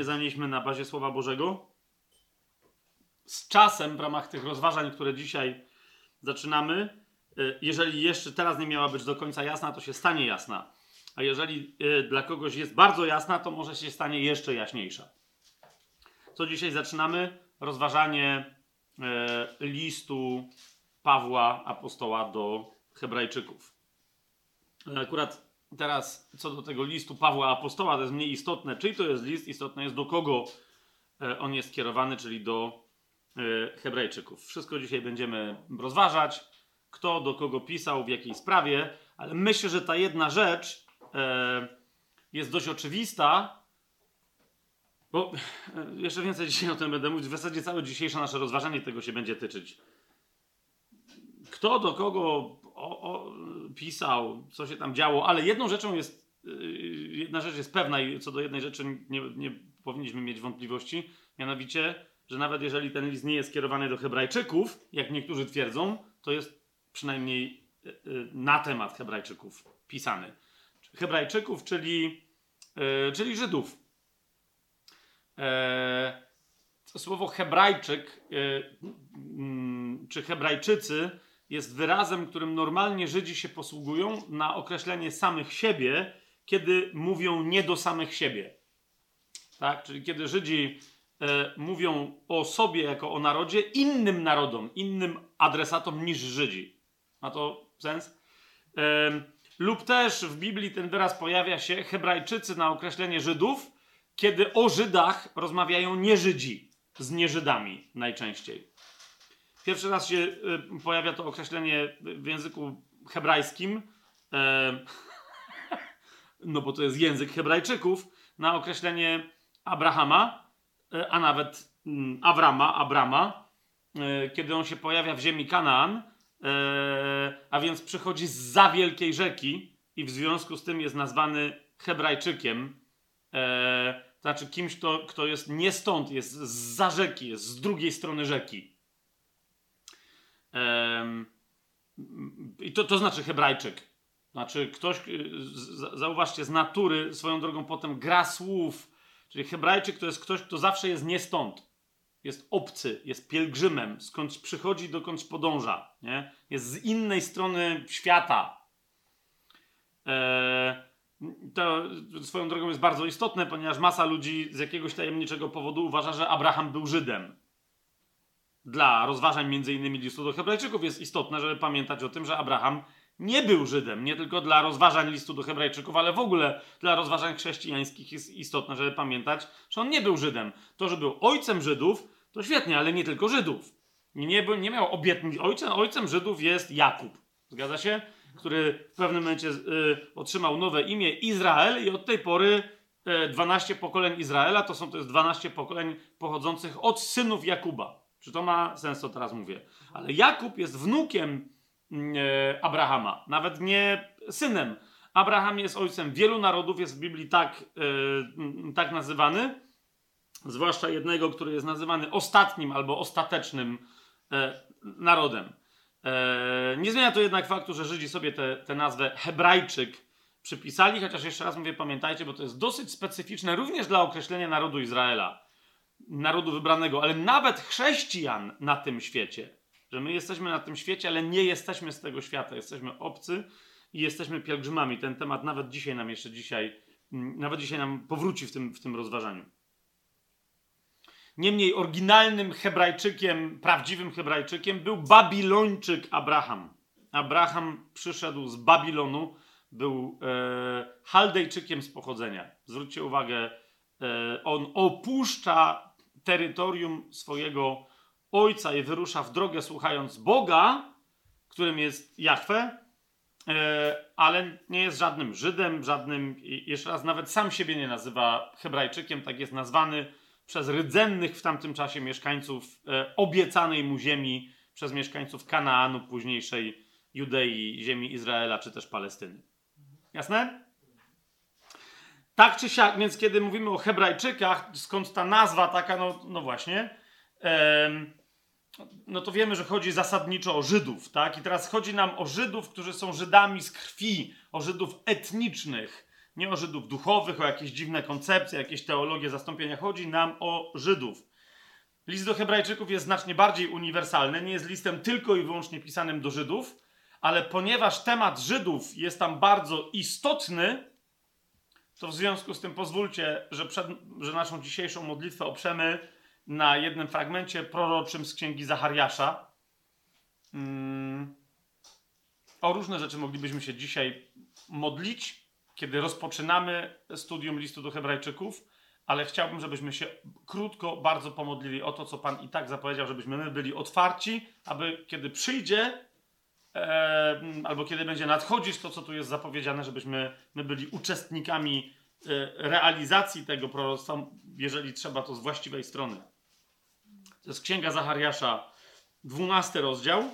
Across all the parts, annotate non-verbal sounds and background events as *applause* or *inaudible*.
wspólnie zanieśmy na bazie Słowa Bożego, z czasem w ramach tych rozważań, które dzisiaj zaczynamy, e, jeżeli jeszcze teraz nie miała być do końca jasna, to się stanie jasna. A jeżeli e, dla kogoś jest bardzo jasna, to może się stanie jeszcze jaśniejsza. Co dzisiaj zaczynamy? Rozważanie e, listu Pawła apostoła do Hebrajczyków. Akurat teraz co do tego listu Pawła apostoła, to jest mniej istotne, czyj to jest list, istotne jest do kogo on jest kierowany, czyli do Hebrajczyków. Wszystko dzisiaj będziemy rozważać, kto do kogo pisał, w jakiej sprawie, ale myślę, że ta jedna rzecz jest dość oczywista, bo jeszcze więcej dzisiaj o tym będę mówić. W zasadzie całe dzisiejsze nasze rozważanie tego się będzie tyczyć. Kto do kogo o, o, pisał, co się tam działo, ale jedną rzeczą jest, jedna rzecz jest pewna i co do jednej rzeczy nie, nie powinniśmy mieć wątpliwości, mianowicie, że nawet jeżeli ten list nie jest skierowany do Hebrajczyków, jak niektórzy twierdzą, to jest przynajmniej na temat Hebrajczyków pisany. Hebrajczyków, czyli, czyli Żydów. Słowo Hebrajczyk mm, czy Hebrajczycy jest wyrazem, którym normalnie Żydzi się posługują na określenie samych siebie, kiedy mówią nie do samych siebie. Tak? Czyli kiedy Żydzi e, mówią o sobie jako o narodzie innym narodom, innym adresatom niż Żydzi. Ma to sens? E, lub też w Biblii ten wyraz pojawia się Hebrajczycy na określenie Żydów, kiedy o Żydach rozmawiają nie-Żydzi z nieżydami najczęściej. Pierwszy raz się y, pojawia to określenie w języku hebrajskim, e, *laughs* no bo to jest język Hebrajczyków, na określenie Abrahama, e, a nawet mm, Abrama, Abrama, e, kiedy on się pojawia w ziemi Kanaan, a więc przychodzi z za wielkiej rzeki i w związku z tym jest nazwany Hebrajczykiem, to znaczy kimś, kto, kto jest nie stąd, jest z za rzeki, jest z drugiej strony rzeki. I to, to znaczy Hebrajczyk. Znaczy ktoś, y, zauważcie, z natury swoją drogą potem gra słów. Czyli Hebrajczyk to jest ktoś, kto zawsze jest nie stąd. Jest obcy, jest pielgrzymem, skądś przychodzi, dokądś podąża. Nie? Jest z innej strony świata. E, to swoją drogą jest bardzo istotne, ponieważ masa ludzi z jakiegoś tajemniczego powodu uważa, że Abraham był Żydem dla rozważań innymi listu do Hebrajczyków jest istotne, żeby pamiętać o tym, że Abraham nie był Żydem. Nie tylko dla rozważań listu do Hebrajczyków, ale w ogóle dla rozważań chrześcijańskich jest istotne, żeby pamiętać, że on nie był Żydem. To, że był ojcem Żydów, to świetnie, ale nie tylko Żydów. Nie, nie miał obietnic. Ojcem, ojcem Żydów jest Jakub. Zgadza się? Który w pewnym momencie y, otrzymał nowe imię Izrael i od tej pory y, 12 pokoleń Izraela to są to jest 12 pokoleń pochodzących od synów Jakuba. Czy to ma sens, co teraz mówię? Ale Jakub jest wnukiem mm, e, Abrahama, nawet nie synem. Abraham jest ojcem wielu narodów, jest w Biblii tak, e, tak nazywany, zwłaszcza jednego, który jest nazywany ostatnim albo ostatecznym e, narodem. Nie zmienia to jednak faktu, że Żydzi sobie tę nazwę Hebrajczyk przypisali, chociaż jeszcze raz mówię, pamiętajcie, bo to jest dosyć specyficzne również dla określenia narodu Izraela narodu wybranego, ale nawet chrześcijan na tym świecie. Że my jesteśmy na tym świecie, ale nie jesteśmy z tego świata. Jesteśmy obcy i jesteśmy pielgrzymami. Ten temat nawet dzisiaj nam jeszcze dzisiaj, mm, nawet dzisiaj nam powróci w tym, w tym rozważaniu. Niemniej oryginalnym Hebrajczykiem, prawdziwym Hebrajczykiem był Babilończyk Abraham. Abraham przyszedł z Babilonu, był e, Chaldejczykiem z pochodzenia. Zwróćcie uwagę, e, on opuszcza terytorium swojego ojca i wyrusza w drogę słuchając Boga, którym jest Jahwe, e, ale nie jest żadnym Żydem, żadnym, jeszcze raz, nawet sam siebie nie nazywa Hebrajczykiem, tak jest nazwany przez rdzennych w tamtym czasie mieszkańców e, obiecanej mu ziemi, przez mieszkańców Kanaanu, późniejszej Judei, ziemi Izraela czy też Palestyny. Jasne? Tak czy siak, więc kiedy mówimy o Hebrajczykach, skąd ta nazwa taka, no, no właśnie, no to wiemy, że chodzi zasadniczo o Żydów, tak? I teraz chodzi nam o Żydów, którzy są Żydami z krwi, o Żydów etnicznych, nie o Żydów duchowych, o jakieś dziwne koncepcje, jakieś teologie zastąpienia. Chodzi nam o Żydów. List do Hebrajczyków jest znacznie bardziej uniwersalny, nie jest listem tylko i wyłącznie pisanym do Żydów, ale ponieważ temat Żydów jest tam bardzo istotny, to w związku z tym pozwólcie, że, przed, że naszą dzisiejszą modlitwę oprzemy na jednym fragmencie proroczym z księgi Zachariasza. Hmm. O różne rzeczy moglibyśmy się dzisiaj modlić, kiedy rozpoczynamy studium listu do Hebrajczyków, ale chciałbym, żebyśmy się krótko bardzo pomodlili o to, co Pan i tak zapowiedział, żebyśmy my byli otwarci, aby kiedy przyjdzie, albo kiedy będzie nadchodzić to, co tu jest zapowiedziane, żebyśmy my byli uczestnikami e, realizacji tego proroctwa, jeżeli trzeba, to z właściwej strony. To jest Księga Zachariasza, 12 rozdział.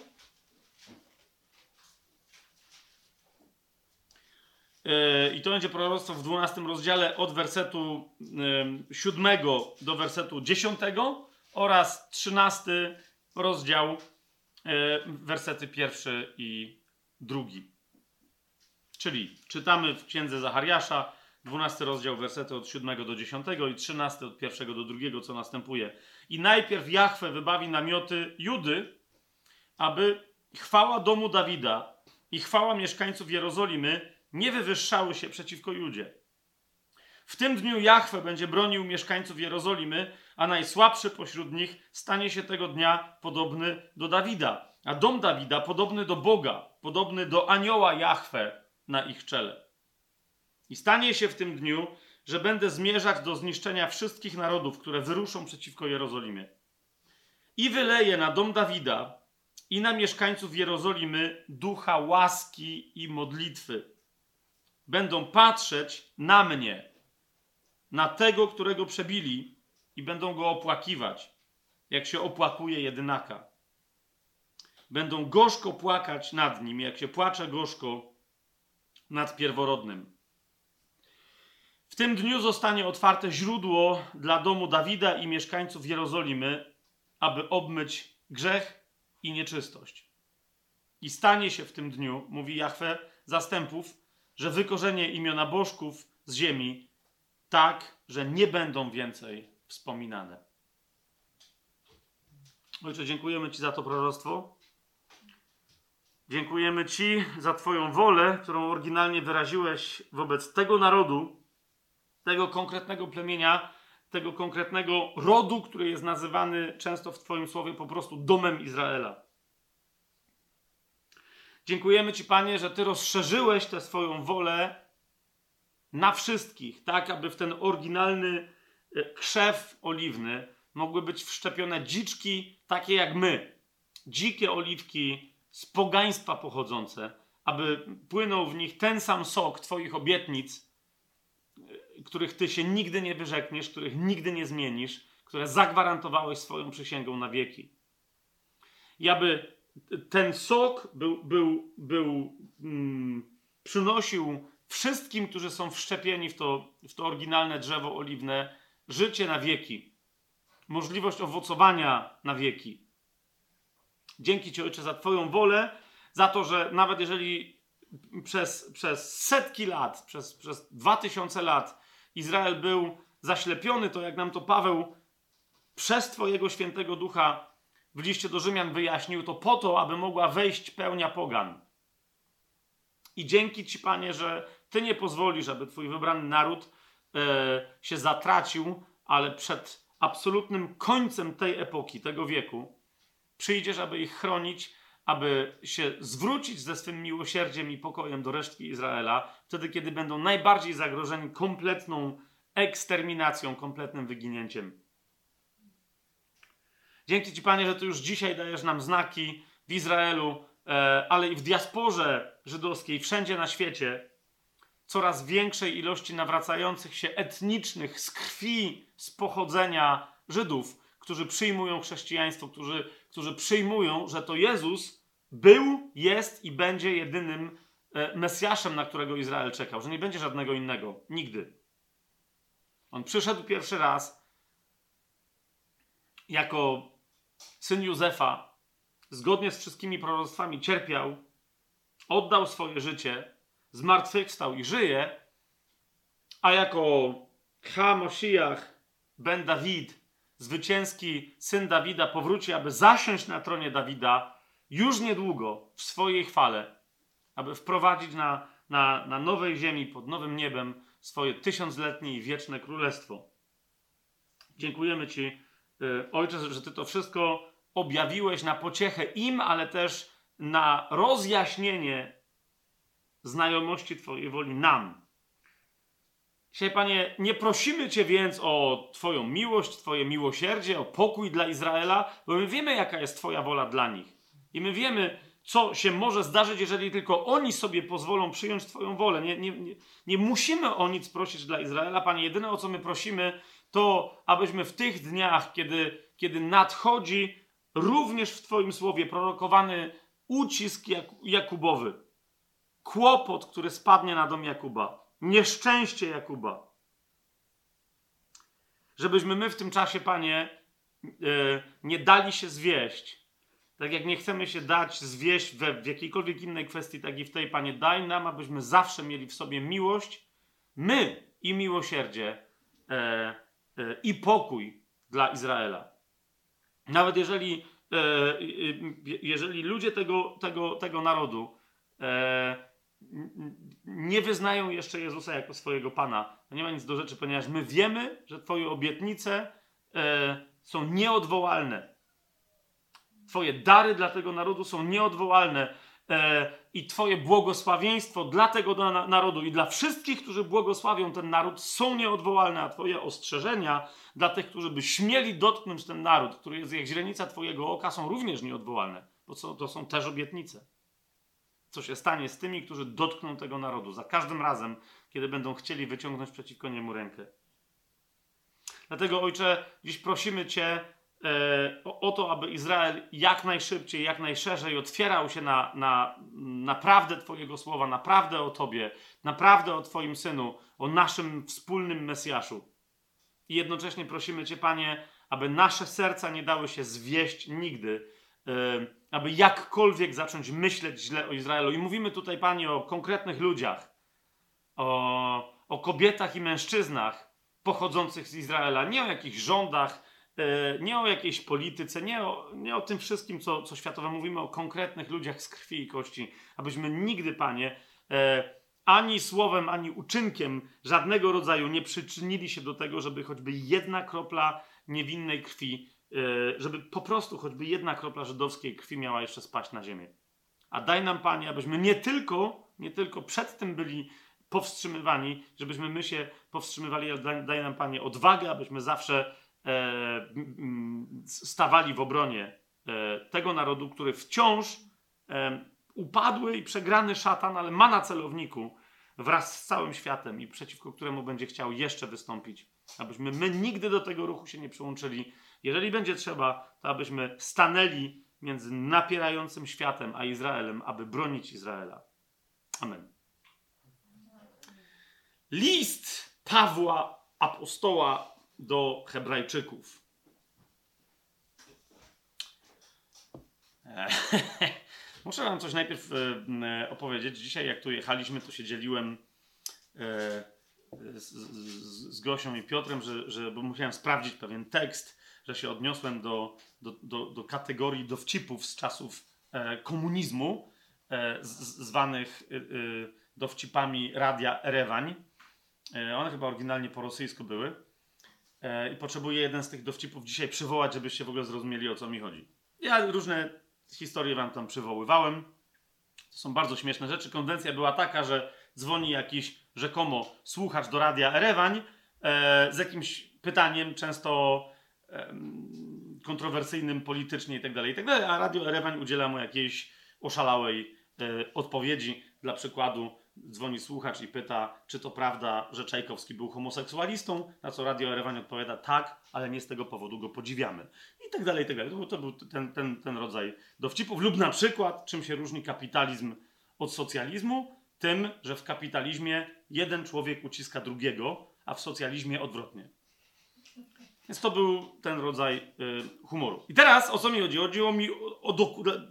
E, I to będzie proroctwo w 12 rozdziale od wersetu 7 do wersetu 10 oraz 13 rozdział, wersety pierwszy i drugi. Czyli czytamy w księdze Zachariasza, 12 rozdział, wersety od 7 do 10 i 13 od 1 do 2, co następuje. I najpierw Jahwe wybawi namioty Judy, aby chwała domu Dawida i chwała mieszkańców Jerozolimy nie wywyższały się przeciwko Judzie. W tym dniu Jahwe będzie bronił mieszkańców Jerozolimy, a najsłabszy pośród nich stanie się tego dnia podobny do Dawida, a dom Dawida podobny do Boga, podobny do anioła Jahwe na ich czele. I stanie się w tym dniu, że będę zmierzać do zniszczenia wszystkich narodów, które wyruszą przeciwko Jerozolimie. I wyleję na dom Dawida i na mieszkańców Jerozolimy ducha łaski i modlitwy. Będą patrzeć na mnie, na tego, którego przebili, i będą go opłakiwać, jak się opłakuje jedynaka. Będą gorzko płakać nad nim, jak się płacze gorzko nad pierworodnym. W tym dniu zostanie otwarte źródło dla domu Dawida i mieszkańców Jerozolimy, aby obmyć grzech i nieczystość. I stanie się w tym dniu, mówi Jahwe zastępów, że wykorzenie imiona bożków z ziemi tak, że nie będą więcej wspominane. Ojcze, dziękujemy Ci za to proroctwo. Dziękujemy Ci za Twoją wolę, którą oryginalnie wyraziłeś wobec tego narodu, tego konkretnego plemienia, tego konkretnego rodu, który jest nazywany często w Twoim słowie po prostu domem Izraela. Dziękujemy Ci, Panie, że Ty rozszerzyłeś tę swoją wolę na wszystkich, tak aby w ten oryginalny krzew oliwny mogły być wszczepione dziczki takie jak my. Dzikie oliwki z pogaństwa pochodzące, aby płynął w nich ten sam sok Twoich obietnic, których ty się nigdy nie wyrzekniesz, których nigdy nie zmienisz, które zagwarantowałeś swoją przysięgą na wieki. I aby ten sok był, był, był mm, przynosił wszystkim, którzy są wszczepieni w to, w to oryginalne drzewo oliwne, życie na wieki, możliwość owocowania na wieki. Dzięki Ci, Ojcze, za Twoją wolę, za to, że nawet jeżeli przez, przez setki lat, przez, przez dwa tysiące lat Izrael był zaślepiony, to jak nam to Paweł przez Twojego świętego ducha w liście do Rzymian wyjaśnił, to po to, aby mogła wejść pełnia pogan. I dzięki Ci, Panie, że Ty nie pozwolisz, aby Twój wybrany naród się zatracił, ale przed absolutnym końcem tej epoki, tego wieku, przyjdziesz, aby ich chronić, aby się zwrócić ze swym miłosierdziem i pokojem do resztki Izraela, wtedy, kiedy będą najbardziej zagrożeni kompletną eksterminacją, kompletnym wyginięciem. Dzięki Ci, Panie, że Ty już dzisiaj dajesz nam znaki w Izraelu, e, ale i w diasporze żydowskiej, wszędzie na świecie, coraz większej ilości nawracających się etnicznych z krwi, z pochodzenia Żydów, którzy przyjmują chrześcijaństwo, którzy, którzy przyjmują, że to Jezus był, jest i będzie jedynym e, Mesjaszem, na którego Izrael czekał, że nie będzie żadnego innego. Nigdy. On przyszedł pierwszy raz jako syn Józefa zgodnie z wszystkimi proroctwami cierpiał, oddał swoje życie, zmartwychwstał i żyje, a jako Ha Moshiach ben Dawid, zwycięski syn Dawida, powróci, aby zasiąść na tronie Dawida już niedługo w swojej chwale, aby wprowadzić na, na, na nowej ziemi, pod nowym niebem swoje tysiącletnie i wieczne królestwo. Dziękujemy Ci, y, Ojcze, że Ty to wszystko objawiłeś na pociechę im, ale też na rozjaśnienie znajomości Twojej woli nam. Dzisiaj, Panie, nie prosimy Cię więc o Twoją miłość, Twoje miłosierdzie, o pokój dla Izraela, bo my wiemy, jaka jest Twoja wola dla nich. I my wiemy, co się może zdarzyć, jeżeli tylko oni sobie pozwolą przyjąć Twoją wolę. Nie, nie, nie, nie musimy o nic prosić dla Izraela, Panie. Jedyne, o co my prosimy, to abyśmy w tych dniach, kiedy, kiedy nadchodzi również w Twoim słowie prorokowany ucisk Jak Jakubowy, kłopot, który spadnie na dom Jakuba, nieszczęście Jakuba. Żebyśmy my w tym czasie, Panie, e, nie dali się zwieść. Tak jak nie chcemy się dać zwieść we, w jakiejkolwiek innej kwestii, tak i w tej, Panie, daj nam, abyśmy zawsze mieli w sobie miłość, my i miłosierdzie e, e, i pokój dla Izraela. Nawet jeżeli, jeżeli ludzie tego, tego, tego narodu nie wyznają jeszcze Jezusa jako swojego Pana. To nie ma nic do rzeczy, ponieważ my wiemy, że Twoje obietnice e, są nieodwołalne. Twoje dary dla tego narodu są nieodwołalne e, i Twoje błogosławieństwo dla tego na, narodu i dla wszystkich, którzy błogosławią ten naród, są nieodwołalne, a Twoje ostrzeżenia dla tych, którzy by śmieli dotknąć ten naród, który jest jak źrenica Twojego oka, są również nieodwołalne, bo to są też obietnice co się stanie z tymi, którzy dotkną tego narodu za każdym razem, kiedy będą chcieli wyciągnąć przeciwko niemu rękę. Dlatego, Ojcze, dziś prosimy Cię e, o, o, to, aby Izrael jak najszybciej, jak najszerzej otwierał się na, na naprawdę Twojego słowa, naprawdę o Tobie, naprawdę o Twoim Synu, o naszym wspólnym Mesjaszu. I jednocześnie prosimy Cię, Panie, aby nasze serca nie dały się zwieść nigdy aby jakkolwiek zacząć myśleć źle o Izraelu. I mówimy tutaj, Panie, o konkretnych ludziach, o, o kobietach i mężczyznach pochodzących z Izraela, nie o jakichś rządach, e, nie o jakiejś polityce, nie o, nie o tym wszystkim, co, co światowe. Mówimy o konkretnych ludziach z krwi i kości, abyśmy nigdy, Panie, e, ani słowem, ani uczynkiem żadnego rodzaju nie przyczynili się do tego, żeby choćby jedna kropla niewinnej krwi żeby po prostu choćby jedna kropla żydowskiej krwi miała jeszcze spaść na ziemię. A daj nam, Panie, abyśmy nie tylko, nie tylko przed tym byli powstrzymywani, żebyśmy my się powstrzymywali, ale daj, daj nam, Panie, odwagę, abyśmy zawsze e, stawali w obronie e, tego narodu, który wciąż e, upadły i przegrany szatan, ale ma na celowniku wraz z całym światem i przeciwko któremu będzie chciał jeszcze wystąpić. Abyśmy my nigdy do tego ruchu się nie przyłączyli, jeżeli będzie trzeba, to abyśmy stanęli między napierającym światem a Izraelem, aby bronić Izraela. Amen. List Pawła apostoła do Hebrajczyków. *laughs* Muszę Wam coś najpierw e, opowiedzieć. Dzisiaj, jak tu jechaliśmy, to się dzieliłem e, z, z, z Gosią i Piotrem, że, że, bo musiałem sprawdzić pewien tekst że się odniosłem do, do, do, do kategorii dowcipów z czasów e, komunizmu, e, z, zwanych e, dowcipami Radia Erewań. E, one chyba oryginalnie po rosyjsku były. E, I potrzebuję jeden z tych dowcipów dzisiaj przywołać, żebyście w ogóle zrozumieli, o co mi chodzi. Ja różne historie wam tam przywoływałem. To są bardzo śmieszne rzeczy. Konwencja była taka, że dzwoni jakiś rzekomo słuchacz do radia Erewań e, z jakimś pytaniem, często kontrowersyjnym politycznie itd., tak itd., tak a Radio Erewań udziela mu jakiejś oszalałej e, odpowiedzi. Dla przykładu dzwoni słuchacz i pyta, czy to prawda, że Czajkowski był homoseksualistą, na co Radio Erewań odpowiada tak, ale nie z tego powodu go podziwiamy. I tak dalej, i tak dalej. To, to był ten, ten, ten rodzaj dowcipów. Lub na przykład, czym się różni kapitalizm od socjalizmu? Tym, że w kapitalizmie jeden człowiek uciska drugiego, a w socjalizmie odwrotnie. Więc to był ten rodzaj y, humoru. I teraz o co mi chodzi? Chodziło mi o, o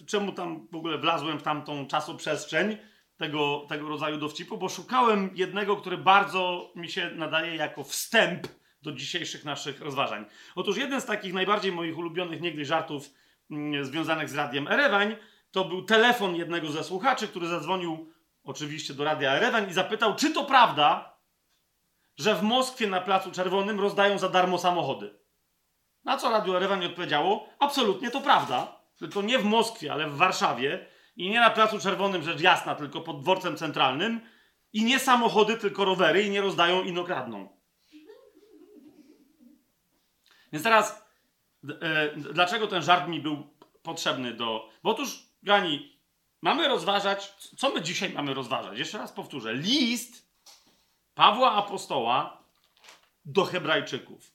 czemu tam w ogóle wlazłem w tamtą czasoprzestrzeń tego, tego rodzaju dowcipu, bo szukałem jednego, który bardzo mi się nadaje jako wstęp do dzisiejszych naszych rozważań. Otóż jeden z takich najbardziej moich ulubionych niegdyś żartów mm, związanych z radiem Erewań to był telefon jednego ze słuchaczy, który zadzwonił oczywiście do radia Erewań i zapytał, czy to prawda, że w Moskwie na Placu Czerwonym rozdają za darmo samochody. Na co Radio Erewań odpowiedziało, absolutnie to prawda, tylko nie w Moskwie, ale w Warszawie i nie na Placu Czerwonym, rzecz jasna, tylko pod dworcem centralnym i nie samochody, tylko rowery i nie rozdają, ino kradną. Więc teraz, e, dlaczego ten żart mi był potrzebny do... Bo otóż, Gani, mamy rozważać, co my dzisiaj mamy rozważać? Jeszcze raz powtórzę. List Pawła Apostoła do Hebrajczyków.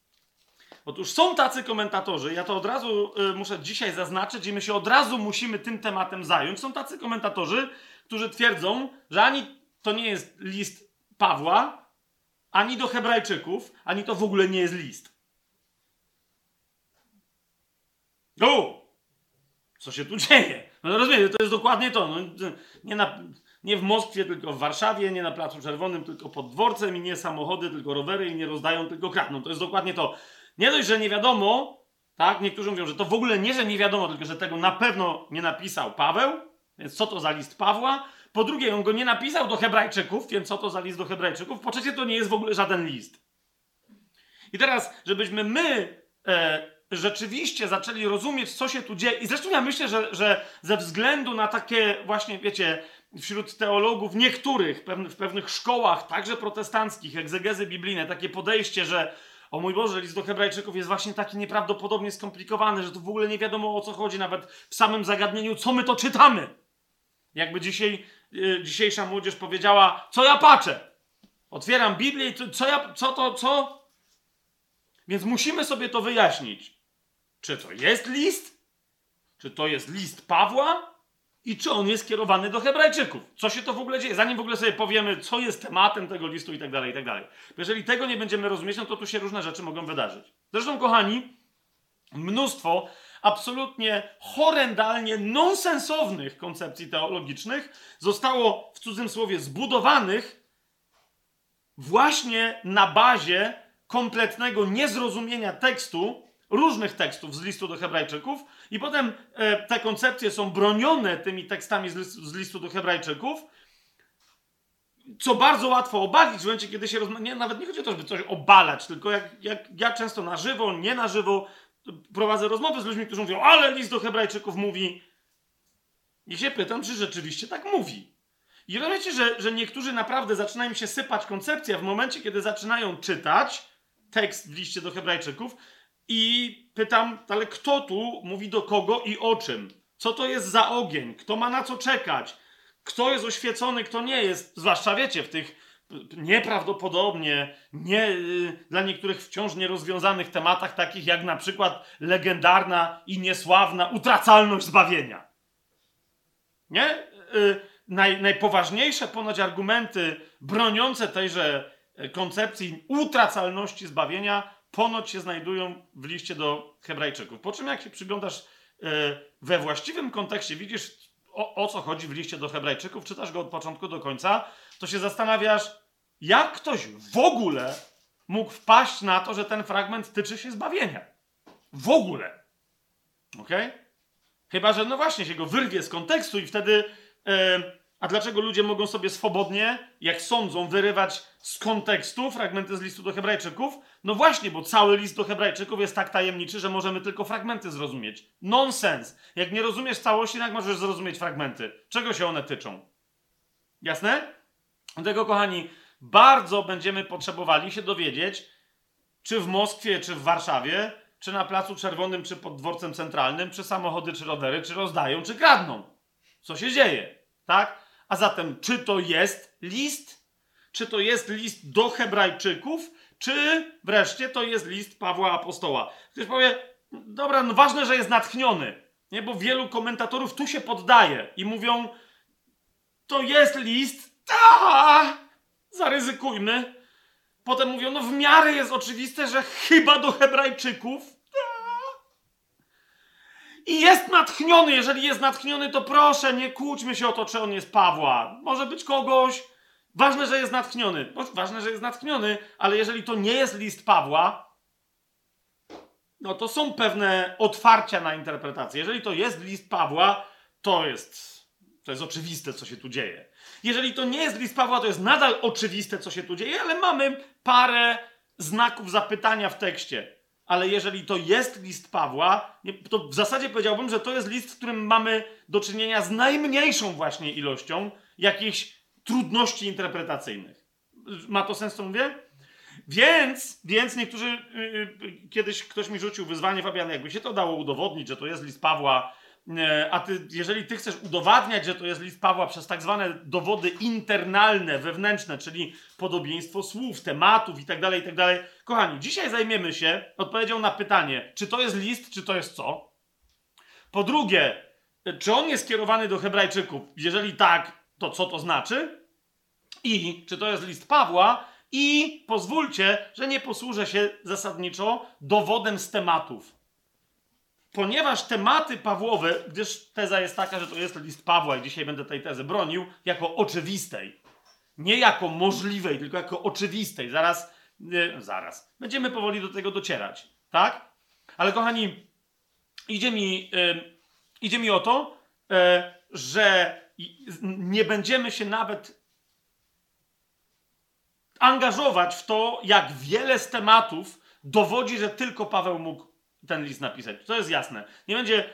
Otóż są tacy komentatorzy, ja to od razu y, muszę dzisiaj zaznaczyć i my się od razu musimy tym tematem zająć. Są tacy komentatorzy, którzy twierdzą, że ani to nie jest list Pawła, ani do Hebrajczyków, ani to w ogóle nie jest list. O! Co się tu dzieje? No rozumiecie, to jest dokładnie to. No, nie, na, nie w Moskwie, tylko w Warszawie, nie na Placu Czerwonym, tylko pod dworcem i nie samochody, tylko rowery i nie rozdają, tylko kradną. To jest dokładnie to. Nie dość, że nie wiadomo, tak? Niektórzy mówią, że to w ogóle nie, że nie wiadomo, tylko że tego na pewno nie napisał Paweł, więc co to za list Pawła? Po drugie, on go nie napisał do Hebrajczyków, więc co to za list do Hebrajczyków? Po trzecie, to nie jest w ogóle żaden list. I teraz, żebyśmy my e, rzeczywiście zaczęli rozumieć, co się tu dzieje. I zresztą ja myślę, że, że ze względu na takie właśnie, wiecie, wśród teologów niektórych, w pewnych szkołach, także protestanckich, egzegezy biblijne, takie podejście, że o mój Boże, list do Hebrajczyków jest właśnie taki nieprawdopodobnie skomplikowany, że tu w ogóle nie wiadomo o co chodzi, nawet w samym zagadnieniu, co my to czytamy. Jakby dzisiaj, yy, dzisiejsza młodzież powiedziała, co ja patrzę. Otwieram Biblię i co ja, co to, co? Więc musimy sobie to wyjaśnić. Czy to jest list? Czy to jest list Pawła? I czy on jest kierowany do Hebrajczyków? Co się to w ogóle dzieje? Zanim w ogóle sobie powiemy, co jest tematem tego listu i tak dalej, i tak dalej. Jeżeli tego nie będziemy rozumieć, no to tu się różne rzeczy mogą wydarzyć. Zresztą, kochani, mnóstwo absolutnie horrendalnie nonsensownych koncepcji teologicznych zostało w cudzym słowie zbudowanych właśnie na bazie kompletnego niezrozumienia tekstu różnych tekstów z listu do Hebrajczyków, i potem e, te koncepcje są bronione tymi tekstami z listu, z listu do Hebrajczyków, co bardzo łatwo obalić w momencie, kiedy się rozmawia. Nawet nie chodzi o to, żeby coś obalać, tylko jak, jak ja często na żywo, nie na żywo prowadzę rozmowy z ludźmi, którzy mówią, ale list do Hebrajczyków mówi. I się pytam, czy rzeczywiście tak mówi. I rozumiecie, że, że niektórzy naprawdę zaczynają się sypać koncepcja w momencie, kiedy zaczynają czytać tekst w liście do Hebrajczyków, i pytam, ale kto tu mówi do kogo i o czym? Co to jest za ogień? Kto ma na co czekać? Kto jest oświecony, kto nie jest? Zwłaszcza wiecie, w tych nieprawdopodobnie, nie, y, dla niektórych wciąż nierozwiązanych tematach, takich jak na przykład legendarna i niesławna utracalność zbawienia. Nie? Y, naj, najpoważniejsze ponoć argumenty broniące tejże koncepcji utracalności zbawienia ponoć się znajdują w liście do Hebrajczyków. Po czym, jak się przyglądasz e, we właściwym kontekście, widzisz o, o co chodzi w liście do Hebrajczyków, czytasz go od początku do końca, to się zastanawiasz, jak ktoś w ogóle mógł wpaść na to, że ten fragment tyczy się zbawienia. W ogóle. Ok? Chyba, że no właśnie się go wyrwie z kontekstu i wtedy. Yy, a dlaczego ludzie mogą sobie swobodnie, jak sądzą, wyrywać z kontekstu fragmenty z listu do Hebrajczyków? No właśnie, bo cały list do Hebrajczyków jest tak tajemniczy, że możemy tylko fragmenty zrozumieć. Nonsens. Jak nie rozumiesz całości, jak możesz zrozumieć fragmenty? Czego się one tyczą? Jasne? Dlatego, kochani, bardzo będziemy potrzebowali się dowiedzieć, czy w Moskwie, czy w Warszawie, czy na Placu Czerwonym, czy pod dworcem centralnym, czy samochody, czy rowery, czy rozdają, czy kradną. Co się dzieje? Tak? A zatem, czy to jest list? Czy to jest list do Hebrajczyków? Czy wreszcie to jest list Pawła Apostoła? Ktoś powie, dobra, no ważne, że jest natchniony, nie? bo wielu komentatorów tu się poddaje i mówią, to jest list, ta, zaryzykujmy, Potem mówią, no w miarę jest oczywiste, że chyba do Hebrajczyków. I jest natchniony. Jeżeli jest natchniony, to proszę, nie kłóćmy się o to, czy on jest Pawła. Może być kogoś. Ważne, że jest natchniony. Ważne, że jest natchniony, ale jeżeli to nie jest list Pawła, no to są pewne otwarcia na interpretację. Jeżeli to jest list Pawła, to jest, to jest oczywiste, co się tu dzieje. Jeżeli to nie jest list Pawła, to jest nadal oczywiste, co się tu dzieje, ale mamy parę znaków zapytania w tekście. Ale jeżeli to jest list Pawła, to w zasadzie powiedziałbym, że to jest list, w którym mamy do czynienia z najmniejszą właśnie ilością jakichś trudności interpretacyjnych. Ma to sens, co mówię? Więc, więc niektórzy, yy, kiedyś ktoś mi rzucił wyzwanie, Fabian, jakby się to dało udowodnić, że to jest list Pawła, a ty, jeżeli ty chcesz udowadniać, że to jest list Pawła przez tak zwane dowody internalne, wewnętrzne, czyli podobieństwo słów, tematów i tak tak dalej. Kochani, dzisiaj zajmiemy się odpowiedzią na pytanie, czy to jest list, czy to jest co? Po drugie, czy on jest skierowany do Hebrajczyków? Jeżeli tak, to co to znaczy? I czy to jest list Pawła? I pozwólcie, że nie posłużę się zasadniczo dowodem z tematów. Ponieważ tematy Pawłowe, gdyż teza jest taka, że to jest list Pawła i dzisiaj będę tej tezy bronił, jako oczywistej. Nie jako możliwej, tylko jako oczywistej. Zaraz, yy, zaraz. Będziemy powoli do tego docierać. Tak? Ale kochani, idzie mi, yy, idzie mi o to, yy, że nie będziemy się nawet angażować w to, jak wiele z tematów dowodzi, że tylko Paweł mógł ten list napisać. To jest jasne. Nie będzie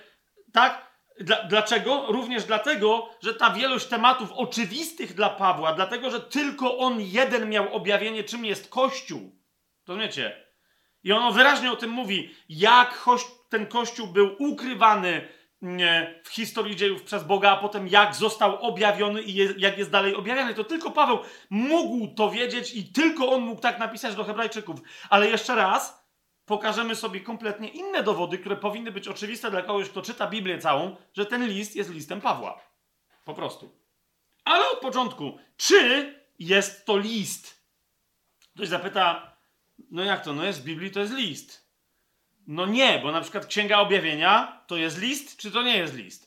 tak. Dla, dlaczego? Również dlatego, że ta wielość tematów oczywistych dla Pawła, dlatego, że tylko on jeden miał objawienie, czym jest Kościół. Rozumiecie? I ono wyraźnie o tym mówi, jak ten Kościół był ukrywany w historii dziejów przez Boga, a potem jak został objawiony i jak jest dalej objawiany. To tylko Paweł mógł to wiedzieć i tylko on mógł tak napisać do Hebrajczyków. Ale jeszcze raz pokażemy sobie kompletnie inne dowody, które powinny być oczywiste dla kogoś, kto czyta Biblię całą, że ten list jest listem Pawła. Po prostu. Ale od początku, czy jest to list? Ktoś zapyta, no jak to? No jest w Biblii, to jest list. No nie, bo na przykład Księga Objawienia to jest list, czy to nie jest list?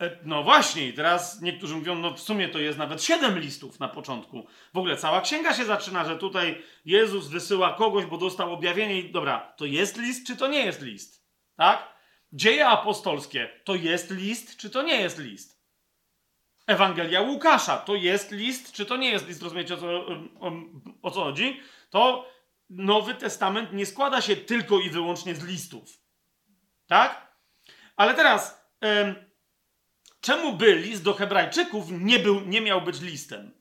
E, no właśnie, i teraz niektórzy mówią, no w sumie to jest nawet siedem listów na początku. W ogóle cała księga się zaczyna, że tutaj Jezus wysyła kogoś, bo dostał objawienie i dobra, to jest list, czy to nie jest list? Tak? Dzieje apostolskie to jest list, czy to nie jest list? Ewangelia Łukasza to jest list, czy to nie jest list? Rozumiecie o co, o, o co chodzi? To Nowy Testament nie składa się tylko i wyłącznie z listów. Tak? Ale teraz, czemu by list do Hebrajczyków nie, był, nie miał być listem?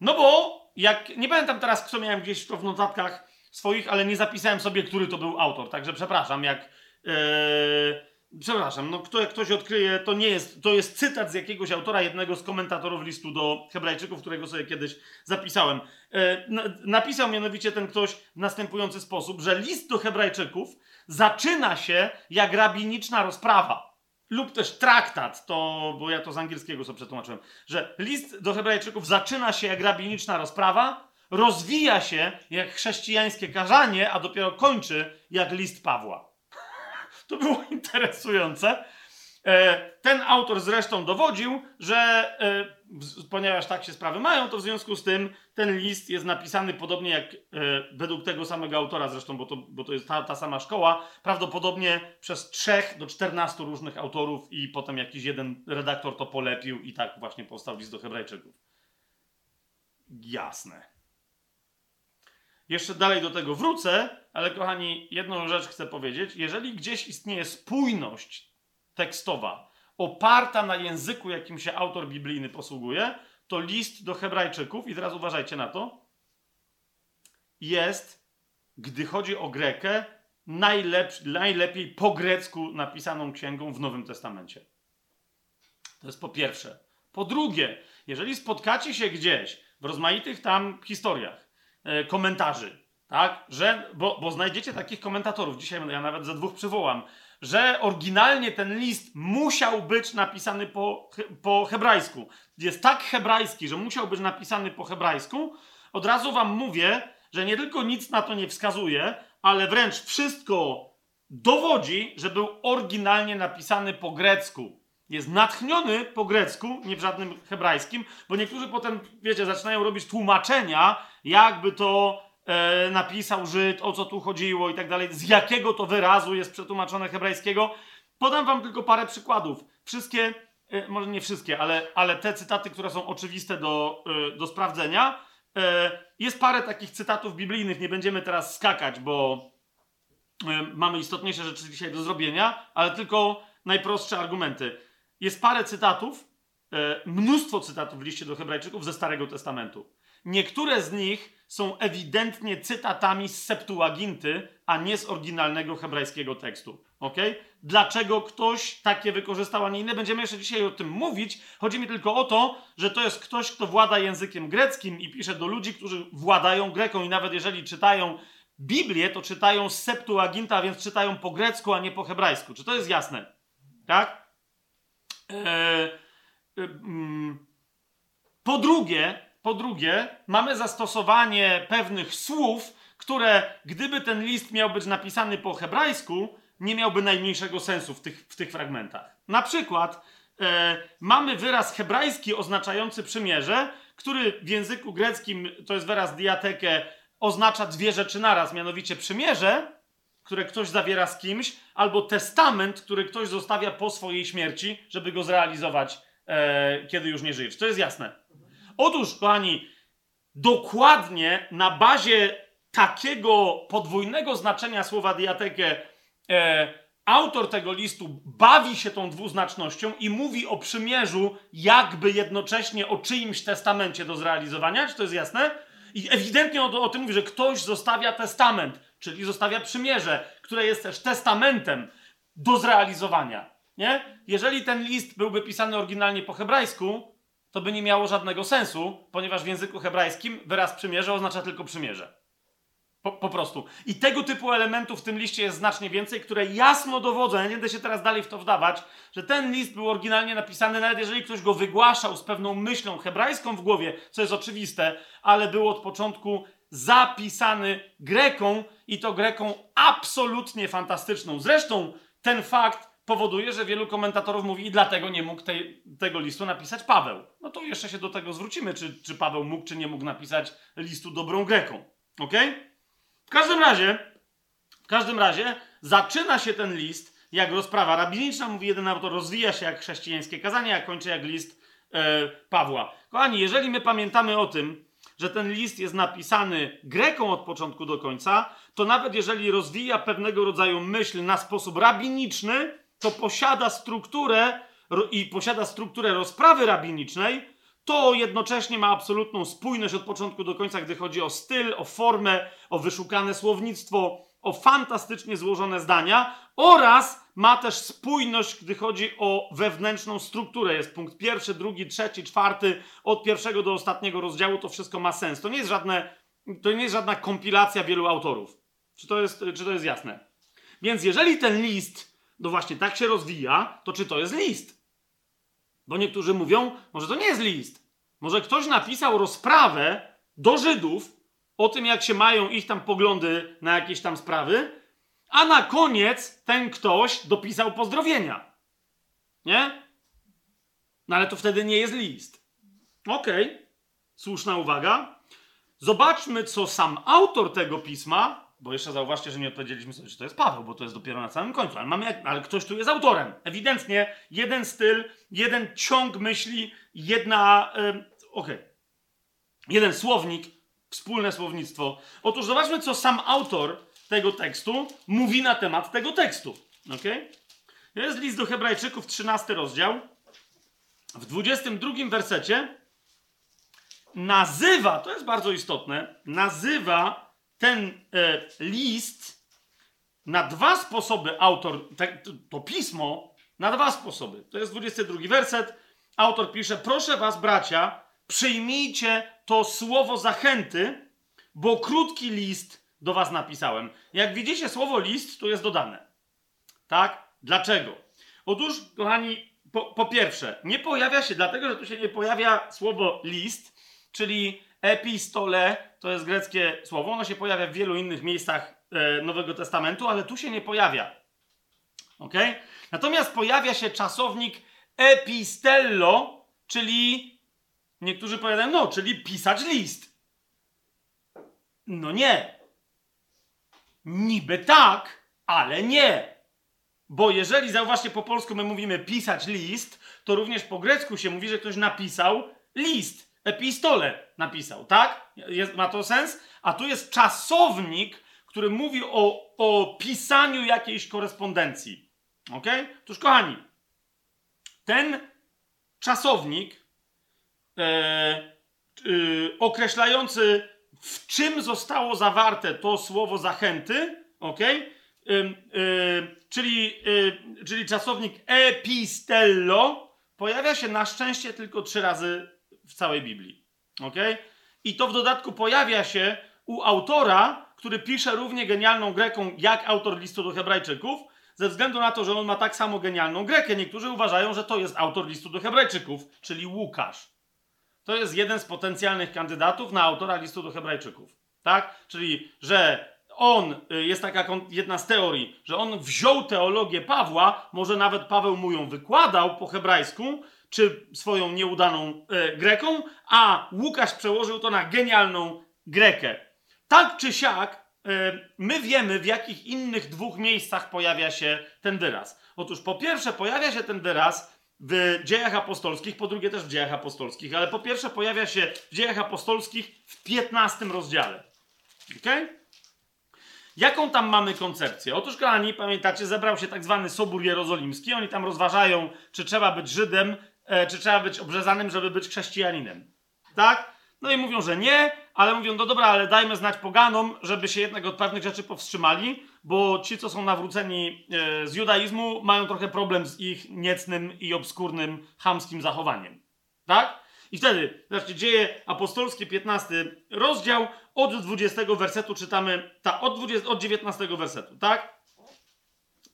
No bo, jak nie pamiętam teraz, kto miałem gdzieś to w notatkach swoich, ale nie zapisałem sobie, który to był autor. Także przepraszam, jak. Yy, Przepraszam, no kto, jak ktoś odkryje, to nie jest, to jest cytat z jakiegoś autora, jednego z komentatorów listu do Hebrajczyków, którego sobie kiedyś zapisałem. E, napisał mianowicie ten ktoś w następujący sposób, że list do Hebrajczyków zaczyna się jak rabiniczna rozprawa. Lub też traktat, to, bo ja to z angielskiego sobie przetłumaczyłem, że list do Hebrajczyków zaczyna się jak rabiniczna rozprawa, rozwija się jak chrześcijańskie karzanie, a dopiero kończy jak list Pawła. *laughs* To było interesujące. E, ten autor zresztą dowodził, że e, ponieważ tak się sprawy mają, to w związku z tym ten list jest napisany podobnie jak e, według tego samego autora, zresztą, bo to, bo to jest ta, ta sama szkoła, prawdopodobnie przez 3 do 14 różnych autorów i potem jakiś jeden redaktor to polepił i tak właśnie powstał list do Hebrajczyków. Jasne. Jeszcze dalej do tego wrócę, ale kochani, jedną rzecz chcę powiedzieć. Jeżeli gdzieś istnieje spójność tekstowa oparta na języku, jakim się autor biblijny posługuje, to list do Hebrajczyków, i teraz uważajcie na to, jest, gdy chodzi o Grekę, najlepszy, najlepiej po grecku napisaną księgą w Nowym Testamencie. To jest po pierwsze. Po drugie, jeżeli spotkacie się gdzieś w rozmaitych tam historiach, E, komentarzy, tak? Że, bo, bo znajdziecie takich komentatorów, dzisiaj ja nawet ze dwóch przywołam, że oryginalnie ten list musiał być napisany po, po hebrajsku. Jest tak hebrajski, że musiał być napisany po hebrajsku, Od razu wam mówię, że nie tylko nic na to nie wskazuje, ale wręcz wszystko dowodzi, że był oryginalnie napisany po grecku. Jest natchniony po grecku, nie w żadnym hebrajskim, bo niektórzy potem, wiecie, zaczynają robić tłumaczenia, jakby to e, napisał Żyd, o co tu chodziło i tak dalej, z jakiego to wyrazu jest przetłumaczone hebrajskiego. Podam wam tylko parę przykładów. Wszystkie, e, może nie wszystkie, ale, ale te cytaty, które są oczywiste do, e, do sprawdzenia. Jest parę takich cytatów biblijnych, nie będziemy teraz skakać, bo mamy istotniejsze rzeczy dzisiaj do zrobienia, ale tylko najprostsze argumenty. Jest parę cytatów, mnóstwo cytatów w liście do Hebrajczyków ze Starego Testamentu. Niektóre z nich są ewidentnie cytatami z Septuaginty, a nie z oryginalnego hebrajskiego tekstu. Ok? Dlaczego ktoś takie wykorzystał, a nie inne? Będziemy jeszcze dzisiaj o tym mówić. Chodzi mi tylko o to, że to jest ktoś, kto włada językiem greckim i pisze do ludzi, którzy władają greką i nawet jeżeli czytają Biblię, to czytają z Septuaginta, więc czytają po grecku, a nie po hebrajsku. Czy to jest jasne? Tak? Eee, mm, po drugie, po drugie, mamy zastosowanie pewnych słów, które, gdyby ten list miał być napisany po hebrajsku, nie miałby najmniejszego sensu w tych, w tych fragmentach. Na przykład e, mamy wyraz hebrajski oznaczający przymierze, który w języku greckim to jest wyraz diateke, oznacza dwie rzeczy naraz, mianowicie przymierze, które ktoś zawiera z kimś, albo testament, który ktoś zostawia po swojej śmierci, żeby go zrealizować, e, kiedy już nie żyje. Czy to jest jasne? Otóż, kochani, dokładnie na bazie takiego podwójnego znaczenia słowa diatekę e, autor tego listu bawi się tą dwuznacznością i mówi o przymierzu, jakby jednocześnie o czyimś testamencie do zrealizowania. Czy to jest jasne? I ewidentnie o, o tym mówi, że ktoś zostawia testament, czyli zostawia przymierze, które jest też testamentem do zrealizowania. Nie? Jeżeli ten list byłby pisany oryginalnie po hebrajsku, to by nie miało żadnego sensu, ponieważ w języku hebrajskim wyraz przymierze oznacza tylko przymierze. Po, po, prostu. I tego typu elementów w tym liście jest znacznie więcej, które jasno dowodzą, ja nie będę się teraz dalej w to wdawać, że ten list był oryginalnie napisany, nawet jeżeli ktoś go wygłaszał z pewną myślą hebrajską w głowie, co jest oczywiste, ale był od początku zapisany Greką i to Greką absolutnie fantastyczną. Zresztą ten fakt powoduje, że wielu komentatorów mówi i dlatego nie mógł tej, tego listu napisać Paweł. No to jeszcze się do tego zwrócimy, czy, czy Paweł mógł, czy nie mógł napisać listu dobrą Greką. Ok? W każdym razie, w każdym razie zaczyna się ten list jak rozprawa rabiniczna, mówi jeden autor, rozwija się jak chrześcijańskie kazanie, a kończy jak list e, Pawła. Kochani, jeżeli my pamiętamy o tym, że ten list jest napisany Greką od początku do końca, to nawet jeżeli rozwija pewnego rodzaju myśl na sposób rabiniczny, to posiada strukturę i posiada strukturę rozprawy rabinicznej, to jednocześnie ma absolutną spójność od początku do końca, gdy chodzi o styl, o formę, o wyszukane słownictwo, o fantastycznie złożone zdania oraz ma też spójność, gdy chodzi o wewnętrzną strukturę. Jest punkt pierwszy, drugi, trzeci, czwarty, od pierwszego do ostatniego rozdziału to wszystko ma sens. To nie jest, żadne, to nie jest żadna kompilacja wielu autorów. Czy to, jest, czy to jest jasne? Więc jeżeli ten list, no właśnie tak się rozwija, to czy to jest list? Bo niektórzy mówią, może to nie jest list. Może ktoś napisał rozprawę do Żydów o tym, jak się mają ich tam poglądy na jakieś tam sprawy, a na koniec ten ktoś dopisał pozdrowienia. Nie? No ale to wtedy nie jest list. Okej, okay. słuszna uwaga. Zobaczmy, co sam autor tego pisma, bo jeszcze zauważcie, że nie odpowiedzieliśmy sobie, czy to jest Paweł, bo to jest dopiero na samym końcu, ale, mamy, ale ktoś tu jest autorem. Ewidentnie jeden styl, jeden ciąg myśli, jedna. Yy, Okej. Okay. Jeden słownik, wspólne słownictwo. Otóż zobaczmy, co sam autor tego tekstu mówi na temat tego tekstu. Ok? To jest list do Hebrajczyków, 13 rozdział. W 22 wersecie nazywa, to jest bardzo istotne, nazywa ten e, list na dwa sposoby autor, te, to pismo, na dwa sposoby. To jest 22 werset. Autor pisze: Proszę was, bracia, przyjmijcie to słowo zachęty, bo krótki list do was napisałem. Jak widzicie, słowo list tu jest dodane. Tak? Dlaczego? Otóż, kochani, po, po pierwsze, nie pojawia się, dlatego że tu się nie pojawia słowo list, czyli Epistole to jest greckie słowo. Ono się pojawia w wielu innych miejscach e, Nowego Testamentu, ale tu się nie pojawia. Ok? Natomiast pojawia się czasownik epistello, czyli niektórzy powiadają, no, czyli pisać list. No nie. Niby tak, ale nie. Bo jeżeli, zauważcie, po polsku my mówimy pisać list, to również po grecku się mówi, że ktoś napisał list, epistole napisał, tak? Jest, ma to sens? A tu jest czasownik, który mówi o, o pisaniu jakiejś korespondencji. Ok? Otóż, kochani, ten czasownik e, e, określający, w czym zostało zawarte to słowo zachęty, ok? czyli, y, czyli czasownik epistello pojawia się na szczęście tylko trzy razy w całej Biblii. ok? I to w dodatku pojawia się u autora, który pisze równie genialną Greką jak autor listu do Hebrajczyków, ze względu na to, że on ma tak samo genialną Grekę. Niektórzy uważają, że to jest autor listu do Hebrajczyków, czyli Łukasz. To jest jeden z potencjalnych kandydatów na autora listu do Hebrajczyków. Tak? Czyli, że on, y, jest taka jedna z teorii, że on wziął teologię Pawła, może nawet Paweł mu ją wykładał po hebrajsku, czy swoją nieudaną e, Greką, a Łukasz przełożył to na genialną Grekę. Tak czy siak, e, my wiemy, w jakich innych dwóch miejscach pojawia się ten wyraz. Otóż po pierwsze pojawia się ten wyraz w dziejach apostolskich, po drugie też w dziejach apostolskich, ale po pierwsze pojawia się w dziejach apostolskich w 15 rozdziale. Okay? Jaką tam mamy koncepcję? Otóż, kochani, pamiętacie, zebrał się tak zwany Sobór Jerozolimski. Oni tam rozważają, czy trzeba być Żydem, e, czy trzeba być obrzezanym, żeby być chrześcijaninem. Tak? No i mówią, że nie, ale mówią, no dobra, ale dajmy znać poganom, żeby się jednak od pewnych rzeczy powstrzymali, bo ci, co są nawróceni e, z judaizmu, mają trochę problem z ich niecnym i obskurnym, chamskim zachowaniem. Tak? I wtedy, zobaczcie, dzieje apostolskie, 15 rozdział, od 20 wersetu czytamy, ta, od, 20, od 19 wersetu, tak?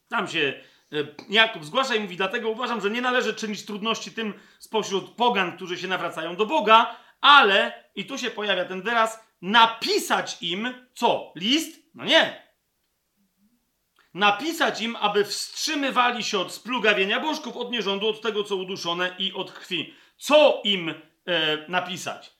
Tam się e, Jakub zgłasza i mówi, dlatego uważam, że nie należy czynić trudności tym spośród pogan, którzy się nawracają do Boga, ale, i tu się pojawia ten wyraz, napisać im, co? List? No nie. Napisać im, aby wstrzymywali się od splugawienia bożków, od nierządu, od tego, co uduszone i od krwi co im e, napisać.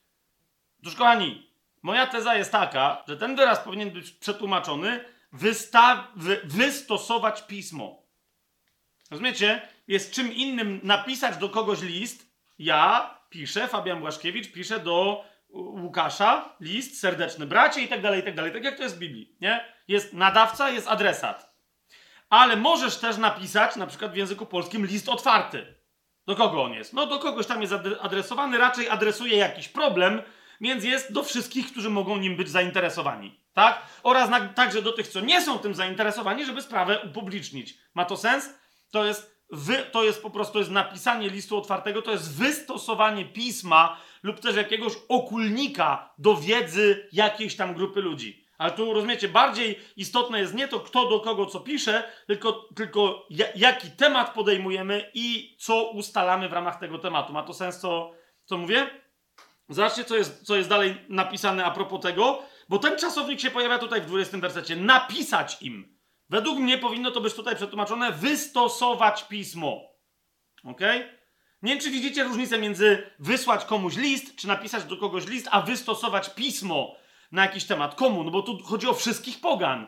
Otóż, kochani, moja teza jest taka, że ten wyraz powinien być przetłumaczony wysta- wy- wystosować pismo. Rozumiecie? Jest czym innym napisać do kogoś list. Ja piszę, Fabian Błaszkiewicz pisze do Łukasza list, serdeczny bracie i tak dalej, i tak dalej. Tak jak to jest w Biblii, nie? Jest nadawca, jest adresat. Ale możesz też napisać, na przykład w języku polskim, list otwarty. Do kogo on jest? No do kogoś tam jest adresowany, raczej adresuje jakiś problem, więc jest do wszystkich, którzy mogą nim być zainteresowani. Tak? Oraz na, także do tych, co nie są tym zainteresowani, żeby sprawę upublicznić. Ma to sens? To jest, wy, to jest po prostu jest napisanie listu otwartego, to jest wystosowanie pisma lub też jakiegoś okulnika do wiedzy jakiejś tam grupy ludzi. Ale tu rozumiecie, bardziej istotne jest nie to, kto do kogo co pisze, tylko, tylko jaki temat podejmujemy i co ustalamy w ramach tego tematu. Ma to sens, co, co mówię? Zobaczcie, co jest, co jest dalej napisane a propos tego, bo ten czasownik się pojawia tutaj w 20 wersecie. Napisać im. Według mnie powinno to być tutaj przetłumaczone wystosować pismo. Ok? Nie wiem, czy widzicie różnicę między wysłać komuś list, czy napisać do kogoś list, a wystosować pismo na jakiś temat. Komu? No bo tu chodzi o wszystkich pogan.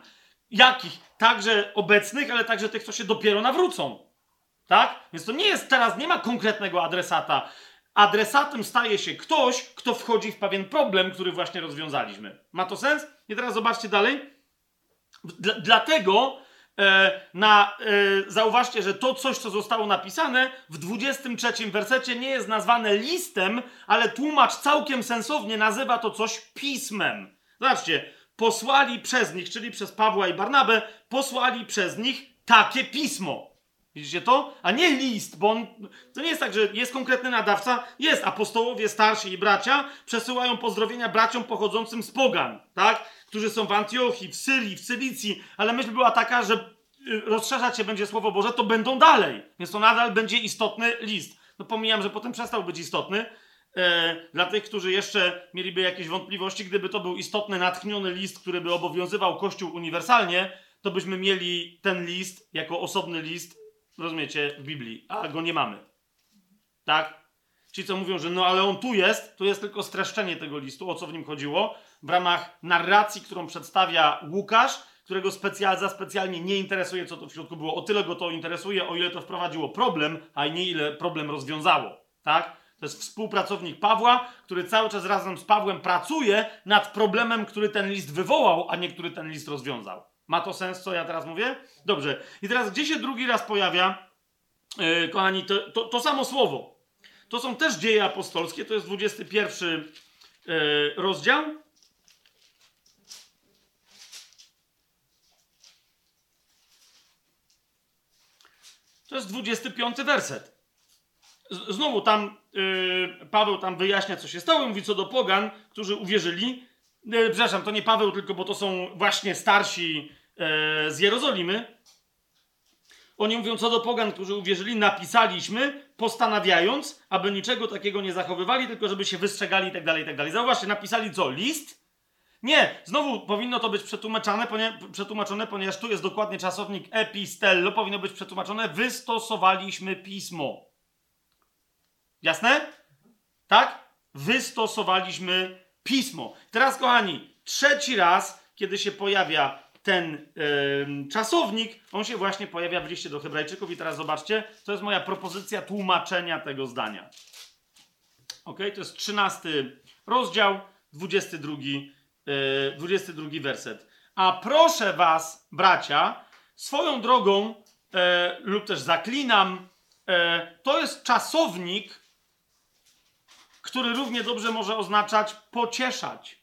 Jakich? Także obecnych, ale także tych, co się dopiero nawrócą. Tak? Więc to nie jest teraz, nie ma konkretnego adresata. Adresatem staje się ktoś, kto wchodzi w pewien problem, który właśnie rozwiązaliśmy. Ma to sens? I teraz zobaczcie dalej. Dla, dlatego e, na, e, zauważcie, że to coś, co zostało napisane w 23 wersecie nie jest nazwane listem, ale tłumacz całkiem sensownie nazywa to coś pismem. Zobaczcie, posłali przez nich, czyli przez Pawła i Barnabę, posłali przez nich takie pismo. Widzicie to? A nie list, bo on, to nie jest tak, że jest konkretny nadawca. Jest, apostołowie starsi i bracia przesyłają pozdrowienia braciom pochodzącym z pogan, tak? Którzy są w Antiochii, w Syrii, w Cylicji, ale myśl była taka, że y, rozszerzać się będzie Słowo Boże, to będą dalej. Więc to nadal będzie istotny list. No pomijam, że potem przestał być istotny, dla tych, którzy jeszcze mieliby jakieś wątpliwości, gdyby to był istotny, natchniony list, który by obowiązywał Kościół uniwersalnie, to byśmy mieli ten list jako osobny list, rozumiecie, w Biblii, a go nie mamy. Tak? Ci, co mówią, że no ale on tu jest, to jest tylko streszczenie tego listu, o co w nim chodziło, w ramach narracji, którą przedstawia Łukasz, którego specjal, za specjalnie nie interesuje, co to w środku było. O tyle go to interesuje, o ile to wprowadziło problem, a nie ile problem rozwiązało. Tak? To jest współpracownik Pawła, który cały czas razem z Pawłem pracuje nad problemem, który ten list wywołał, a nie który ten list rozwiązał. Ma to sens, co ja teraz mówię? Dobrze. I teraz, gdzie się drugi raz pojawia, yy, kochani, to, to, to, samo słowo. To są też dzieje apostolskie, to jest 21 yy, rozdział. To jest 25 werset. Znowu tam yy, Paweł tam wyjaśnia, co się stało mówi co do pogan, którzy uwierzyli. Yy, przepraszam, to nie Paweł, tylko bo to są właśnie starsi yy, z Jerozolimy. Oni mówią, co do pogan, którzy uwierzyli, napisaliśmy, postanawiając, aby niczego takiego nie zachowywali, tylko żeby się wystrzegali i tak dalej, i tak dalej. Zauważcie, napisali co? List? Nie, znowu powinno to być przetłumaczone, ponieważ, przetłumaczone, ponieważ tu jest dokładnie czasownik epistello, powinno być przetłumaczone, wystosowaliśmy pismo. Jasne? Tak? Wystosowaliśmy pismo. Teraz, kochani, trzeci raz, kiedy się pojawia ten yy, czasownik, on się właśnie pojawia w liście do Hebrajczyków. I teraz zobaczcie, to jest moja propozycja tłumaczenia tego zdania. Ok, to jest 13 rozdział, 22, yy, 22 werset. A proszę was, bracia, swoją drogą, yy, lub też zaklinam, e, to jest czasownik, który równie dobrze może oznaczać pocieszać.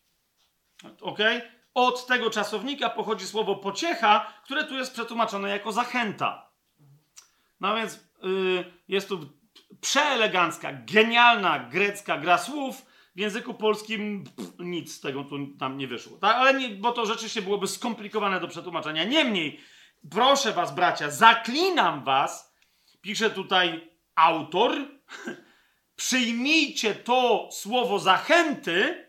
Ok? Od tego czasownika pochodzi słowo pociecha, które tu jest przetłumaczone jako zachęta. No więc yy, jest tu przeelegancka, genialna grecka gra słów. W języku polskim pff, nic z tego tu nam nie wyszło. Tak? Ale nie, bo to rzeczywiście byłoby skomplikowane do przetłumaczenia. Niemniej, proszę was, bracia, zaklinam was, pisze tutaj autor, *laughs* przyjmijcie to słowo zachęty,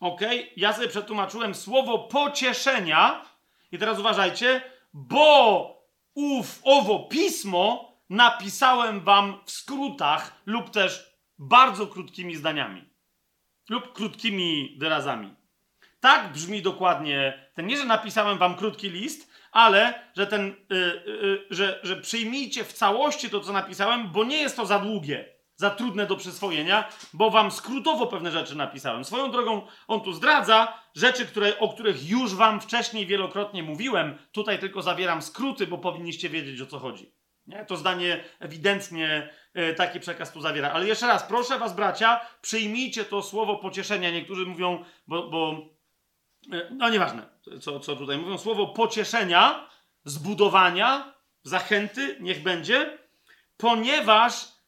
ok? Ja sobie przetłumaczyłem słowo pocieszenia i teraz uważajcie, bo ów, owo pismo napisałem wam w skrótach lub też bardzo krótkimi zdaniami lub krótkimi wyrazami. Tak brzmi dokładnie ten, nie, że napisałem wam krótki list, ale że ten, yy, yy, że, że przyjmijcie w całości to, co napisałem, bo nie jest to za długie za trudne do przyswojenia, bo wam skrótowo pewne rzeczy napisałem. Swoją drogą on tu zdradza rzeczy, które, o których już wam wcześniej wielokrotnie mówiłem. Tutaj tylko zawieram skróty, bo powinniście wiedzieć o co chodzi. Nie? To zdanie ewidentnie e, taki przekaz tu zawiera. Ale jeszcze raz, proszę was, bracia, przyjmijcie to słowo pocieszenia. Niektórzy mówią, bo, bo e, no nieważne, co, co tutaj mówią, słowo pocieszenia, zbudowania, zachęty, niech będzie, ponieważ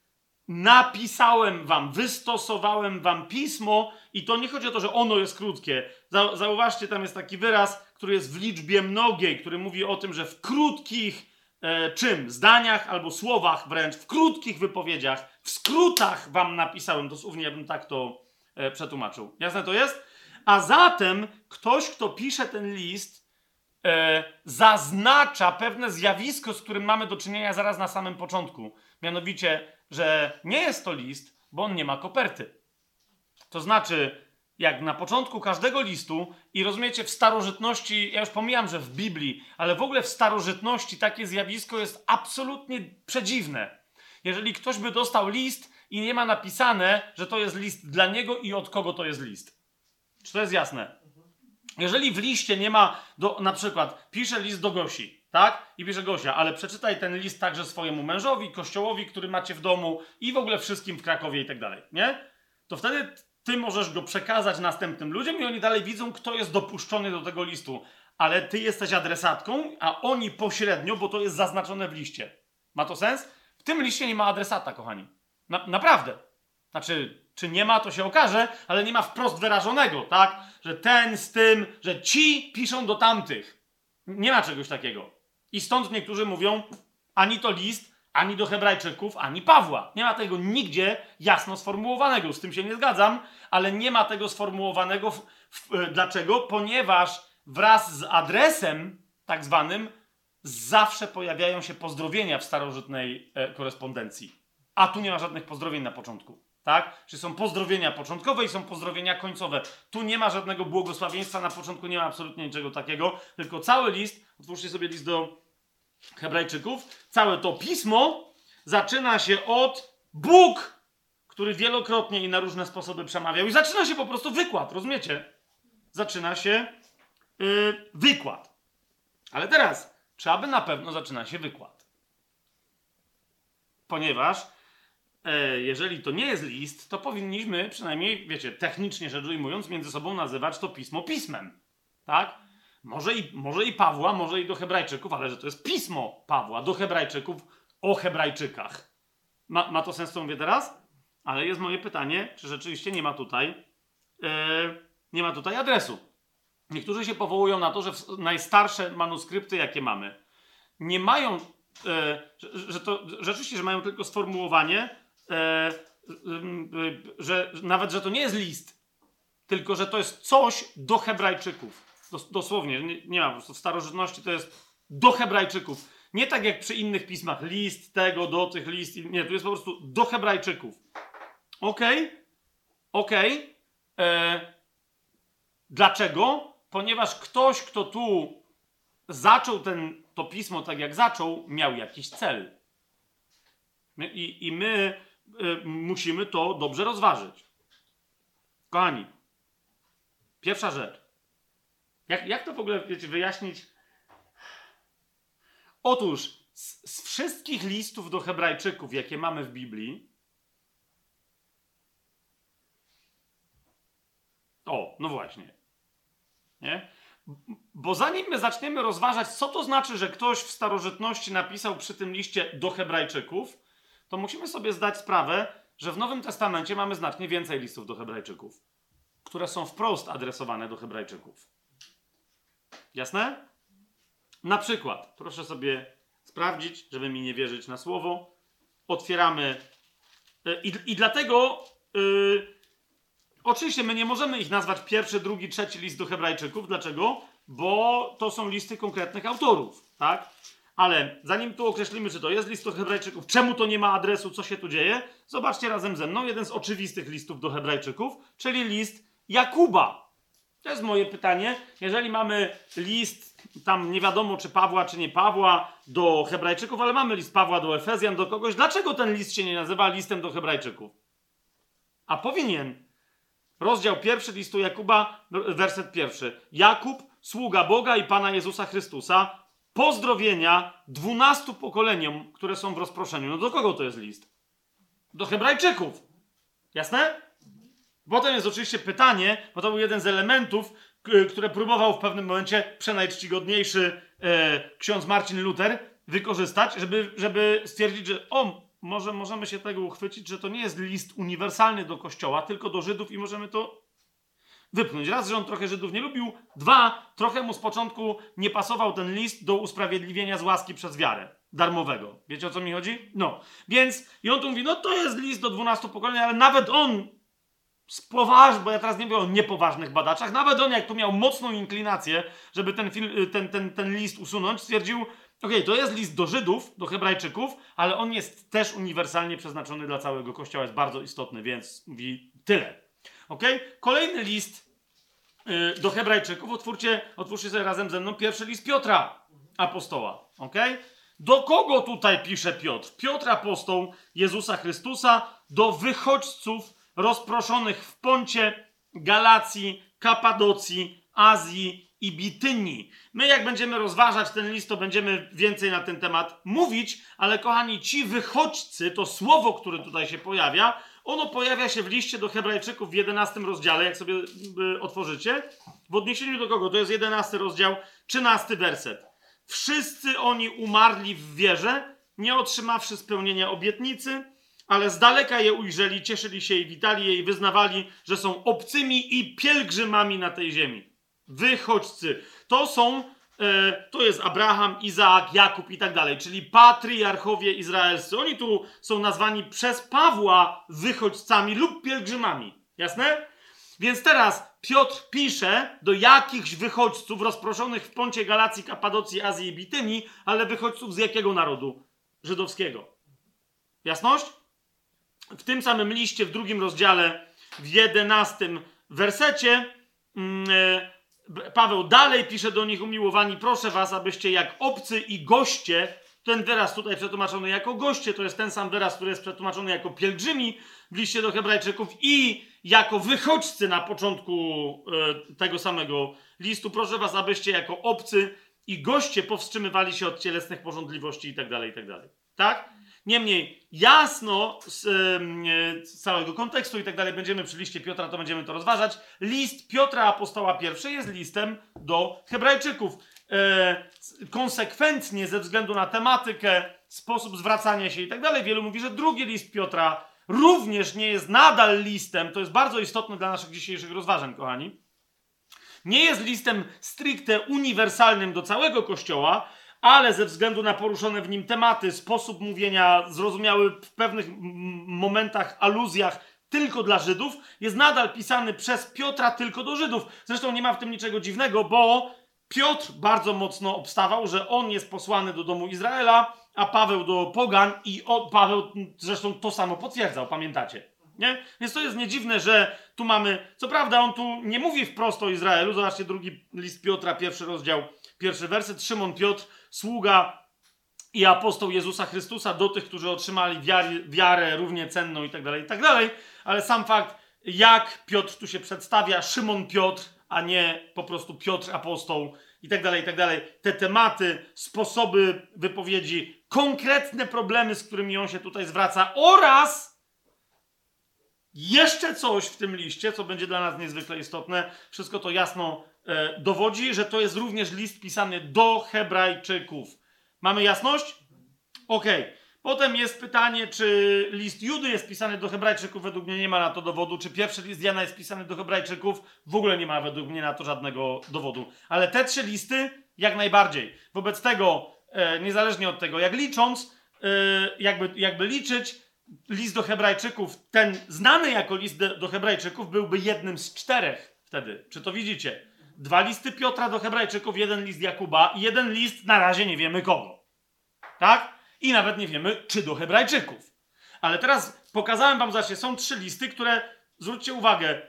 napisałem wam, wystosowałem wam pismo i to nie chodzi o to, że ono jest krótkie. Zauważcie, tam jest taki wyraz, który jest w liczbie mnogiej, który mówi o tym, że w krótkich e, czym? Zdaniach albo słowach wręcz, w krótkich wypowiedziach, w skrótach wam napisałem. Dosłownie ja bym tak to e, przetłumaczył. Jasne to jest? A zatem ktoś, kto pisze ten list, e, zaznacza pewne zjawisko, z którym mamy do czynienia zaraz na samym początku. Mianowicie że nie jest to list, bo on nie ma koperty. To znaczy, jak na początku każdego listu, i rozumiecie, w starożytności, ja już pomijam, że w Biblii, ale w ogóle w starożytności takie zjawisko jest absolutnie przedziwne. Jeżeli ktoś by dostał list i nie ma napisane, że to jest list dla niego i od kogo to jest list. Czy to jest jasne? Jeżeli w liście nie ma, do, na przykład, pisze list do Gosi, tak? I bierze Gosia, ale przeczytaj ten list także swojemu mężowi, kościołowi, który macie w domu i w ogóle wszystkim w Krakowie i tak dalej, nie? To wtedy ty możesz go przekazać następnym ludziom i oni dalej widzą, kto jest dopuszczony do tego listu. Ale ty jesteś adresatką, a oni pośrednio, bo to jest zaznaczone w liście. Ma to sens? W tym liście nie ma adresata, kochani. Na, naprawdę. Znaczy, czy nie ma, to się okaże, ale nie ma wprost wyrażonego, tak? Że ten z tym, że ci piszą do tamtych. Nie ma czegoś takiego. I stąd niektórzy mówią, ani to list, ani do Hebrajczyków, ani Pawła. Nie ma tego nigdzie jasno sformułowanego. Z tym się nie zgadzam, ale nie ma tego sformułowanego. W, w, e, dlaczego? Ponieważ wraz z adresem, tak zwanym, zawsze pojawiają się pozdrowienia w starożytnej e, korespondencji. A tu nie ma żadnych pozdrowień na początku. Tak? Czyli są pozdrowienia początkowe i są pozdrowienia końcowe. Tu nie ma żadnego błogosławieństwa, na początku nie ma absolutnie niczego takiego, tylko cały list, otwórzcie sobie list do Hebrajczyków, całe to pismo zaczyna się od Bóg, który wielokrotnie i na różne sposoby przemawiał. I zaczyna się po prostu wykład, rozumiecie? Zaczyna się yy, wykład. Ale teraz, czy aby na pewno zaczyna się wykład? Ponieważ e, jeżeli to nie jest list, to powinniśmy przynajmniej, wiecie, technicznie rzecz ujmując, między sobą nazywać to pismo pismem. Tak? Może i, może i Pawła, może i do Hebrajczyków, ale że to jest pismo Pawła do Hebrajczyków o Hebrajczykach. Ma, ma to sens, co mówię teraz? Ale jest moje pytanie, czy rzeczywiście nie ma tutaj, e, nie ma tutaj adresu. Niektórzy się powołują na to, że najstarsze manuskrypty, jakie mamy, nie mają, e, że, że, to rzeczywiście, że mają tylko sformułowanie, e, że nawet, że to nie jest list, tylko że to jest coś do Hebrajczyków. Dos, dosłownie, nie, nie ma, po prostu w starożytności to jest do Hebrajczyków. Nie tak jak przy innych pismach, list tego, do tych list. Nie, tu jest po prostu do Hebrajczyków. Okej, okay. okej. Okay. E, dlaczego? Ponieważ ktoś, kto tu zaczął ten, to pismo tak jak zaczął, miał jakiś cel. I, i my y, musimy to dobrze rozważyć. Kochani, pierwsza rzecz. Jak, jak to w ogóle wiecie, wyjaśnić? Otóż z, z wszystkich listów do Hebrajczyków, jakie mamy w Biblii, o, no właśnie. Nie? Bo zanim my zaczniemy rozważać, co to znaczy, że ktoś w starożytności napisał przy tym liście do Hebrajczyków, to musimy sobie zdać sprawę, że w Nowym Testamencie mamy znacznie więcej listów do Hebrajczyków, które są wprost adresowane do Hebrajczyków. Jasne? Na przykład, proszę sobie sprawdzić, żeby mi nie wierzyć na słowo. Otwieramy. E, I, i dlatego. Yy, oczywiście my nie możemy ich nazwać pierwszy, drugi, trzeci list do Hebrajczyków. Dlaczego? Bo to są listy konkretnych autorów, tak? Ale zanim tu określimy, czy to jest list do Hebrajczyków, czemu to nie ma adresu, co się tu dzieje, zobaczcie razem ze mną jeden z oczywistych listów do Hebrajczyków, czyli list Jakuba. To jest moje pytanie. Jeżeli mamy list, tam nie wiadomo czy Pawła, czy nie Pawła, do Hebrajczyków, ale mamy list Pawła do Efezjan, do kogoś, dlaczego ten list się nie nazywa listem do Hebrajczyków? A powinien. Rozdział pierwszy listu Jakuba, werset pierwszy. Jakub, sługa Boga i Pana Jezusa Chrystusa, pozdrowienia dwunastu pokoleniom, które są w rozproszeniu. No do kogo to jest list? Do Hebrajczyków. Jasne? Potem jest oczywiście pytanie, bo to był jeden z elementów, które próbował w pewnym momencie przenajczcigodniejszy e, ksiądz Marcin Luther wykorzystać, żeby, żeby stwierdzić, że o, może możemy się tego uchwycić, że to nie jest list uniwersalny do Kościoła, tylko do Żydów i możemy to wypchnąć. Raz, że on trochę Żydów nie lubił. Dwa, trochę mu z początku nie pasował ten list do usprawiedliwienia z łaski przez wiarę darmowego. Wiecie o co mi chodzi? No. Więc i on tu mówi, no to jest list do 12 pokoleń, ale nawet on spoważ, bo ja teraz nie mówię o niepoważnych badaczach, nawet on jak tu miał mocną inklinację, żeby ten, film, ten, ten, ten list usunąć, stwierdził, okay, to jest list do Żydów, do Hebrajczyków, ale on jest też uniwersalnie przeznaczony dla całego Kościoła, jest bardzo istotny, więc mówi tyle. Okay? Kolejny list yy, do Hebrajczyków, otwórzcie, otwórzcie sobie razem ze mną pierwszy list Piotra, apostoła. Okay? Do kogo tutaj pisze Piotr? Piotr apostoł Jezusa Chrystusa, do wychodźców rozproszonych w Poncie, Galacji, Kapadocji, Azji i Bitynii. My, jak będziemy rozważać ten list, to będziemy więcej na ten temat mówić, ale kochani, ci wychodźcy, to słowo, które tutaj się pojawia, ono pojawia się w liście do Hebrajczyków w 11 rozdziale, jak sobie y, otworzycie. W odniesieniu do kogo? To jest 11 rozdział, 13 werset. Wszyscy oni umarli w wierze, nie otrzymawszy spełnienia obietnicy, ale z daleka je ujrzeli, cieszyli się i witali je i wyznawali, że są obcymi i pielgrzymami na tej ziemi. Wychodźcy. To są e, to jest Abraham, Izaak, Jakub i tak dalej, czyli patriarchowie izraelscy. Oni tu są nazwani przez Pawła wychodźcami lub pielgrzymami. Jasne? Więc teraz Piotr pisze do jakichś wychodźców rozproszonych w Poncie Galacji, Kapadocji, Azji i Bitynii, ale wychodźców z jakiego narodu? Żydowskiego. Jasność? W tym samym liście, w drugim rozdziale, w jedenastym wersecie, mm, e, Paweł dalej pisze do nich umiłowani, proszę was, abyście jak obcy i goście, ten wyraz tutaj przetłumaczony jako goście, to jest ten sam wyraz, który jest przetłumaczony jako pielgrzymi w liście do Hebrajczyków i jako wychodźcy na początku e, tego samego listu. Proszę was, abyście jako obcy i goście powstrzymywali się od cielesnych porządliwości i tak dalej, i tak dalej. Tak? Niemniej jasno z, e, z, całego kontekstu i tak dalej, będziemy przy liście Piotra, to będziemy to rozważać. List Piotra Apostoła pierwszy jest listem do Hebrajczyków. E, konsekwentnie ze względu na tematykę, sposób zwracania się i tak dalej. Wielu mówi, że drugi list Piotra również nie jest nadal listem, to jest bardzo istotne dla naszych dzisiejszych rozważań, kochani. Nie jest listem stricte uniwersalnym do całego Kościoła, ale ze względu na poruszone w nim tematy, sposób mówienia, zrozumiały w pewnych momentach, aluzjach tylko dla Żydów, jest nadal pisany przez Piotra tylko do Żydów. Zresztą nie ma w tym niczego dziwnego, bo Piotr bardzo mocno obstawał, że on jest posłany do domu Izraela, a Paweł do Pogan i o, Paweł zresztą to samo potwierdzał, pamiętacie? Nie? Więc to jest niedziwne, że tu mamy, co prawda on tu nie mówi wprost o Izraelu, zobaczcie drugi list Piotra, pierwszy rozdział, pierwszy werset, Szymon Piotr, sługa i apostoł Jezusa Chrystusa do tych, którzy otrzymali wiary, wiarę równie cenną i tak dalej, i tak dalej, ale sam fakt, jak Piotr tu się przedstawia, Szymon Piotr, a nie po prostu Piotr apostoł i tak dalej, i tak dalej. Te tematy, sposoby wypowiedzi, konkretne problemy, z którymi on się tutaj zwraca oraz jeszcze coś w tym liście, co będzie dla nas niezwykle istotne. Wszystko to jasno dowodzi, że to jest również list pisany do Hebrajczyków. Mamy jasność? Okej. Okay. Potem jest pytanie, czy list Judy jest pisany do Hebrajczyków, według mnie nie ma na to dowodu. Czy pierwszy list Jana jest pisany do Hebrajczyków, w ogóle nie ma według mnie na to żadnego dowodu. Ale te trzy listy jak najbardziej. Wobec tego, e, niezależnie od tego, jak licząc, e, jakby, jakby liczyć, list do Hebrajczyków, ten znany jako list do Hebrajczyków, byłby jednym z czterech wtedy. Czy to widzicie? Dwa listy Piotra do Hebrajczyków, jeden list Jakuba i jeden list, na razie nie wiemy kogo. Tak? I nawet nie wiemy, czy do Hebrajczyków. Ale teraz pokazałem wam, zobaczcie, są trzy listy, które, zwróćcie uwagę,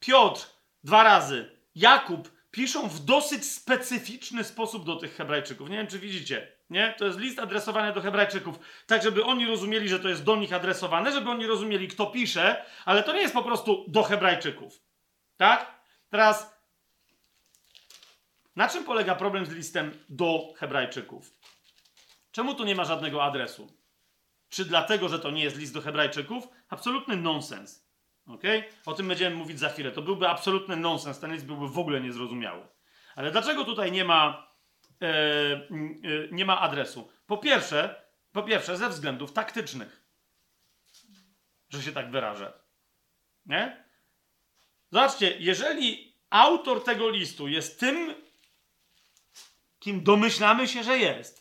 Piotr dwa razy, Jakub piszą w dosyć specyficzny sposób do tych Hebrajczyków. Nie wiem, czy widzicie. Nie? To jest list adresowany do Hebrajczyków, tak żeby oni rozumieli, że to jest do nich adresowane, żeby oni rozumieli, kto pisze, ale to nie jest po prostu do Hebrajczyków. Tak? Teraz, na czym polega problem z listem do Hebrajczyków? Czemu tu nie ma żadnego adresu? Czy dlatego, że to nie jest list do Hebrajczyków? Absolutny nonsens. Okay? O tym będziemy mówić za chwilę. To byłby absolutny nonsens. Ten list byłby w ogóle niezrozumiały. Ale dlaczego tutaj nie ma, e, e, nie ma adresu? Po pierwsze, po pierwsze, ze względów taktycznych. Że się tak wyrażę. Nie? Zobaczcie, jeżeli autor tego listu jest tym, kim domyślamy się, że jest,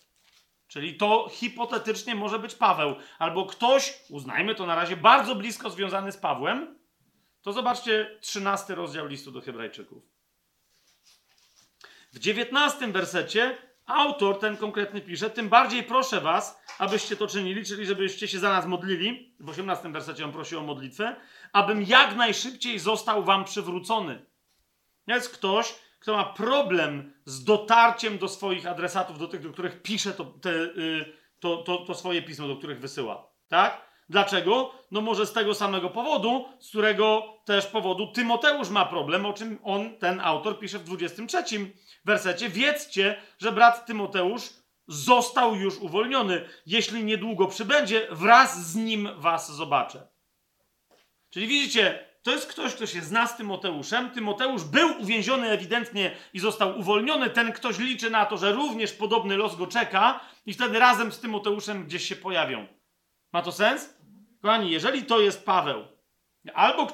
Czyli to hipotetycznie może być Paweł, albo ktoś, uznajmy to na razie, bardzo blisko związany z Pawłem. To zobaczcie 13 rozdział listu do Hebrajczyków. W 19 wersecie autor ten konkretny pisze: Tym bardziej proszę was, abyście to czynili, czyli żebyście się za nas modlili. W 18 wersecie on prosi o modlitwę, abym jak najszybciej został wam przywrócony. Jest ktoś, kto ma problem z dotarciem do swoich adresatów, do tych, do których pisze to, te, y, to, to, to swoje pismo, do których wysyła. Tak? Dlaczego? No może z tego samego powodu, z którego też powodu Tymoteusz ma problem, o czym on, ten autor, pisze w 23 wersecie. Wiedzcie, że brat Tymoteusz został już uwolniony. Jeśli niedługo przybędzie, wraz z nim was zobaczę. Czyli widzicie, to jest ktoś, kto się zna z Tymoteuszem. Tymoteusz był uwięziony ewidentnie i został uwolniony. Ten ktoś liczy na to, że również podobny los go czeka i wtedy razem z Tymoteuszem gdzieś się pojawią. Ma to sens? Kochani, jeżeli to jest Paweł, albo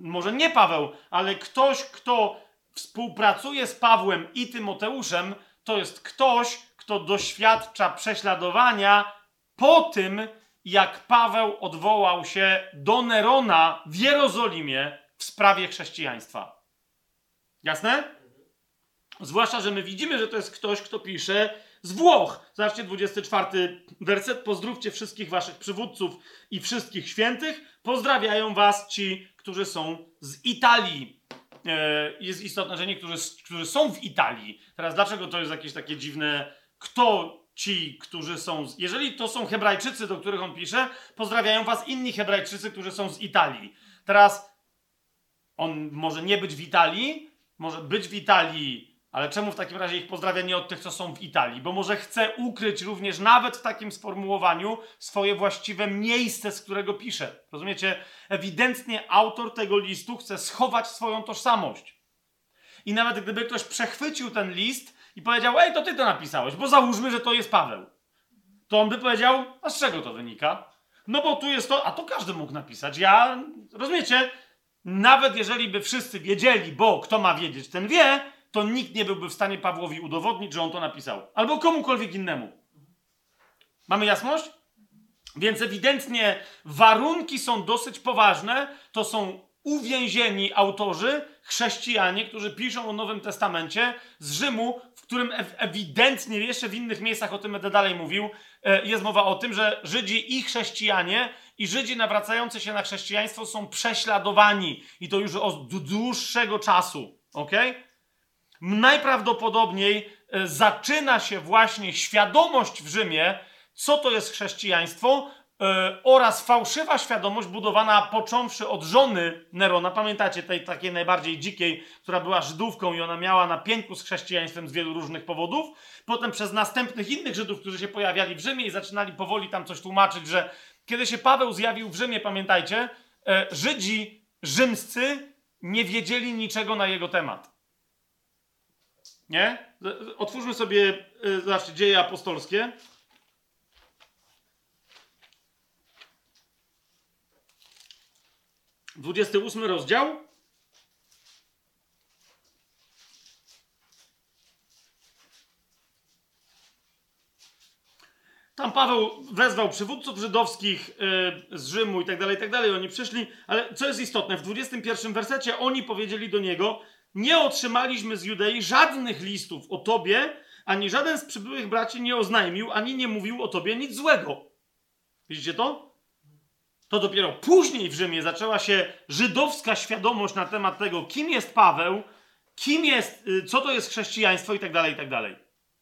może nie Paweł, ale ktoś, kto współpracuje z Pawłem i Tymoteuszem, to jest ktoś, kto doświadcza prześladowania po tym, jak Paweł odwołał się do Nerona w Jerozolimie w sprawie chrześcijaństwa. Jasne? Zwłaszcza, że my widzimy, że to jest ktoś, kto pisze z Włoch. Zobaczcie, 24 werset. Pozdrówcie wszystkich waszych przywódców i wszystkich świętych. Pozdrawiają was ci, którzy są z Italii. E, jest istotne, że niektórzy, którzy są w Italii. Teraz dlaczego to jest jakieś takie dziwne? Kto ci, którzy są. Z... Jeżeli to są Hebrajczycy, do których on pisze, pozdrawiają was inni Hebrajczycy, którzy są z Italii. Teraz on może nie być w Italii, może być w Italii, ale czemu w takim razie ich pozdrawia nie od tych, co są w Italii? Bo może chce ukryć również, nawet w takim sformułowaniu, swoje właściwe miejsce, z którego pisze. Rozumiecie? Ewidentnie autor tego listu chce schować swoją tożsamość. I nawet gdyby ktoś przechwycił ten list i powiedział, ej, to ty to napisałeś, bo załóżmy, że to jest Paweł. To on by powiedział, a z czego to wynika? No bo tu jest to, a to każdy mógł napisać. Ja, rozumiecie? Nawet jeżeli by wszyscy wiedzieli, bo kto ma wiedzieć, ten wie, to nikt nie byłby w stanie Pawłowi udowodnić, że on to napisał. Albo komukolwiek innemu. Mamy jasność? Więc ewidentnie warunki są dosyć poważne. To są uwięzieni autorzy, chrześcijanie, którzy piszą o Nowym Testamencie z Rzymu, którym ewidentnie, jeszcze w innych miejscach o tym będę dalej mówił, e, jest mowa o tym, że Żydzi i chrześcijanie i Żydzi nawracający się na chrześcijaństwo są prześladowani. I to już od dłuższego czasu. ok? Najprawdopodobniej e, zaczyna się właśnie świadomość w Rzymie, co to jest chrześcijaństwo, oraz fałszywa świadomość budowana począwszy od żony Nerona, pamiętacie tej takiej najbardziej dzikiej, która była Żydówką i ona miała na pięku z chrześcijaństwem z wielu różnych powodów, potem przez następnych innych Żydów, którzy się pojawiali w Rzymie i zaczynali powoli tam coś tłumaczyć, że kiedy się Paweł zjawił w Rzymie, pamiętajcie, e, Żydzi rzymscy nie wiedzieli niczego na jego temat. Nie? Otwórzmy sobie, e, zobaczcie, dzieje apostolskie. 28 rozdział. Tam Paweł wezwał przywódców żydowskich yy, z Rzymu i tak dalej, i tak dalej. Oni przyszli, ale co jest istotne, w 21 wersecie oni powiedzieli do niego: Nie otrzymaliśmy z Judei żadnych listów o tobie, ani żaden z przybyłych braci nie oznajmił, ani nie mówił o tobie nic złego. Widzicie to? To dopiero później w Rzymie zaczęła się żydowska świadomość na temat tego, kim jest Paweł, kim jest, y, co to jest chrześcijaństwo i tak dalej, i tak dalej.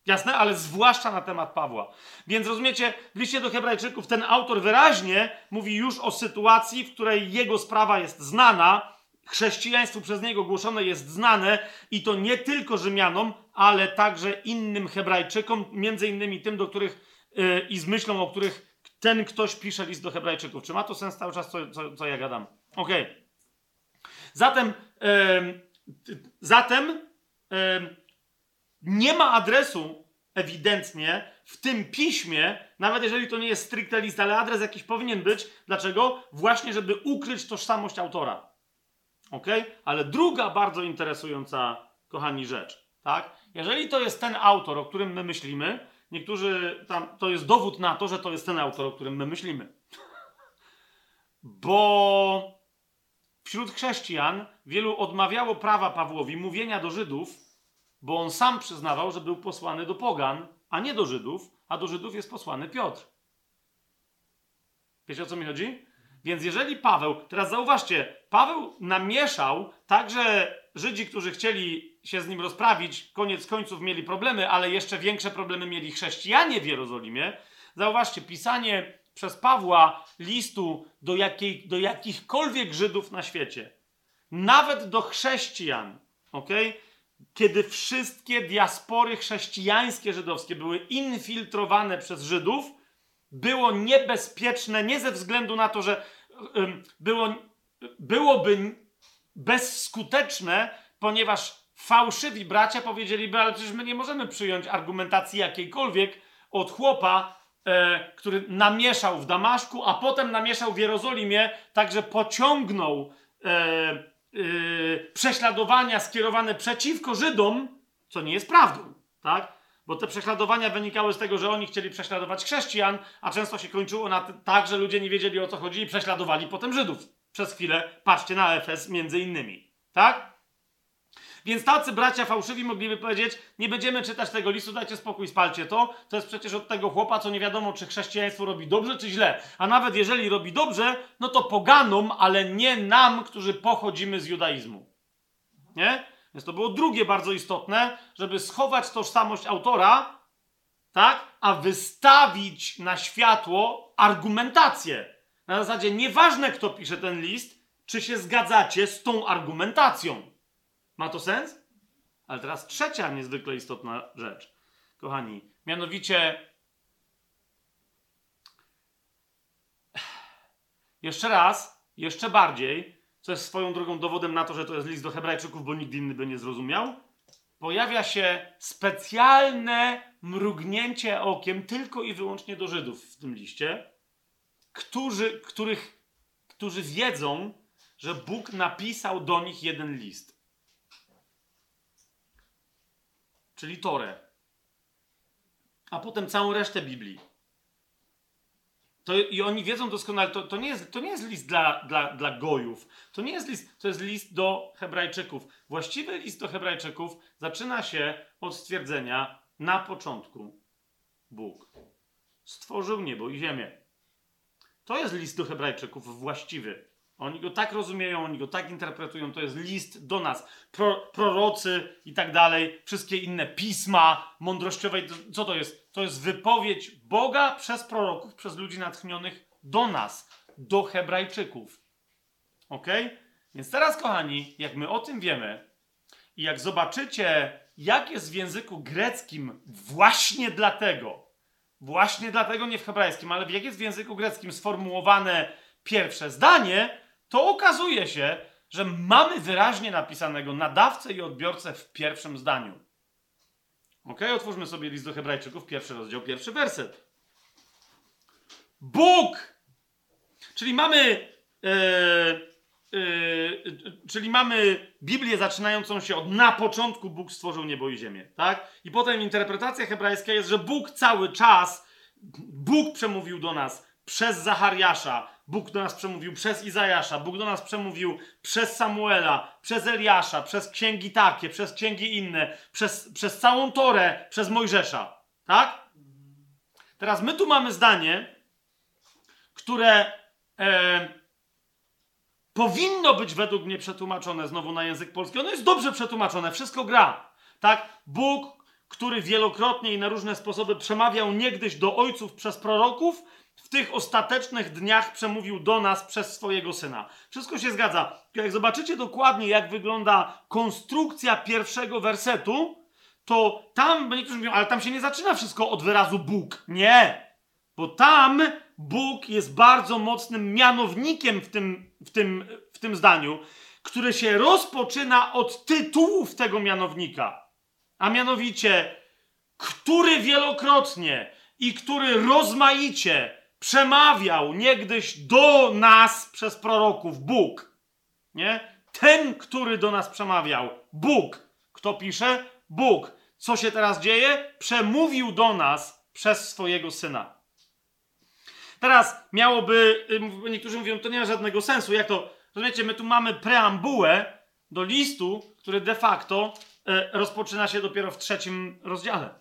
Jasne? Ale zwłaszcza na temat Pawła. Więc rozumiecie, w liście do Hebrajczyków ten autor wyraźnie mówi już o sytuacji, w której jego sprawa jest znana, chrześcijaństwo przez niego głoszone jest znane i to nie tylko Rzymianom, ale także innym Hebrajczykom, między innymi tym, do których yy, i z myślą, o których ten ktoś pisze list do Hebrajczyków. Czy ma to sens cały czas, co, co, co ja gadam? Okej. Zatem, zatem nie ma adresu ewidentnie w tym piśmie, nawet jeżeli to nie jest stricte list, ale adres jakiś powinien być. Dlaczego? Właśnie, żeby ukryć tożsamość autora. Ok? Ale druga bardzo interesująca, kochani, rzecz. Tak? Jeżeli to jest ten autor, o którym my myślimy, niektórzy tam, to jest dowód na to, że to jest ten autor, o którym my myślimy. Bo wśród chrześcijan wielu odmawiało prawa Pawłowi mówienia do Żydów, bo on sam przyznawał, że był posłany do pogan, a nie do Żydów, a do Żydów jest posłany Piotr. Wiecie o co mi chodzi? Więc jeżeli Paweł, teraz zauważcie, Paweł namieszał także Żydzi, którzy chcieli się z nim rozprawić, koniec końców mieli problemy, ale jeszcze większe problemy mieli chrześcijanie w Jerozolimie. Zauważcie, pisanie przez Pawła listu do, jakiej, do jakichkolwiek Żydów na świecie, nawet do chrześcijan, ok? Kiedy wszystkie diaspory chrześcijańskie żydowskie były infiltrowane przez Żydów, było niebezpieczne nie ze względu na to, że było, byłoby bezskuteczne, ponieważ fałszywi bracia powiedzieliby, ale przecież my nie możemy przyjąć argumentacji jakiejkolwiek od chłopa, e, który namieszał w Damaszku, a potem namieszał w Jerozolimie, także pociągnął e, e, prześladowania skierowane przeciwko Żydom, co nie jest prawdą, tak? Bo te prześladowania wynikały z tego, że oni chcieli prześladować chrześcijan, a często się kończyło na tak, że ludzie nie wiedzieli o co chodzi i prześladowali potem Żydów. Przez chwilę, patrzcie na Efes między innymi. Tak? Więc tacy bracia fałszywi mogliby powiedzieć: Nie będziemy czytać tego listu, dajcie spokój, spalcie to. To jest przecież od tego chłopa, co nie wiadomo, czy chrześcijaństwo robi dobrze, czy źle. A nawet jeżeli robi dobrze, no to poganom, ale nie nam, którzy pochodzimy z judaizmu. Nie? Więc to było drugie bardzo istotne, żeby schować tożsamość autora, tak? A wystawić na światło argumentację. Na zasadzie nieważne, kto pisze ten list, czy się zgadzacie z tą argumentacją. Ma to sens? Ale teraz trzecia niezwykle istotna rzecz, kochani. Mianowicie, jeszcze raz, jeszcze bardziej, co jest swoją drogą dowodem na to, że to jest list do Hebrajczyków, bo nikt inny by nie zrozumiał, pojawia się specjalne mrugnięcie okiem tylko i wyłącznie do Żydów w tym liście, którzy, których, którzy wiedzą, że Bóg napisał do nich jeden list. czyli Torę, a potem całą resztę Biblii. To, I oni wiedzą doskonale, to, to, nie, jest, to nie jest list dla, dla, dla gojów, to nie jest list, to jest list do Hebrajczyków. Właściwy list do Hebrajczyków zaczyna się od stwierdzenia na początku Bóg stworzył niebo i ziemię. To jest list do Hebrajczyków właściwy. Oni go tak rozumieją, oni go tak interpretują. To jest list do nas. Pro, prorocy i tak dalej, wszystkie inne pisma mądrościowe. Co to jest? To jest wypowiedź Boga przez proroków, przez ludzi natchnionych do nas, do Hebrajczyków. Ok? Więc teraz, kochani, jak my o tym wiemy i jak zobaczycie, jak jest w języku greckim właśnie dlatego, właśnie dlatego nie w hebrajskim, ale jak jest w języku greckim sformułowane pierwsze zdanie, to okazuje się, że mamy wyraźnie napisanego nadawcę i odbiorcę w pierwszym zdaniu. Ok, otwórzmy sobie list do Hebrajczyków, pierwszy rozdział, pierwszy werset. Bóg! Czyli mamy. E, e, czyli mamy Biblię zaczynającą się od na początku Bóg stworzył niebo i ziemię, tak? I potem interpretacja hebrajska jest, że Bóg cały czas, Bóg przemówił do nas przez Zachariasza, Bóg do nas przemówił przez Izajasza, Bóg do nas przemówił przez Samuela, przez Eliasza, przez księgi takie, przez księgi inne, przez, przez całą Torę, przez Mojżesza. Tak? Teraz my tu mamy zdanie, które e, powinno być według mnie przetłumaczone znowu na język polski. Ono jest dobrze przetłumaczone, wszystko gra. Tak? Bóg, który wielokrotnie i na różne sposoby przemawiał niegdyś do ojców przez proroków, w tych ostatecznych dniach przemówił do nas przez swojego syna. Wszystko się zgadza. Jak zobaczycie dokładnie, jak wygląda konstrukcja pierwszego wersetu, to tam, niektórzy mówią, ale tam się nie zaczyna wszystko od wyrazu Bóg. Nie! Bo tam Bóg jest bardzo mocnym mianownikiem w tym, w tym, w tym zdaniu, które się rozpoczyna od tytułów tego mianownika. A mianowicie, który wielokrotnie i który rozmaicie przemawiał niegdyś do nas przez proroków Bóg. Nie? Ten, który do nas przemawiał, Bóg. Kto pisze? Bóg. Co się teraz dzieje? Przemówił do nas przez swojego syna. Teraz miałoby, niektórzy mówią, to nie ma żadnego sensu. Jak to? Rozumiecie, my tu mamy preambułę do listu, który de facto e, rozpoczyna się dopiero w trzecim rozdziale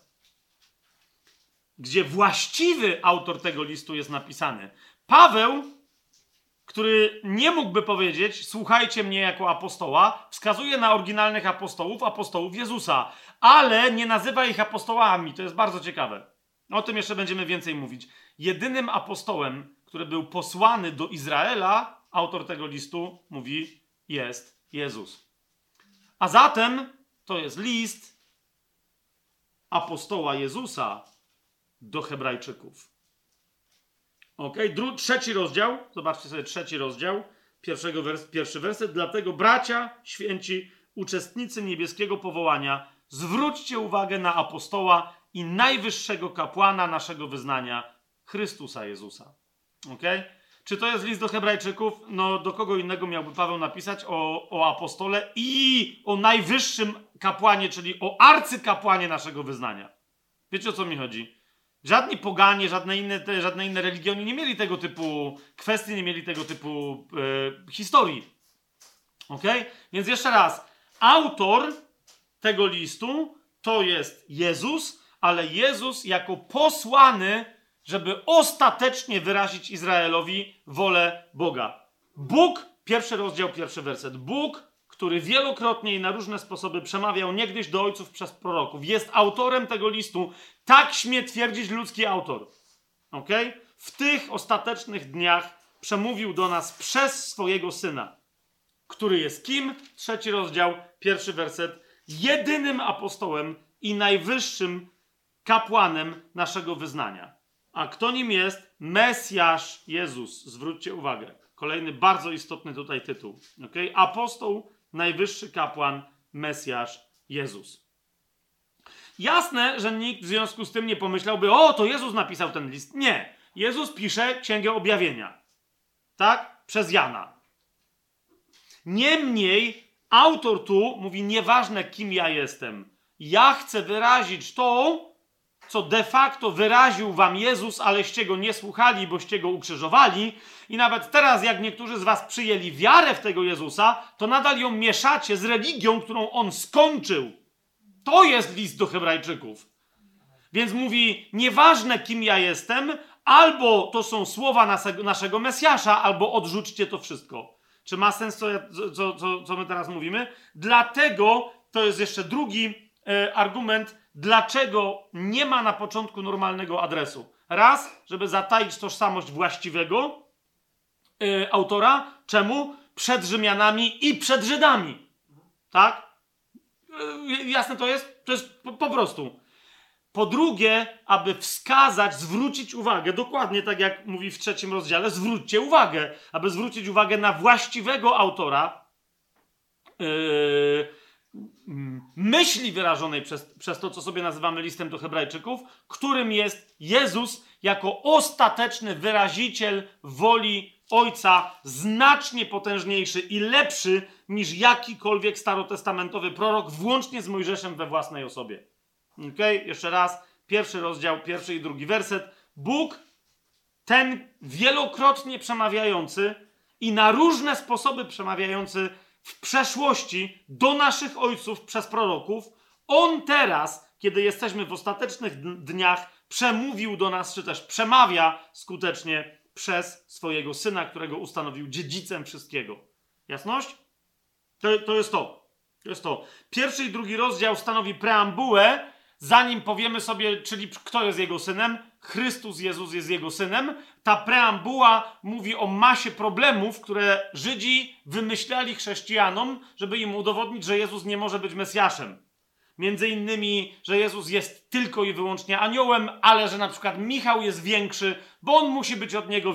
gdzie właściwy autor tego listu jest napisany. Paweł, który nie mógłby powiedzieć, słuchajcie mnie jako apostoła, wskazuje na oryginalnych apostołów, apostołów Jezusa, ale nie nazywa ich apostołami. To jest bardzo ciekawe. O tym jeszcze będziemy więcej mówić. Jedynym apostołem, który był posłany do Izraela, autor tego listu mówi, jest Jezus. A zatem to jest list apostoła Jezusa, do Hebrajczyków. Ok, Dru trzeci rozdział, zobaczcie sobie trzeci rozdział, pierwszego wers pierwszy werset. Dlatego, bracia, święci, uczestnicy niebieskiego powołania, zwróćcie uwagę na apostoła i najwyższego kapłana naszego wyznania, Chrystusa Jezusa. Ok? Czy to jest list do Hebrajczyków? No, do kogo innego miałby Paweł napisać o, o apostole i o najwyższym kapłanie, czyli o arcykapłanie naszego wyznania. Wiecie o co mi chodzi? Żadni poganie, żadne inne, te, żadne inne religie, oni nie mieli tego typu kwestii, nie mieli tego typu e, historii. Ok? Więc jeszcze raz, autor tego listu to jest Jezus, ale Jezus jako posłany, żeby ostatecznie wyrazić Izraelowi wolę Boga. Bóg, pierwszy rozdział, pierwszy werset. Bóg, który wielokrotnie i na różne sposoby przemawiał niegdyś do ojców przez proroków, jest autorem tego listu. Tak śmie twierdzić ludzki autor. Ok? W tych ostatecznych dniach przemówił do nas przez swojego syna, który jest kim? Trzeci rozdział, pierwszy werset. Jedynym apostołem i najwyższym kapłanem naszego wyznania. A kto nim jest? Mesjasz Jezus. Zwróćcie uwagę. Kolejny bardzo istotny tutaj tytuł. Okay? Apostoł, najwyższy kapłan, Mesjasz Jezus. Jasne, że nikt w związku z tym nie pomyślałby, o, to Jezus napisał ten list. Nie. Jezus pisze Księgę Objawienia. Tak? Przez Jana. Niemniej autor tu mówi, nieważne kim ja jestem. Ja chcę wyrazić to, co de facto wyraził wam Jezus, aleście go nie słuchali, boście go ukrzyżowali. I nawet teraz, jak niektórzy z was przyjęli wiarę w tego Jezusa, to nadal ją mieszacie z religią, którą on skończył. To jest list do Hebrajczyków. Więc mówi, nieważne kim ja jestem, albo to są słowa naszego, Mesjasza, albo odrzućcie to wszystko. Czy ma sens, co, co, co my teraz mówimy? Dlatego to jest jeszcze drugi e, argument, dlaczego nie ma na początku normalnego adresu. Raz, żeby zataić tożsamość właściwego yy, autora. Czemu? Przed Rzymianami i przed Żydami. Tak? Yy, jasne to jest? To jest po, po prostu. Po drugie, aby wskazać, zwrócić uwagę, dokładnie tak jak mówi w trzecim rozdziale, zwróćcie uwagę, aby zwrócić uwagę na właściwego autora, yy, myśli wyrażonej przez, przez to, co sobie nazywamy listem do Hebrajczyków, którym jest Jezus jako ostateczny wyraziciel woli Ojca, znacznie potężniejszy i lepszy niż jakikolwiek starotestamentowy prorok, włącznie z Mojżeszem we własnej osobie. Ok? Jeszcze raz, pierwszy rozdział, pierwszy i drugi werset. Bóg, ten wielokrotnie przemawiający i na różne sposoby przemawiający w przeszłości do naszych ojców przez proroków, on teraz, kiedy jesteśmy w ostatecznych dniach, przemówił do nas, czy też przemawia skutecznie przez swojego syna, którego ustanowił dziedzicem wszystkiego. Jasność? To, to jest to. To jest to. Pierwszy i drugi rozdział stanowi preambułę, zanim powiemy sobie, czyli kto jest jego synem, Chrystus Jezus jest jego synem. Ta preambuła mówi o masie problemów, które Żydzi wymyślali chrześcijanom, żeby im udowodnić, że Jezus nie może być Mesjaszem. Między innymi, że Jezus jest tylko i wyłącznie aniołem, ale że na przykład Michał jest większy, bo on musi być od niego,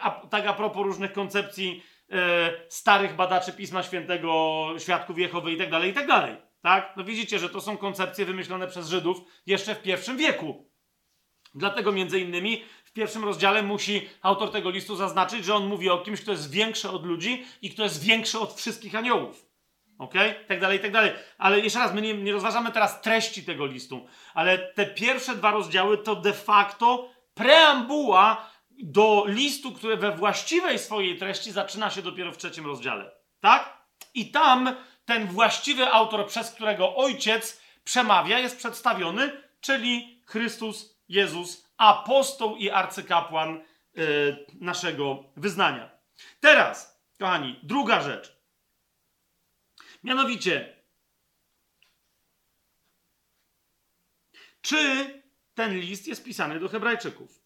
a, tak a propos różnych koncepcji e, starych badaczy Pisma Świętego, świadków Jehowy i tak dalej, i tak. Tak? No widzicie, że to są koncepcje wymyślone przez Żydów jeszcze w pierwszym wieku. Dlatego między innymi w pierwszym rozdziale musi autor tego listu zaznaczyć, że on mówi o kimś, kto jest większy od ludzi i kto jest większy od wszystkich aniołów. Ok? Tak dalej, tak dalej. Ale jeszcze raz, my nie, nie rozważamy teraz treści tego listu, ale te pierwsze dwa rozdziały to de facto preambuła do listu, który we właściwej swojej treści zaczyna się dopiero w trzecim rozdziale. Tak? I tam ten właściwy autor, przez którego ojciec przemawia, jest przedstawiony, czyli Chrystus Jezus, apostoł i arcykapłan yy, naszego wyznania. Teraz, kochani, druga rzecz. Mianowicie, czy ten list jest pisany do Hebrajczyków?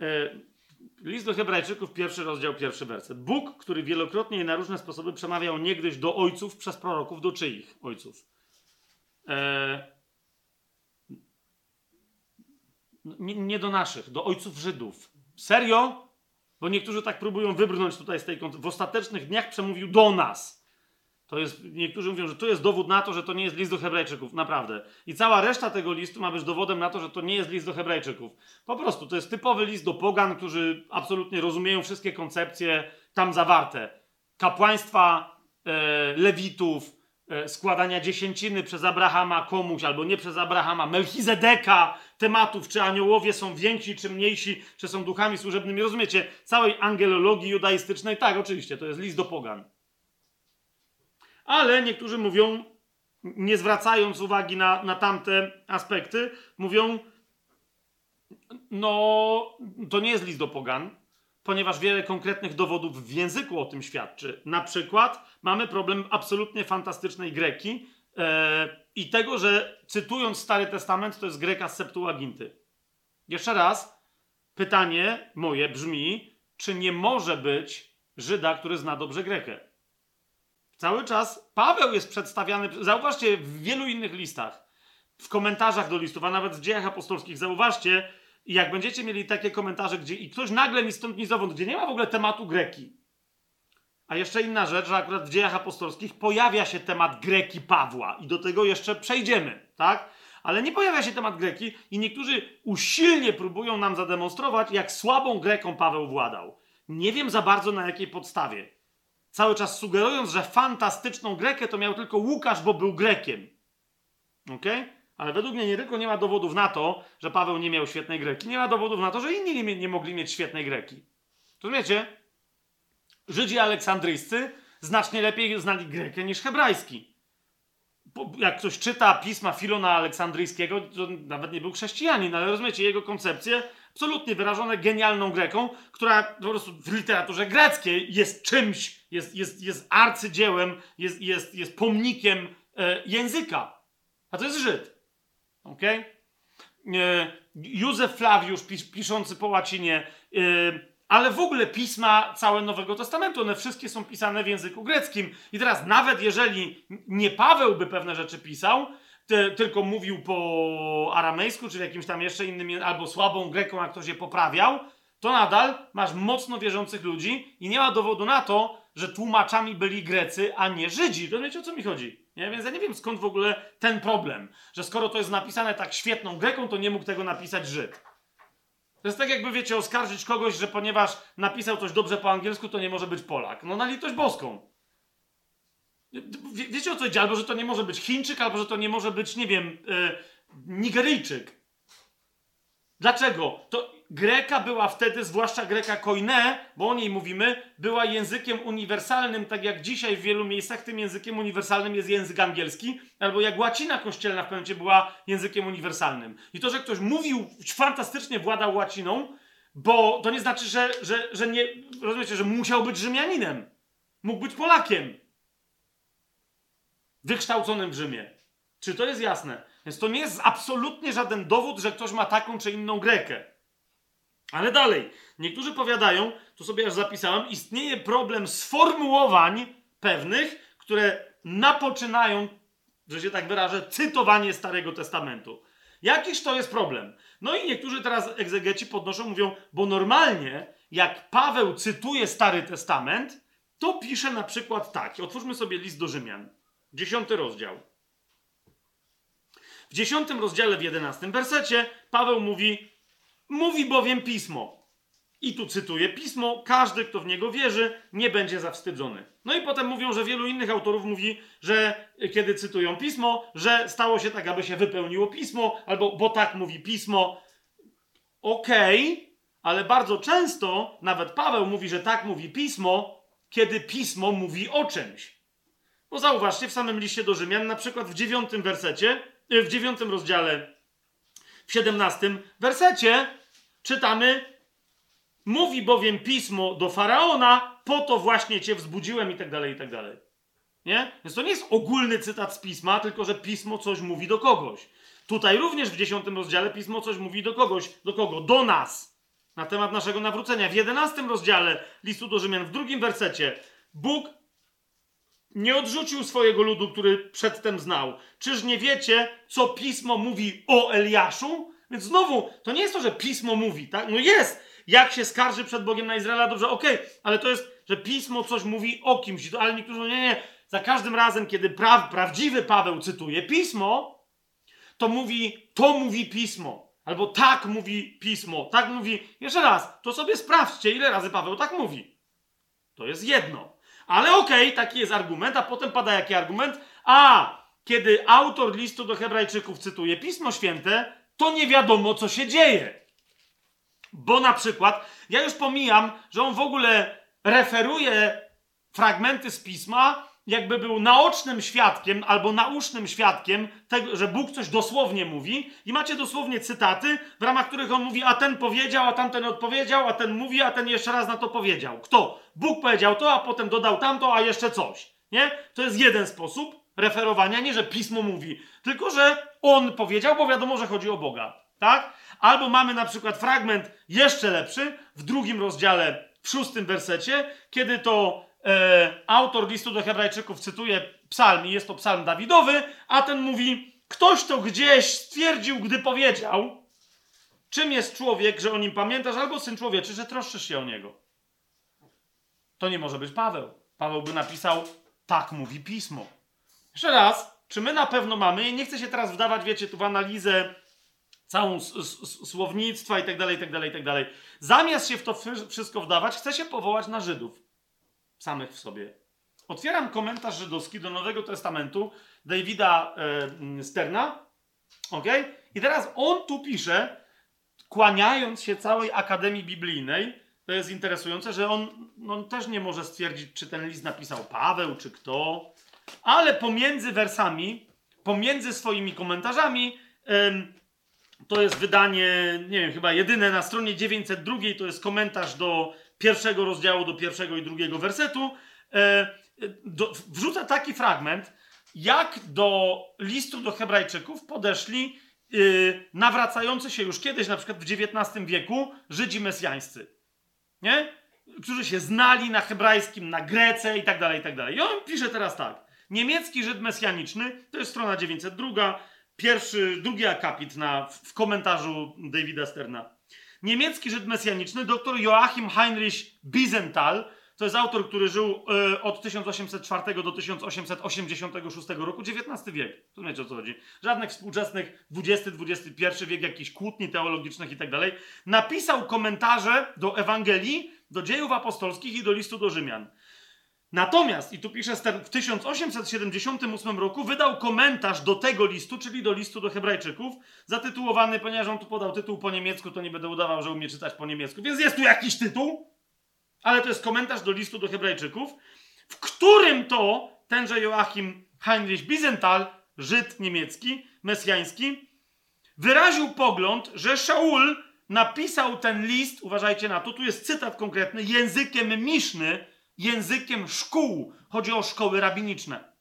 E, list do Hebrajczyków, pierwszy rozdział, pierwszy werset. Bóg, który wielokrotnie i na różne sposoby przemawiał niegdyś do ojców przez proroków, do czyich ojców? E, nie, nie, do naszych, do ojców Żydów. Serio? Bo niektórzy tak próbują wybrnąć tutaj z tej W ostatecznych dniach przemówił do nas. To jest, niektórzy mówią, że to jest dowód na to, że to nie jest list do Hebrajczyków. Naprawdę. I cała reszta tego listu ma być dowodem na to, że to nie jest list do Hebrajczyków. Po prostu to jest typowy list do pogan, którzy absolutnie rozumieją wszystkie koncepcje tam zawarte. Kapłaństwa, e, lewitów, składania dziesięciny przez Abrahama komuś, albo nie przez Abrahama, Melchizedeka, tematów, czy aniołowie są więksi, czy mniejsi, czy są duchami służebnymi. Rozumiecie? Całej angelologii judaistycznej, tak, oczywiście, to jest list do pogan. Ale niektórzy mówią, nie zwracając uwagi na, na tamte aspekty, mówią, no, to nie jest list do pogan, ponieważ wiele konkretnych dowodów w języku o tym świadczy. Na przykład mamy problem absolutnie fantastycznej Greki e, i tego, że cytując Stary Testament, to jest Greka z Septuaginty. Jeszcze raz, pytanie moje brzmi, czy nie może być Żyda, który zna dobrze Grekę? Cały czas Paweł jest przedstawiany, zauważcie, w wielu innych listach, w komentarzach do listów, a nawet w dziejach apostolskich, zauważcie, jak będziecie mieli takie komentarze, gdzie i ktoś nagle ni stąd, ni zowąd, gdzie nie ma w ogóle tematu Greki. A jeszcze inna rzecz, że akurat w dziejach apostolskich pojawia się temat Greki Pawła i do tego jeszcze przejdziemy, tak? Ale nie pojawia się temat Greki i niektórzy usilnie próbują nam zademonstrować, jak słabą Greką Paweł władał. Nie wiem za bardzo na jakiej podstawie cały czas sugerując, że fantastyczną Grekę to miał tylko Łukasz, bo był Grekiem. Ok? Ale według mnie nie tylko nie ma dowodów na to, że Paweł nie miał świetnej Greki, nie ma dowodów na to, że inni nie, nie mogli mieć świetnej Greki. Rozumiecie? Żydzi aleksandryjscy znacznie lepiej znali Grekę niż hebrajski. Jak ktoś czyta pisma Filona Aleksandryjskiego, to nawet nie był chrześcijanin, ale rozumiecie, jego koncepcje absolutnie wyrażone genialną Greką, która po prostu w literaturze greckiej jest czymś, jest, jest, jest arcydziełem, jest, jest, jest pomnikiem e, języka. A to jest Żyd. Ok? E, Józef Flawiusz, pis, piszący po łacinie, e, ale w ogóle pisma całe Nowego Testamentu, one wszystkie są pisane w języku greckim. I teraz, nawet jeżeli nie Paweł by pewne rzeczy pisał, ty, tylko mówił po aramejsku, czy jakimś tam jeszcze innym, albo słabą greką, jak ktoś je poprawiał, to nadal masz mocno wierzących ludzi i nie ma dowodu na to, że tłumaczami byli Grecy, a nie Żydzi. Rozumiecie, o co mi chodzi? Nie? Więc ja nie wiem, skąd w ogóle ten problem, że skoro to jest napisane tak świetną greką, to nie mógł tego napisać Żyd. To jest tak, jakby wiecie, oskarżyć kogoś, że ponieważ napisał coś dobrze po angielsku, to nie może być Polak. No na litość boską. Wie, wiecie o co chodzi? Albo, że to nie może być Chińczyk, albo, że to nie może być, nie wiem, yy, Nigeryjczyk. Dlaczego? To Greka była wtedy, zwłaszcza Greka koine, bo o niej mówimy, była językiem uniwersalnym, tak jak dzisiaj w wielu miejscach tym językiem uniwersalnym jest język angielski, albo jak łacina kościelna w pewnym była językiem uniwersalnym. I to, że ktoś mówił, fantastycznie władał łaciną, bo to nie znaczy, że, że, że nie, rozumiecie, że musiał być Rzymianinem. Mógł być Polakiem wykształconym w Rzymie. Czy to jest jasne? Więc to nie jest absolutnie żaden dowód, że ktoś ma taką czy inną Grekę. Ale dalej, niektórzy powiadają, tu sobie aż zapisałem, istnieje problem sformułowań pewnych, które napoczynają, że się tak wyrażę, cytowanie Starego Testamentu. Jakiż to jest problem? No i niektórzy teraz egzegeci podnoszą, mówią, bo normalnie, jak Paweł cytuje Stary Testament, to pisze na przykład tak. Otwórzmy sobie list do Rzymian. Dziesiąty rozdział. W dziesiątym rozdziale, w jedenastym wersecie, Paweł mówi: Mówi bowiem pismo. I tu cytuję: Pismo, każdy, kto w niego wierzy, nie będzie zawstydzony. No i potem mówią, że wielu innych autorów mówi, że kiedy cytują pismo, że stało się tak, aby się wypełniło pismo, albo bo tak mówi pismo. Okej, okay, ale bardzo często nawet Paweł mówi, że tak mówi pismo, kiedy pismo mówi o czymś. Bo zauważcie, w samym liście do Rzymian, na przykład w dziewiątym wersecie, e, w dziewiątym rozdziale, w siedemnastym wersecie czytamy Mówi bowiem pismo do Faraona, po to właśnie cię wzbudziłem i tak dalej, i tak dalej. Nie? Więc to nie jest ogólny cytat z pisma, tylko że pismo coś mówi do kogoś. Tutaj również w dziesiątym rozdziale pismo coś mówi do kogoś. Do kogo? Do nas. Na temat naszego nawrócenia. W jedenastym rozdziale listu do Rzymian, w drugim wersecie, Bóg nie odrzucił swojego ludu, który przedtem znał. Czyż nie wiecie, co pismo mówi o Eliaszu? Więc znowu, to nie jest to, że pismo mówi, tak? No jest! Jak się skarży przed Bogiem na Izraela, dobrze, okej, okay, ale to jest, że pismo coś mówi o kimś. Ale niektórzy mówią, nie, nie. Za każdym razem, kiedy pra prawdziwy Paweł cytuje pismo, to mówi, to mówi pismo. Albo tak mówi pismo, tak mówi. Jeszcze raz, to sobie sprawdźcie, ile razy Paweł tak mówi. To jest jedno. Ale okej, okay, taki jest argument, a potem pada jaki argument? A kiedy autor listu do Hebrajczyków cytuje Pismo Święte, to nie wiadomo, co się dzieje. Bo na przykład, ja już pomijam, że on w ogóle referuje fragmenty z pisma, jakby był naocznym świadkiem albo naucznym świadkiem tego, że Bóg coś dosłownie mówi i macie dosłownie cytaty, w ramach których on mówi, a ten powiedział, a tamten odpowiedział, a ten mówi, a ten jeszcze raz na to powiedział. Kto? Bóg powiedział to, a potem dodał tamto, a jeszcze coś. Nie? To jest jeden sposób referowania, nie że pismo mówi, tylko że on powiedział, bo wiadomo, że chodzi o Boga. Tak? Albo mamy na przykład fragment jeszcze lepszy w drugim rozdziale, w szóstym wersecie, kiedy to e, autor listu do Hebrajczyków cytuje psalm i jest to psalm Dawidowy, a ten mówi: Ktoś to gdzieś stwierdził, gdy powiedział, czym jest człowiek, że o nim pamiętasz, albo syn człowieczy, że troszczysz się o niego. To nie może być Paweł. Paweł by napisał: Tak mówi pismo. Jeszcze raz, czy my na pewno mamy, nie chcę się teraz wdawać, wiecie, tu w analizę całą słownictwa i tak dalej, i tak dalej, i tak dalej. Zamiast się w to wszystko wdawać, chcę się powołać na Żydów samych w sobie. Otwieram komentarz żydowski do Nowego Testamentu Davida e, Sterna. Ok? I teraz on tu pisze, kłaniając się całej Akademii Biblijnej. To jest interesujące, że on, on też nie może stwierdzić, czy ten list napisał Paweł, czy kto, ale pomiędzy wersami, pomiędzy swoimi komentarzami, to jest wydanie, nie wiem, chyba jedyne na stronie 902, to jest komentarz do pierwszego rozdziału do pierwszego i drugiego wersetu, e, wrzuca taki fragment, jak do listu do Hebrajczyków podeszli yy, nawracający się już kiedyś, na przykład w XIX wieku, Żydzi mesjańscy. Nie? Którzy się znali na hebrajskim, na Grece i tak dalej, i tak dalej. I on pisze teraz tak. Niemiecki Żyd mesjaniczny, to jest strona 902, pierwszy, drugi akapit na, w komentarzu Davida Sterna. Niemiecki Żyd mesjaniczny, dr Joachim Heinrich Bizental, to jest autor, który żył y, od 1804 do 1886 roku, XIX wiek. Rozumiecie o co chodzi? Żadnych współczesnych XX-XXI wiek, jakichś kłótni teologicznych i tak dalej. Napisał komentarze do Ewangelii, do dziejów apostolskich i do listu do Rzymian. Natomiast, i tu pisze, w 1878 roku wydał komentarz do tego listu, czyli do listu do Hebrajczyków, zatytułowany, ponieważ on tu podał tytuł po niemiecku, to nie będę udawał, że umie czytać po niemiecku, więc jest tu jakiś tytuł, ale to jest komentarz do listu do Hebrajczyków, w którym to tenże Joachim Heinrich Bizental, Żyd niemiecki, mesjański, wyraził pogląd, że Shaul napisał ten list, uważajcie na to, tu jest cytat konkretny, językiem miszny, językiem szkół. Chodzi o szkoły rabiniczne.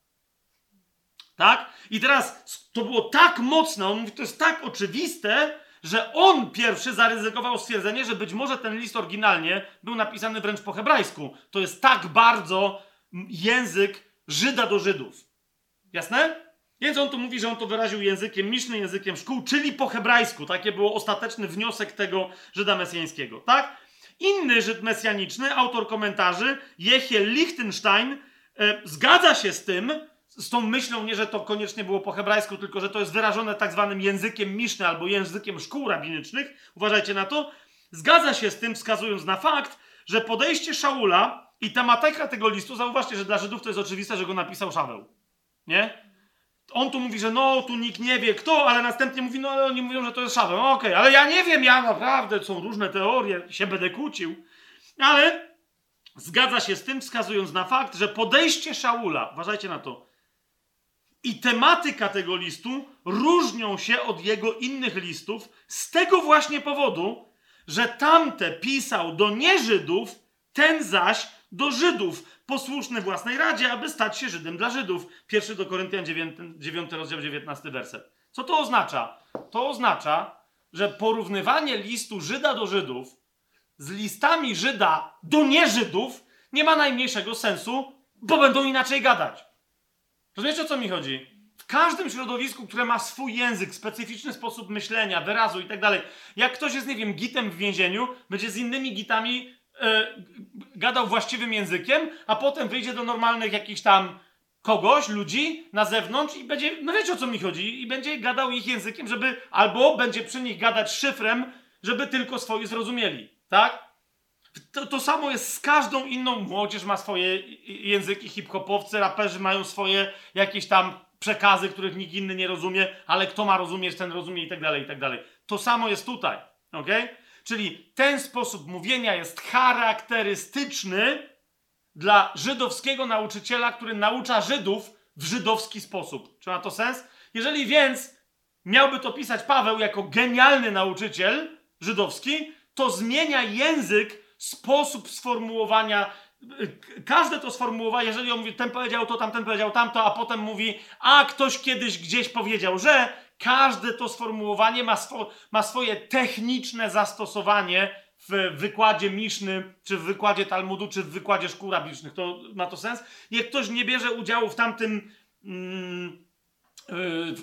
Tak? I teraz to było tak mocne, on mówi, to jest tak oczywiste, że on pierwszy zaryzykował stwierdzenie, że być może ten list oryginalnie był napisany wręcz po hebrajsku. To jest tak bardzo język Żyda do Żydów. Jasne? Więc on tu mówi, że on to wyraził językiem miszny, językiem szkół, czyli po hebrajsku. Takie było ostateczny wniosek tego Żyda mesjańskiego, tak? Inny Żyd mesjaniczny, autor komentarzy, Jechiel Lichtenstein, e, zgadza się z tym, z tą myślą, nie że to koniecznie było po hebrajsku, tylko że to jest wyrażone tak zwanym językiem miszny albo językiem szkół rabinicznych. Uważajcie na to. Zgadza się z tym, wskazując na fakt, że podejście Szaula i tematyka tego listu, zauważcie, że dla Żydów to jest oczywiste, że go napisał Szaweł. Nie? On tu mówi, że no, tu nikt nie wie kto, ale następnie mówi, no oni mówią, że to jest Szaweł. No, Okej, okay, ale ja nie wiem, ja naprawdę, są różne teorie, się będę kłócił. Ale zgadza się z tym, wskazując na fakt, że podejście Szaula, uważajcie na to, i tematyka tego listu różnią się od jego innych listów z tego właśnie powodu, że tamte pisał do nieżydów, ten zaś do Żydów, posłuszny własnej radzie, aby stać się Żydem dla Żydów. Pierwszy do Koryntian 9, 9 rozdział 19 werset. Co to oznacza? To oznacza, że porównywanie listu Żyda do Żydów z listami Żyda do nieżydów nie ma najmniejszego sensu, bo będą inaczej gadać. Rozumiecie o co mi chodzi? W każdym środowisku, które ma swój język, specyficzny sposób myślenia, wyrazu i tak dalej, jak ktoś jest, nie wiem, gitem w więzieniu, będzie z innymi gitami gadał właściwym językiem, a potem wyjdzie do normalnych jakichś tam kogoś, ludzi na zewnątrz i będzie, no wiecie o co mi chodzi, i będzie gadał ich językiem, żeby, albo będzie przy nich gadać szyfrem, żeby tylko swoi zrozumieli, tak? To, to samo jest z każdą inną. Młodzież ma swoje języki, hip-hopowcy, raperzy mają swoje jakieś tam przekazy, których nikt inny nie rozumie, ale kto ma rozumieć, ten rozumie i tak dalej, i tak dalej. To samo jest tutaj, ok? Czyli ten sposób mówienia jest charakterystyczny dla żydowskiego nauczyciela, który naucza Żydów w żydowski sposób. Czy ma to sens? Jeżeli więc miałby to pisać Paweł jako genialny nauczyciel żydowski, to zmienia język, sposób sformułowania. Każde to sformułowanie, jeżeli on mówi, ten powiedział to, tamten powiedział tamto, a potem mówi, a ktoś kiedyś gdzieś powiedział, że każde to sformułowanie ma, swo ma swoje techniczne zastosowanie w wykładzie Miszny, czy w wykładzie Talmudu, czy w wykładzie szkół rabicznych. To ma to sens? Jak ktoś nie bierze udziału w tamtym mm,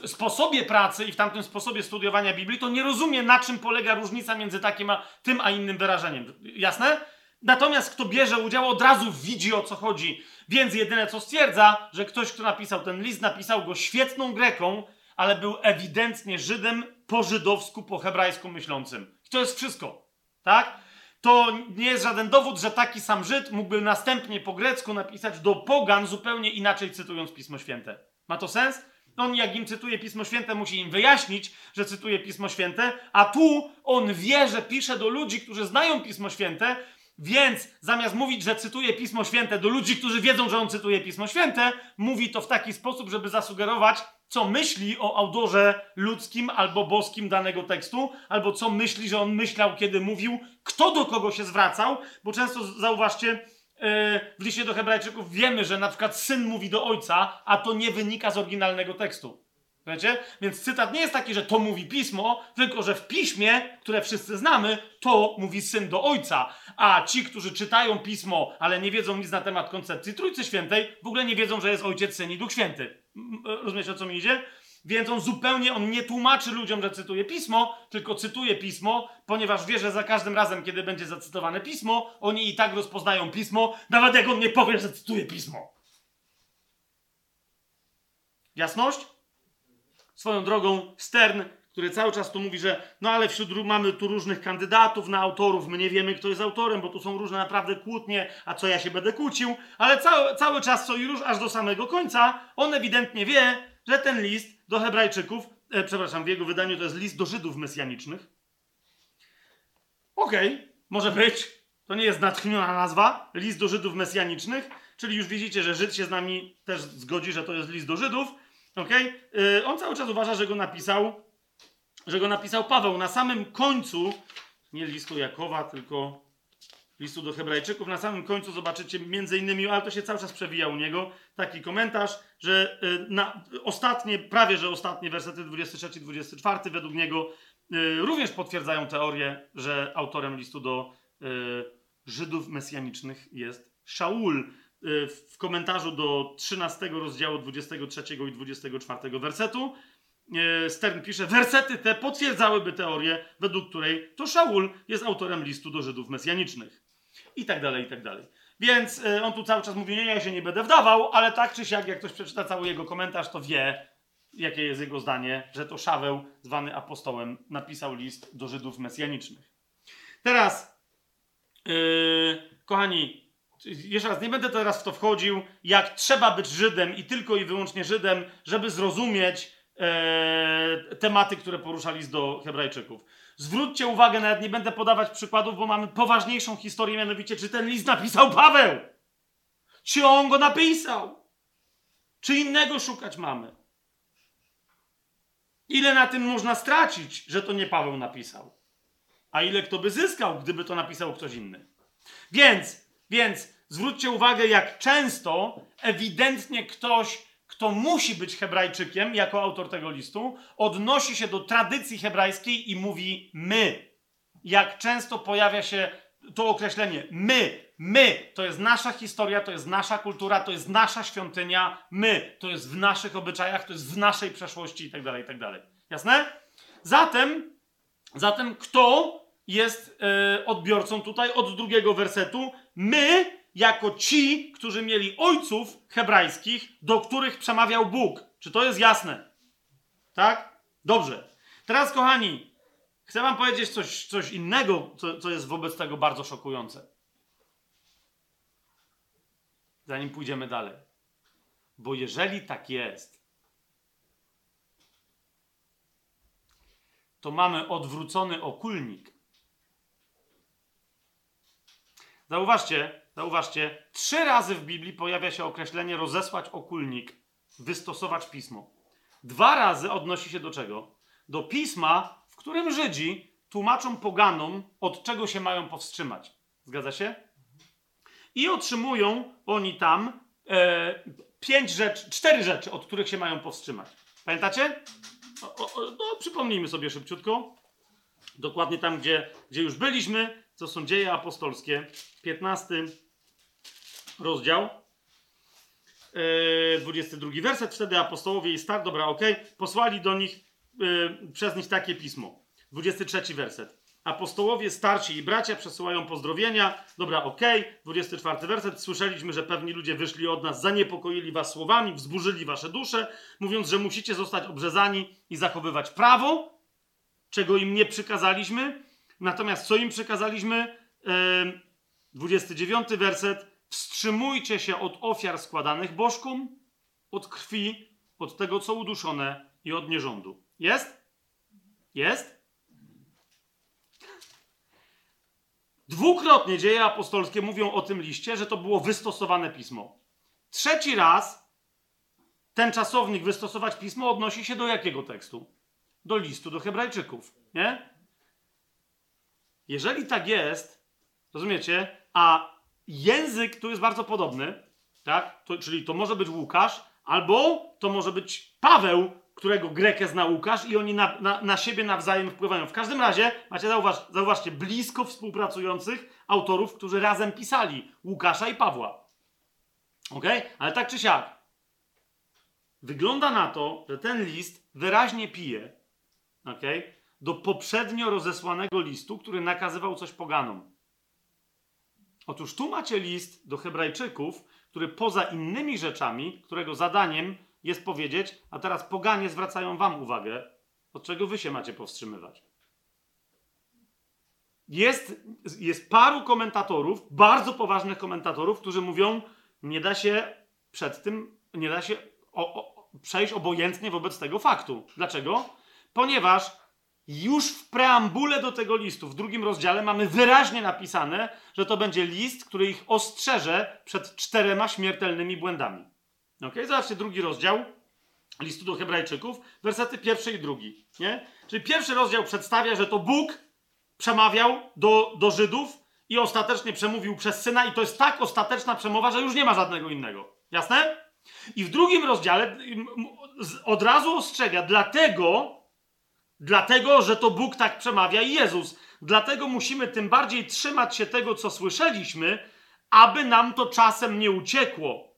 yy, sposobie pracy i w tamtym sposobie studiowania Biblii, to nie rozumie, na czym polega różnica między takim a tym, a innym wyrażeniem. Jasne? Natomiast kto bierze udział, od razu widzi o co chodzi. Więc jedyne co stwierdza, że ktoś, kto napisał ten list, napisał go świetną Greką, ale był ewidentnie Żydem po żydowsku, po hebrajsku myślącym. I to jest wszystko. Tak? To nie jest żaden dowód, że taki sam Żyd mógłby następnie po grecku napisać do pogan zupełnie inaczej cytując Pismo Święte. Ma to sens? On, jak im cytuje Pismo Święte, musi im wyjaśnić, że cytuje Pismo Święte, a tu on wie, że pisze do ludzi, którzy znają Pismo Święte, więc zamiast mówić, że cytuje Pismo Święte do ludzi, którzy wiedzą, że on cytuje Pismo Święte, mówi to w taki sposób, żeby zasugerować, co myśli o autorze ludzkim albo boskim danego tekstu, albo co myśli, że on myślał, kiedy mówił, kto do kogo się zwracał, bo często zauważcie, e, w liście do Hebrajczyków wiemy, że na przykład syn mówi do ojca, a to nie wynika z oryginalnego tekstu. Wiecie? Więc cytat nie jest taki, że to mówi pismo, tylko że w piśmie, które wszyscy znamy, to mówi syn do ojca. A ci, którzy czytają pismo, ale nie wiedzą nic na temat koncepcji Trójcy Świętej, w ogóle nie wiedzą, że jest ojciec, syn i duch święty. Rozumiecie o co mi idzie? Więc on zupełnie on nie tłumaczy ludziom, że cytuje pismo, tylko cytuje pismo, ponieważ wie, że za każdym razem, kiedy będzie zacytowane pismo, oni i tak rozpoznają pismo, nawet jak on nie powie, że cytuje pismo. Jasność? Swoją drogą, Stern, który cały czas tu mówi, że no ale wśród mamy tu różnych kandydatów na autorów, my nie wiemy, kto jest autorem, bo tu są różne naprawdę kłótnie, a co ja się będę kłócił, ale cały, cały czas, co i już aż do samego końca, on ewidentnie wie, że ten list do Hebrajczyków, e, przepraszam, w jego wydaniu to jest list do Żydów mesjanicznych. Okej, okay, może być. To nie jest natchniona nazwa, list do Żydów mesjanicznych, czyli już widzicie, że Żyd się z nami też zgodzi, że to jest list do Żydów. Okay? On cały czas uważa, że go napisał, że go napisał Paweł. Na samym końcu, nie listu Jakowa, tylko listu do Hebrajczyków, na samym końcu zobaczycie między innymi, ale to się cały czas przewija u niego, taki komentarz, że yy, na, ostatnie, prawie że ostatnie wersety 23-24 według niego yy, również potwierdzają teorię, że autorem listu do y, Żydów mesjanicznych jest Szaul. Y, w komentarzu do 13 rozdziału 23 i 24 wersetu. Y, Stern pisze, wersety te potwierdzałyby teorię, według której to Szaul jest autorem listu do Żydów mesjanicznych. I tak dalej, i tak dalej. Więc y, on tu cały czas mówi, nie, ja się nie będę wdawał, ale tak czy siak, jak ktoś przeczyta cały jego komentarz, to wie, jakie jest jego zdanie, że to Szaweł, zwany apostołem, napisał list do Żydów mesjanicznych. Teraz, yy, kochani, jeszcze raz, nie będę teraz w to wchodził, jak trzeba być Żydem i tylko i wyłącznie Żydem, żeby zrozumieć e, tematy, które poruszali do Hebrajczyków. Zwróćcie uwagę, nawet nie będę podawać przykładów, bo mamy poważniejszą historię, mianowicie, czy ten list napisał Paweł? Czy on go napisał? Czy innego szukać mamy? Ile na tym można stracić, że to nie Paweł napisał? A ile kto by zyskał, gdyby to napisał ktoś inny? Więc więc zwróćcie uwagę, jak często ewidentnie ktoś, kto musi być Hebrajczykiem jako autor tego listu, odnosi się do tradycji hebrajskiej i mówi my. Jak często pojawia się to określenie my. My to jest nasza historia, to jest nasza kultura, to jest nasza świątynia. My to jest w naszych obyczajach, to jest w naszej przeszłości itd. Tak itd. Tak Jasne? Zatem, zatem kto jest e, odbiorcą tutaj od drugiego wersetu? my, jako ci, którzy mieli ojców hebrajskich, do których przemawiał Bóg. Czy to jest jasne? Tak? Dobrze. Teraz, kochani, chcę Wam powiedzieć coś, coś innego, co, co jest wobec tego bardzo szokujące. Zanim pójdziemy dalej. Bo jeżeli tak jest, to mamy odwrócony okulnik Zauważcie, zauważcie, trzy razy w Biblii pojawia się określenie rozesłać okulnik, wystosować pismo. Dwa razy odnosi się do czego? Do pisma, w którym Żydzi tłumaczą poganom, od czego się mają powstrzymać. Zgadza się? I otrzymują oni tam e, pięć rzeczy, cztery rzeczy, od których się mają powstrzymać. Pamiętacie? O, o, no, przypomnijmy sobie szybciutko. Dokładnie tam, gdzie, gdzie już byliśmy, co są dzieje apostolskie, 15 rozdział. 22 e, werset, wtedy apostołowie i star, dobra, ok, posłali do nich, e, przez nich takie pismo. 23 werset. Apostołowie, starsi i bracia przesyłają pozdrowienia. Dobra, okej. Okay. 24 werset. Słyszeliśmy, że pewni ludzie wyszli od nas, zaniepokoili was słowami, wzburzyli wasze dusze, mówiąc, że musicie zostać obrzezani i zachowywać prawo, czego im nie przykazaliśmy. Natomiast co im przykazaliśmy? Yy, 29 werset. Wstrzymujcie się od ofiar składanych bożkom, od krwi, od tego, co uduszone i od nierządu. Jest? Jest? Dwukrotnie dzieje apostolskie mówią o tym liście, że to było wystosowane pismo. Trzeci raz ten czasownik wystosować pismo odnosi się do jakiego tekstu? Do listu do Hebrajczyków, nie? Jeżeli tak jest, rozumiecie, a język tu jest bardzo podobny, tak? To, czyli to może być Łukasz, albo to może być Paweł, którego Grekę zna Łukasz i oni na, na, na siebie nawzajem wpływają. W każdym razie, macie zauważ, zauważcie, blisko współpracujących autorów, którzy razem pisali Łukasza i Pawła. Ok? Ale tak czy siak, wygląda na to, że ten list wyraźnie pije ok? Do poprzednio rozesłanego listu, który nakazywał coś poganom. Otóż tu macie list do Hebrajczyków, który poza innymi rzeczami, którego zadaniem jest powiedzieć, a teraz poganie zwracają wam uwagę, od czego wy się macie powstrzymywać. Jest, jest paru komentatorów, bardzo poważnych komentatorów, którzy mówią, nie da się przed tym, nie da się o, o, przejść obojętnie wobec tego faktu. Dlaczego? Ponieważ już w preambule do tego listu, w drugim rozdziale, mamy wyraźnie napisane, że to będzie list, który ich ostrzeże przed czterema śmiertelnymi błędami. Ok, zobaczcie drugi rozdział listu do Hebrajczyków, wersety pierwszy i drugi. Nie? Czyli pierwszy rozdział przedstawia, że to Bóg przemawiał do, do Żydów i ostatecznie przemówił przez syna, i to jest tak ostateczna przemowa, że już nie ma żadnego innego. Jasne? I w drugim rozdziale od razu ostrzega, dlatego, dlatego, że to Bóg tak przemawia i Jezus. Dlatego musimy tym bardziej trzymać się tego, co słyszeliśmy, aby nam to czasem nie uciekło.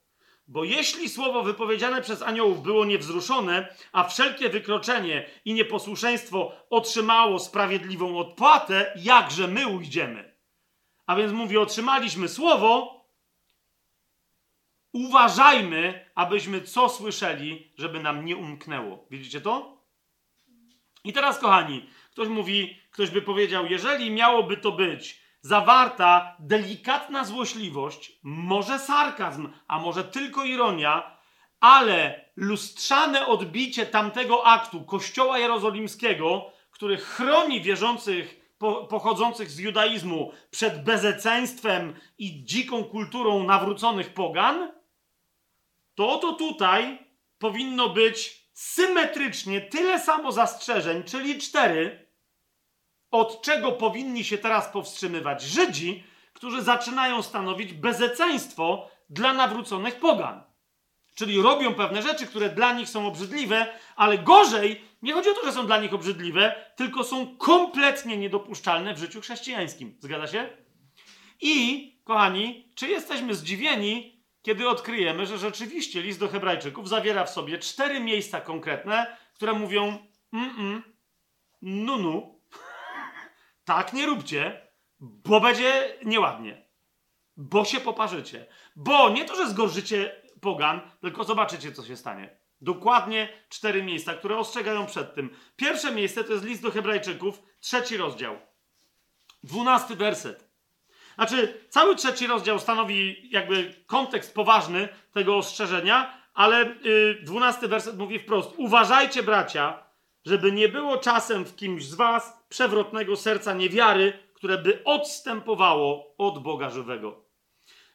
Bo jeśli słowo wypowiedziane przez aniołów było niewzruszone, a wszelkie wykroczenie i nieposłuszeństwo otrzymało sprawiedliwą odpłatę, jakże my ujdziemy? A więc mówi, otrzymaliśmy słowo, uważajmy, abyśmy co słyszeli, żeby nam nie umknęło. Widzicie to? I teraz, kochani, ktoś mówi, ktoś by powiedział, jeżeli miałoby to być zawarta delikatna złośliwość, może sarkazm, a może tylko ironia, ale lustrzane odbicie tamtego aktu Kościoła Jerozolimskiego, który chroni wierzących po, pochodzących z judaizmu przed bezeceństwem i dziką kulturą nawróconych pogan, to oto tutaj powinno być symetrycznie tyle samo zastrzeżeń, czyli cztery, od czego powinni się teraz powstrzymywać Żydzi, którzy zaczynają stanowić bezeceństwo dla nawróconych pogan. Czyli robią pewne rzeczy, które dla nich są obrzydliwe, ale gorzej, nie chodzi o to, że są dla nich obrzydliwe, tylko są kompletnie niedopuszczalne w życiu chrześcijańskim. Zgadza się? I, kochani, czy jesteśmy zdziwieni, kiedy odkryjemy, że rzeczywiście list do Hebrajczyków zawiera w sobie cztery miejsca konkretne, które mówią: mm, nu, nu, *laughs* tak nie róbcie, bo będzie nieładnie. Bo się poparzycie. Bo nie to, że zgorszycie pogan, tylko zobaczycie, co się stanie. Dokładnie cztery miejsca, które ostrzegają przed tym. Pierwsze miejsce to jest list do Hebrajczyków, trzeci rozdział. Dwunasty werset. Znaczy, cały trzeci rozdział stanowi jakby kontekst poważny tego ostrzeżenia, ale yy, dwunasty werset mówi wprost: Uważajcie, bracia, żeby nie było czasem w kimś z was przewrotnego serca niewiary, które by odstępowało od Boga żywego.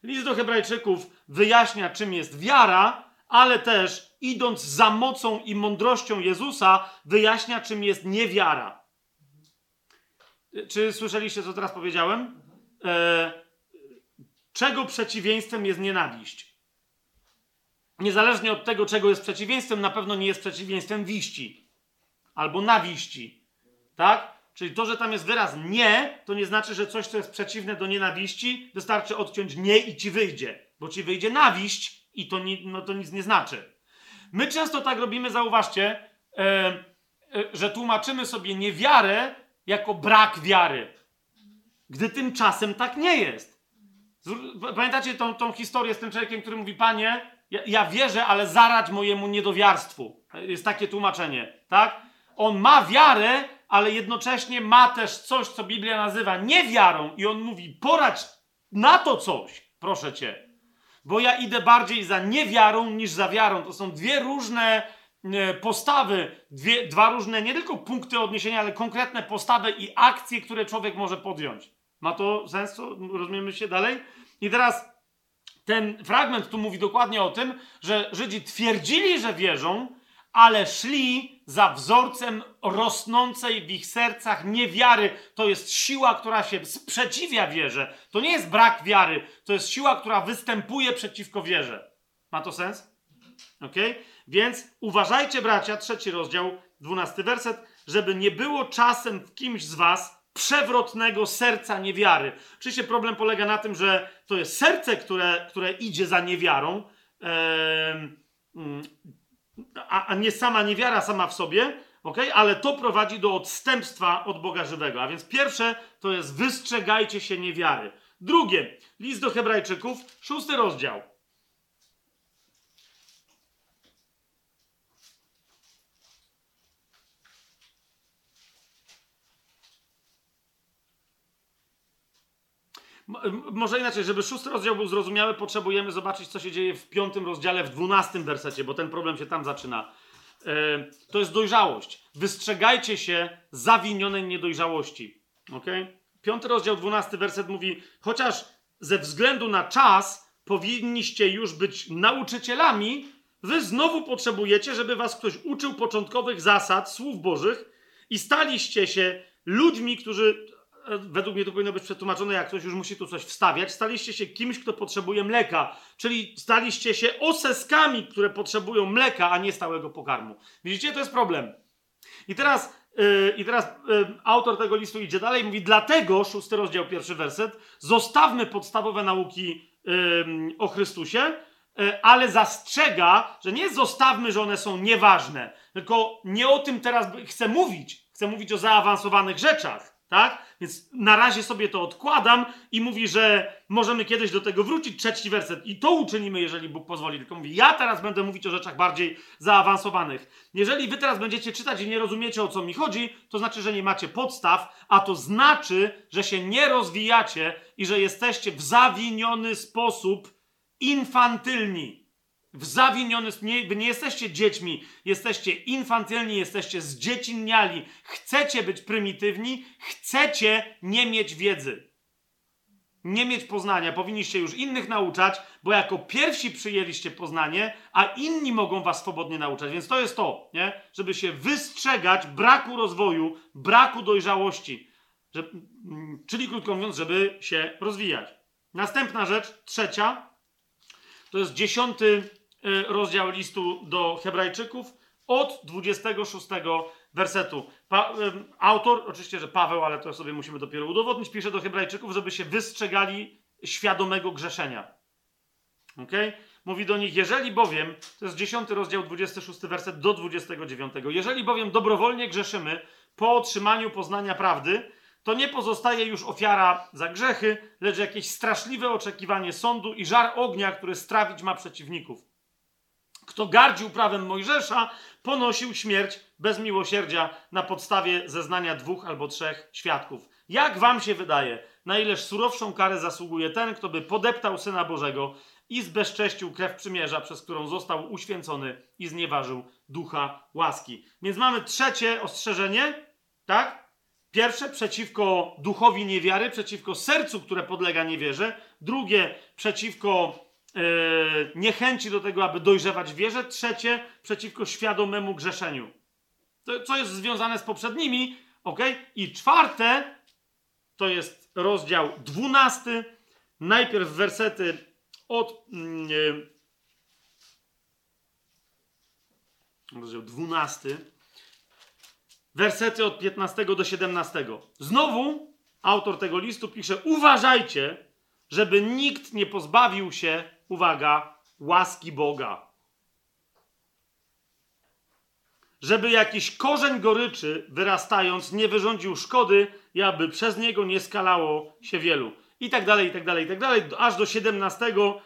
List do Hebrajczyków wyjaśnia, czym jest wiara, ale też idąc za mocą i mądrością Jezusa, wyjaśnia, czym jest niewiara. Czy słyszeliście, co teraz powiedziałem? E, czego przeciwieństwem jest nienawiść? Niezależnie od tego, czego jest przeciwieństwem, na pewno nie jest przeciwieństwem wiści albo nawiści. Tak? Czyli to, że tam jest wyraz nie, to nie znaczy, że coś, co jest przeciwne do nienawiści, wystarczy odciąć nie i ci wyjdzie. Bo ci wyjdzie nawiść i to, no, to nic nie znaczy. My często tak robimy, zauważcie, e, e, że tłumaczymy sobie niewiarę jako brak wiary. Gdy tymczasem tak nie jest. Pamiętacie tą, tą historię z tym człowiekiem, który mówi, panie, ja, ja wierzę, ale zaradź mojemu niedowiarstwu. Jest takie tłumaczenie, tak? On ma wiarę, ale jednocześnie ma też coś, co Biblia nazywa niewiarą, i on mówi: poradź na to coś, proszę cię. Bo ja idę bardziej za niewiarą niż za wiarą. To są dwie różne e, postawy, dwie, dwa różne nie tylko punkty odniesienia, ale konkretne postawy i akcje, które człowiek może podjąć. Ma to sens? Rozumiemy się dalej? I teraz ten fragment tu mówi dokładnie o tym, że Żydzi twierdzili, że wierzą, ale szli za wzorcem rosnącej w ich sercach niewiary. To jest siła, która się sprzeciwia wierze. To nie jest brak wiary, to jest siła, która występuje przeciwko wierze. Ma to sens? Ok? Więc uważajcie, bracia, trzeci rozdział, dwunasty werset, żeby nie było czasem w kimś z was przewrotnego serca niewiary. Oczywiście problem polega na tym, że to jest serce, które, które idzie za niewiarą. A, a nie sama niewiara sama w sobie, ok? ale to prowadzi do odstępstwa od Boga żywego. A więc pierwsze to jest wystrzegajcie się niewiary. Drugie, list do Hebrajczyków, szósty rozdział. Może inaczej, żeby szósty rozdział był zrozumiały, potrzebujemy zobaczyć, co się dzieje w piątym rozdziale, w dwunastym wersecie, bo ten problem się tam zaczyna. E, to jest dojrzałość. Wystrzegajcie się zawinionej niedojrzałości. Ok? Piąty rozdział, dwunasty werset mówi, chociaż ze względu na czas powinniście już być nauczycielami, wy znowu potrzebujecie, żeby was ktoś uczył początkowych zasad, słów bożych i staliście się ludźmi, którzy według mnie to powinno być przetłumaczone, jak ktoś już musi tu coś wstawiać, staliście się kimś, kto potrzebuje mleka, czyli staliście się oseskami, które potrzebują mleka, a nie stałego pokarmu. Widzicie, to jest problem. I teraz, yy, i teraz yy, autor tego listu idzie dalej, mówi, dlatego, szósty rozdział, pierwszy werset, zostawmy podstawowe nauki yy, o Chrystusie, ale zastrzega, że nie zostawmy, że one są nieważne, tylko nie o tym teraz chcę mówić. Chcę mówić o zaawansowanych rzeczach, tak? Więc na razie sobie to odkładam i mówi, że możemy kiedyś do tego wrócić. Trzeci werset. I to uczynimy, jeżeli Bóg pozwoli. Tylko mówi, ja teraz będę mówić o rzeczach bardziej zaawansowanych. Jeżeli wy teraz będziecie czytać i nie rozumiecie, o co mi chodzi, to znaczy, że nie macie podstaw, a to znaczy, że się nie rozwijacie i że jesteście w zawiniony sposób infantylni w zawiniony, nie, wy nie jesteście dziećmi, jesteście infantylni, jesteście zdziecinniali, chcecie być prymitywni, chcecie nie mieć wiedzy. Nie mieć poznania, powinniście już innych nauczać, bo jako pierwsi przyjęliście poznanie, a inni mogą was swobodnie nauczać. Więc to jest to, nie? żeby się wystrzegać braku rozwoju, braku dojrzałości. Że, czyli krótko mówiąc, żeby się rozwijać. Następna rzecz, trzecia, to jest dziesiąty rozdział listu do Hebrajczyków od 26 wersetu. Pa, autor, oczywiście, że Paweł, ale to sobie musimy dopiero udowodnić, pisze do Hebrajczyków, żeby się wystrzegali świadomego grzeszenia. Ok? Mówi do nich, jeżeli bowiem, to jest 10 rozdział, 26 werset do 29, jeżeli bowiem dobrowolnie grzeszymy po otrzymaniu poznania prawdy, to nie pozostaje już ofiara za grzechy, lecz jakieś straszliwe oczekiwanie sądu i żar ognia, który strawić ma przeciwników. Kto gardził prawem Mojżesza, ponosił śmierć bez miłosierdzia na podstawie zeznania dwóch albo trzech świadków. Jak wam się wydaje, na ileż surowszą karę zasługuje ten, kto by podeptał Syna Bożego i zbezcześcił krew przymierza, przez którą został uświęcony i znieważył ducha łaski. Więc mamy trzecie ostrzeżenie, tak? Pierwsze przeciwko duchowi niewiary, przeciwko sercu, które podlega niewierze. Drugie przeciwko niechęci do tego, aby dojrzewać wierze. Trzecie przeciwko świadomemu grzeszeniu. To, co jest związane z poprzednimi, ok? I czwarte to jest rozdział dwunasty. Najpierw wersety od. Yy, rozdział dwunasty. Wersety od 15 do 17. Znowu autor tego listu pisze: Uważajcie, żeby nikt nie pozbawił się, uwaga, łaski Boga. Żeby jakiś korzeń goryczy, wyrastając, nie wyrządził szkody i aby przez niego nie skalało się wielu. I tak dalej, i tak dalej, i tak dalej. Aż do 17 e,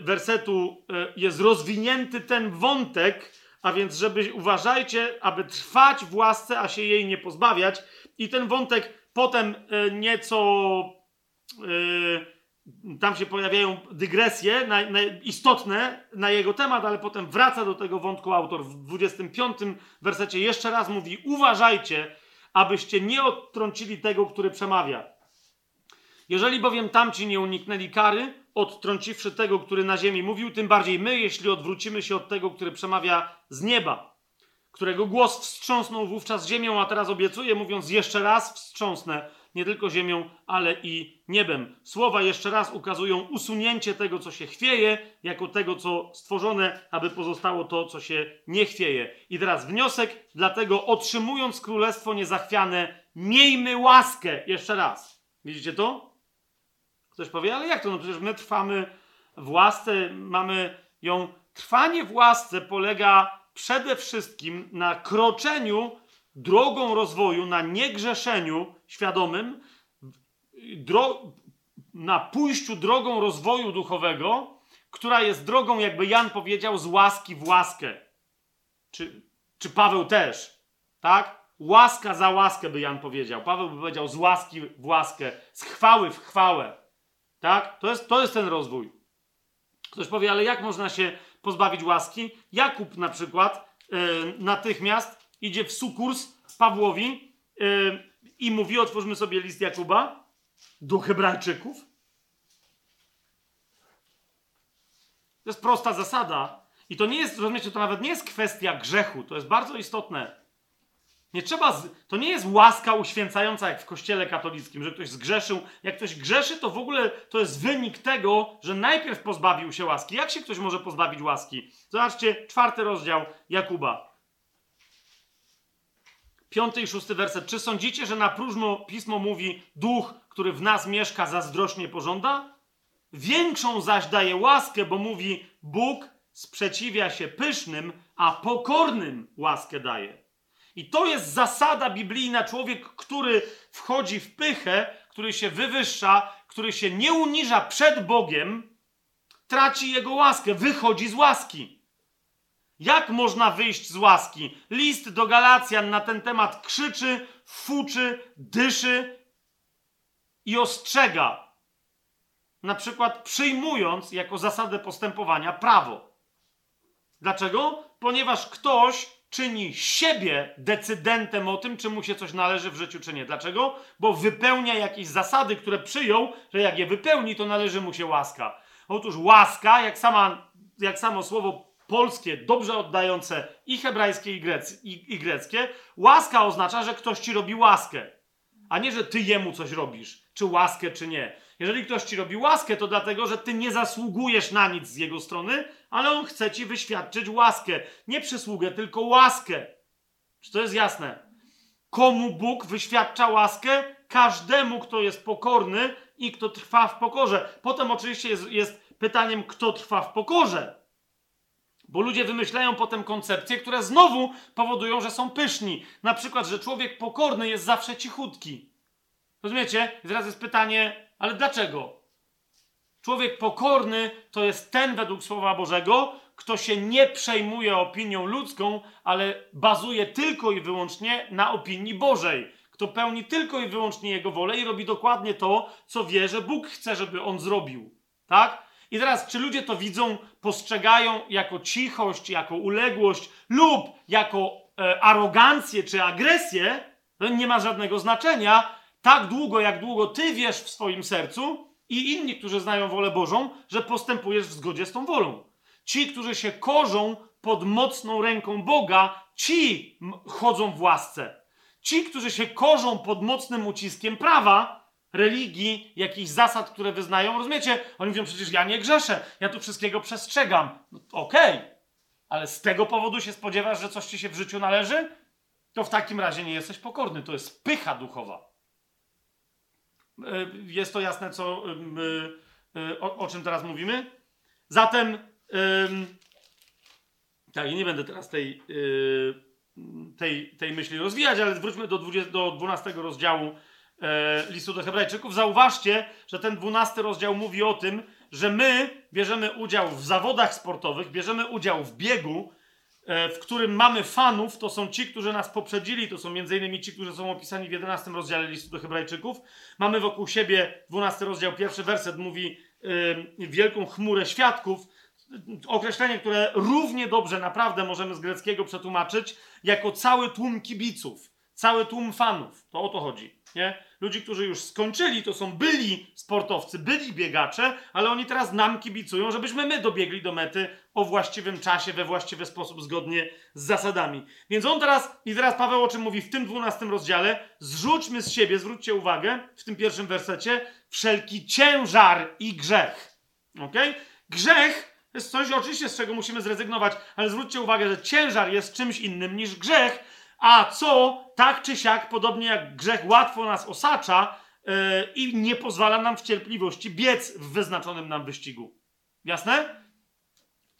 wersetu e, jest rozwinięty ten wątek, a więc, żeby uważajcie, aby trwać w łasce, a się jej nie pozbawiać. I ten wątek potem e, nieco. Tam się pojawiają dygresje na, na, istotne na jego temat, ale potem wraca do tego wątku autor w 25 wersecie. Jeszcze raz mówi: Uważajcie, abyście nie odtrącili tego, który przemawia. Jeżeli bowiem tamci nie uniknęli kary, odtrąciwszy tego, który na ziemi mówił, tym bardziej my, jeśli odwrócimy się od tego, który przemawia z nieba, którego głos wstrząsnął wówczas ziemią, a teraz obiecuje, mówiąc jeszcze raz wstrząsnę nie tylko ziemią, ale i niebem. Słowa jeszcze raz ukazują usunięcie tego, co się chwieje, jako tego, co stworzone, aby pozostało to, co się nie chwieje. I teraz wniosek, dlatego otrzymując królestwo niezachwiane, miejmy łaskę. Jeszcze raz. Widzicie to? Ktoś powie, ale jak to? No przecież my trwamy w łasce, mamy ją. Trwanie w łasce polega przede wszystkim na kroczeniu drogą rozwoju, na niegrzeszeniu świadomym, na pójściu drogą rozwoju duchowego, która jest drogą, jakby Jan powiedział, z łaski w łaskę. Czy, czy Paweł też, tak? Łaska za łaskę by Jan powiedział. Paweł by powiedział z łaski w łaskę, z chwały w chwałę. Tak? To jest, to jest ten rozwój. Ktoś powie, ale jak można się pozbawić łaski? Jakub na przykład yy, natychmiast idzie w sukurs Pawłowi yy, i mówi, otwórzmy sobie list Jakuba do Hebrajczyków. To jest prosta zasada. I to nie jest, rozumiecie, to nawet nie jest kwestia grzechu. To jest bardzo istotne. Nie trzeba, z... to nie jest łaska uświęcająca jak w kościele katolickim, że ktoś zgrzeszył. Jak ktoś grzeszy, to w ogóle to jest wynik tego, że najpierw pozbawił się łaski. Jak się ktoś może pozbawić łaski? Zobaczcie, czwarty rozdział Jakuba. Piąty i szósty werset. Czy sądzicie, że na próżno pismo mówi duch, który w nas mieszka, zazdrośnie pożąda? Większą zaś daje łaskę, bo mówi Bóg sprzeciwia się pysznym, a pokornym łaskę daje. I to jest zasada biblijna. Człowiek, który wchodzi w pychę, który się wywyższa, który się nie uniża przed Bogiem, traci jego łaskę, wychodzi z łaski. Jak można wyjść z łaski? List do Galacjan na ten temat krzyczy, fuczy, dyszy i ostrzega. Na przykład przyjmując jako zasadę postępowania prawo. Dlaczego? Ponieważ ktoś czyni siebie decydentem o tym, czy mu się coś należy w życiu, czy nie. Dlaczego? Bo wypełnia jakieś zasady, które przyjął, że jak je wypełni, to należy mu się łaska. Otóż łaska, jak, sama, jak samo słowo polskie, dobrze oddające i hebrajskie, i, grec, i, i greckie, łaska oznacza, że ktoś ci robi łaskę, a nie, że ty jemu coś robisz, czy łaskę, czy nie. Jeżeli ktoś ci robi łaskę, to dlatego, że ty nie zasługujesz na nic z jego strony, ale on chce ci wyświadczyć łaskę. Nie przysługę, tylko łaskę. Czy to jest jasne? Komu Bóg wyświadcza łaskę? Każdemu, kto jest pokorny i kto trwa w pokorze. Potem oczywiście jest, jest pytaniem, kto trwa w pokorze. Bo ludzie wymyślają potem koncepcje, które znowu powodują, że są pyszni. Na przykład, że człowiek pokorny jest zawsze cichutki. Rozumiecie? I teraz jest pytanie, ale dlaczego? Człowiek pokorny to jest ten według Słowa Bożego, kto się nie przejmuje opinią ludzką, ale bazuje tylko i wyłącznie na opinii Bożej. kto pełni tylko i wyłącznie Jego wolę i robi dokładnie to, co wie, że Bóg chce, żeby on zrobił. Tak? I teraz, czy ludzie to widzą, postrzegają jako cichość, jako uległość lub jako e, arogancję czy agresję, to nie ma żadnego znaczenia. Tak długo, jak długo ty wiesz w swoim sercu i inni, którzy znają wolę Bożą, że postępujesz w zgodzie z tą wolą. Ci, którzy się korzą pod mocną ręką Boga, ci chodzą w łasce. Ci, którzy się korzą pod mocnym uciskiem prawa, religii, jakichś zasad, które wyznają, rozumiecie? Oni mówią, przecież ja nie grzeszę, ja tu wszystkiego przestrzegam. No, Okej, okay. ale z tego powodu się spodziewasz, że coś ci się w życiu należy? To w takim razie nie jesteś pokorny. To jest pycha duchowa. E, jest to jasne, co, e, e, o, o czym teraz mówimy? Zatem, tak, nie będę teraz tej, tej, tej myśli rozwijać, ale wróćmy do, 20, do 12 rozdziału listu do Hebrajczyków. Zauważcie, że ten 12 rozdział mówi o tym, że my bierzemy udział w zawodach sportowych, bierzemy udział w biegu, E, w którym mamy fanów, to są ci, którzy nas poprzedzili, to są m.in. ci, którzy są opisani w 11 rozdziale listu do Hebrajczyków. Mamy wokół siebie 12 rozdział, pierwszy werset mówi yy, wielką chmurę świadków. Określenie, które równie dobrze naprawdę możemy z greckiego przetłumaczyć jako cały tłum kibiców, cały tłum fanów. To o to chodzi. Nie? Ludzi, którzy już skończyli, to są byli sportowcy, byli biegacze, ale oni teraz nam kibicują, żebyśmy my dobiegli do mety o właściwym czasie, we właściwy sposób, zgodnie z zasadami. Więc on teraz, i teraz Paweł o czym mówi w tym dwunastym rozdziale, zrzućmy z siebie, zwróćcie uwagę, w tym pierwszym wersecie, wszelki ciężar i grzech. Ok? Grzech jest coś oczywiście, z czego musimy zrezygnować, ale zwróćcie uwagę, że ciężar jest czymś innym niż grzech, a co tak czy siak, podobnie jak grzech łatwo nas osacza yy, i nie pozwala nam w cierpliwości biec w wyznaczonym nam wyścigu. Jasne?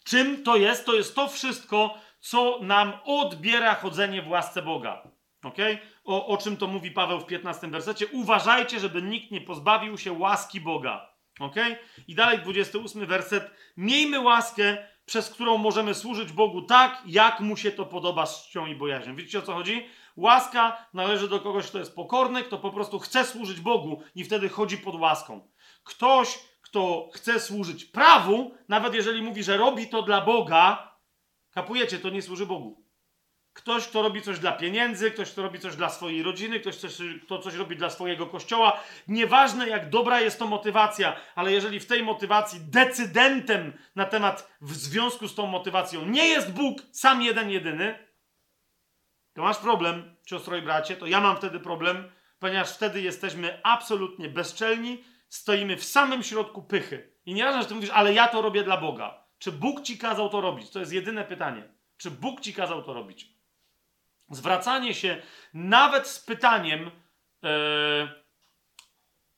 Czym to jest? To jest to wszystko, co nam odbiera chodzenie w łasce Boga. Okay? O, o czym to mówi Paweł w 15 wersecie? Uważajcie, żeby nikt nie pozbawił się łaski Boga. Okay? I dalej 28 werset. Miejmy łaskę, przez którą możemy służyć Bogu tak, jak mu się to podoba z czcią i bojaźnią. Widzicie o co chodzi? Łaska należy do kogoś, kto jest pokorny, kto po prostu chce służyć Bogu i wtedy chodzi pod łaską. Ktoś, kto chce służyć prawu, nawet jeżeli mówi, że robi to dla Boga, kapujecie, to nie służy Bogu. Ktoś, kto robi coś dla pieniędzy, ktoś, kto robi coś dla swojej rodziny, ktoś, kto coś robi dla swojego kościoła. Nieważne, jak dobra jest to motywacja, ale jeżeli w tej motywacji decydentem na temat w związku z tą motywacją nie jest Bóg, sam jeden, jedyny, to masz problem, siostro i bracie, to ja mam wtedy problem, ponieważ wtedy jesteśmy absolutnie bezczelni, stoimy w samym środku pychy. I nie ważne, że ty mówisz, ale ja to robię dla Boga. Czy Bóg ci kazał to robić? To jest jedyne pytanie. Czy Bóg ci kazał to robić? Zwracanie się nawet z pytaniem e,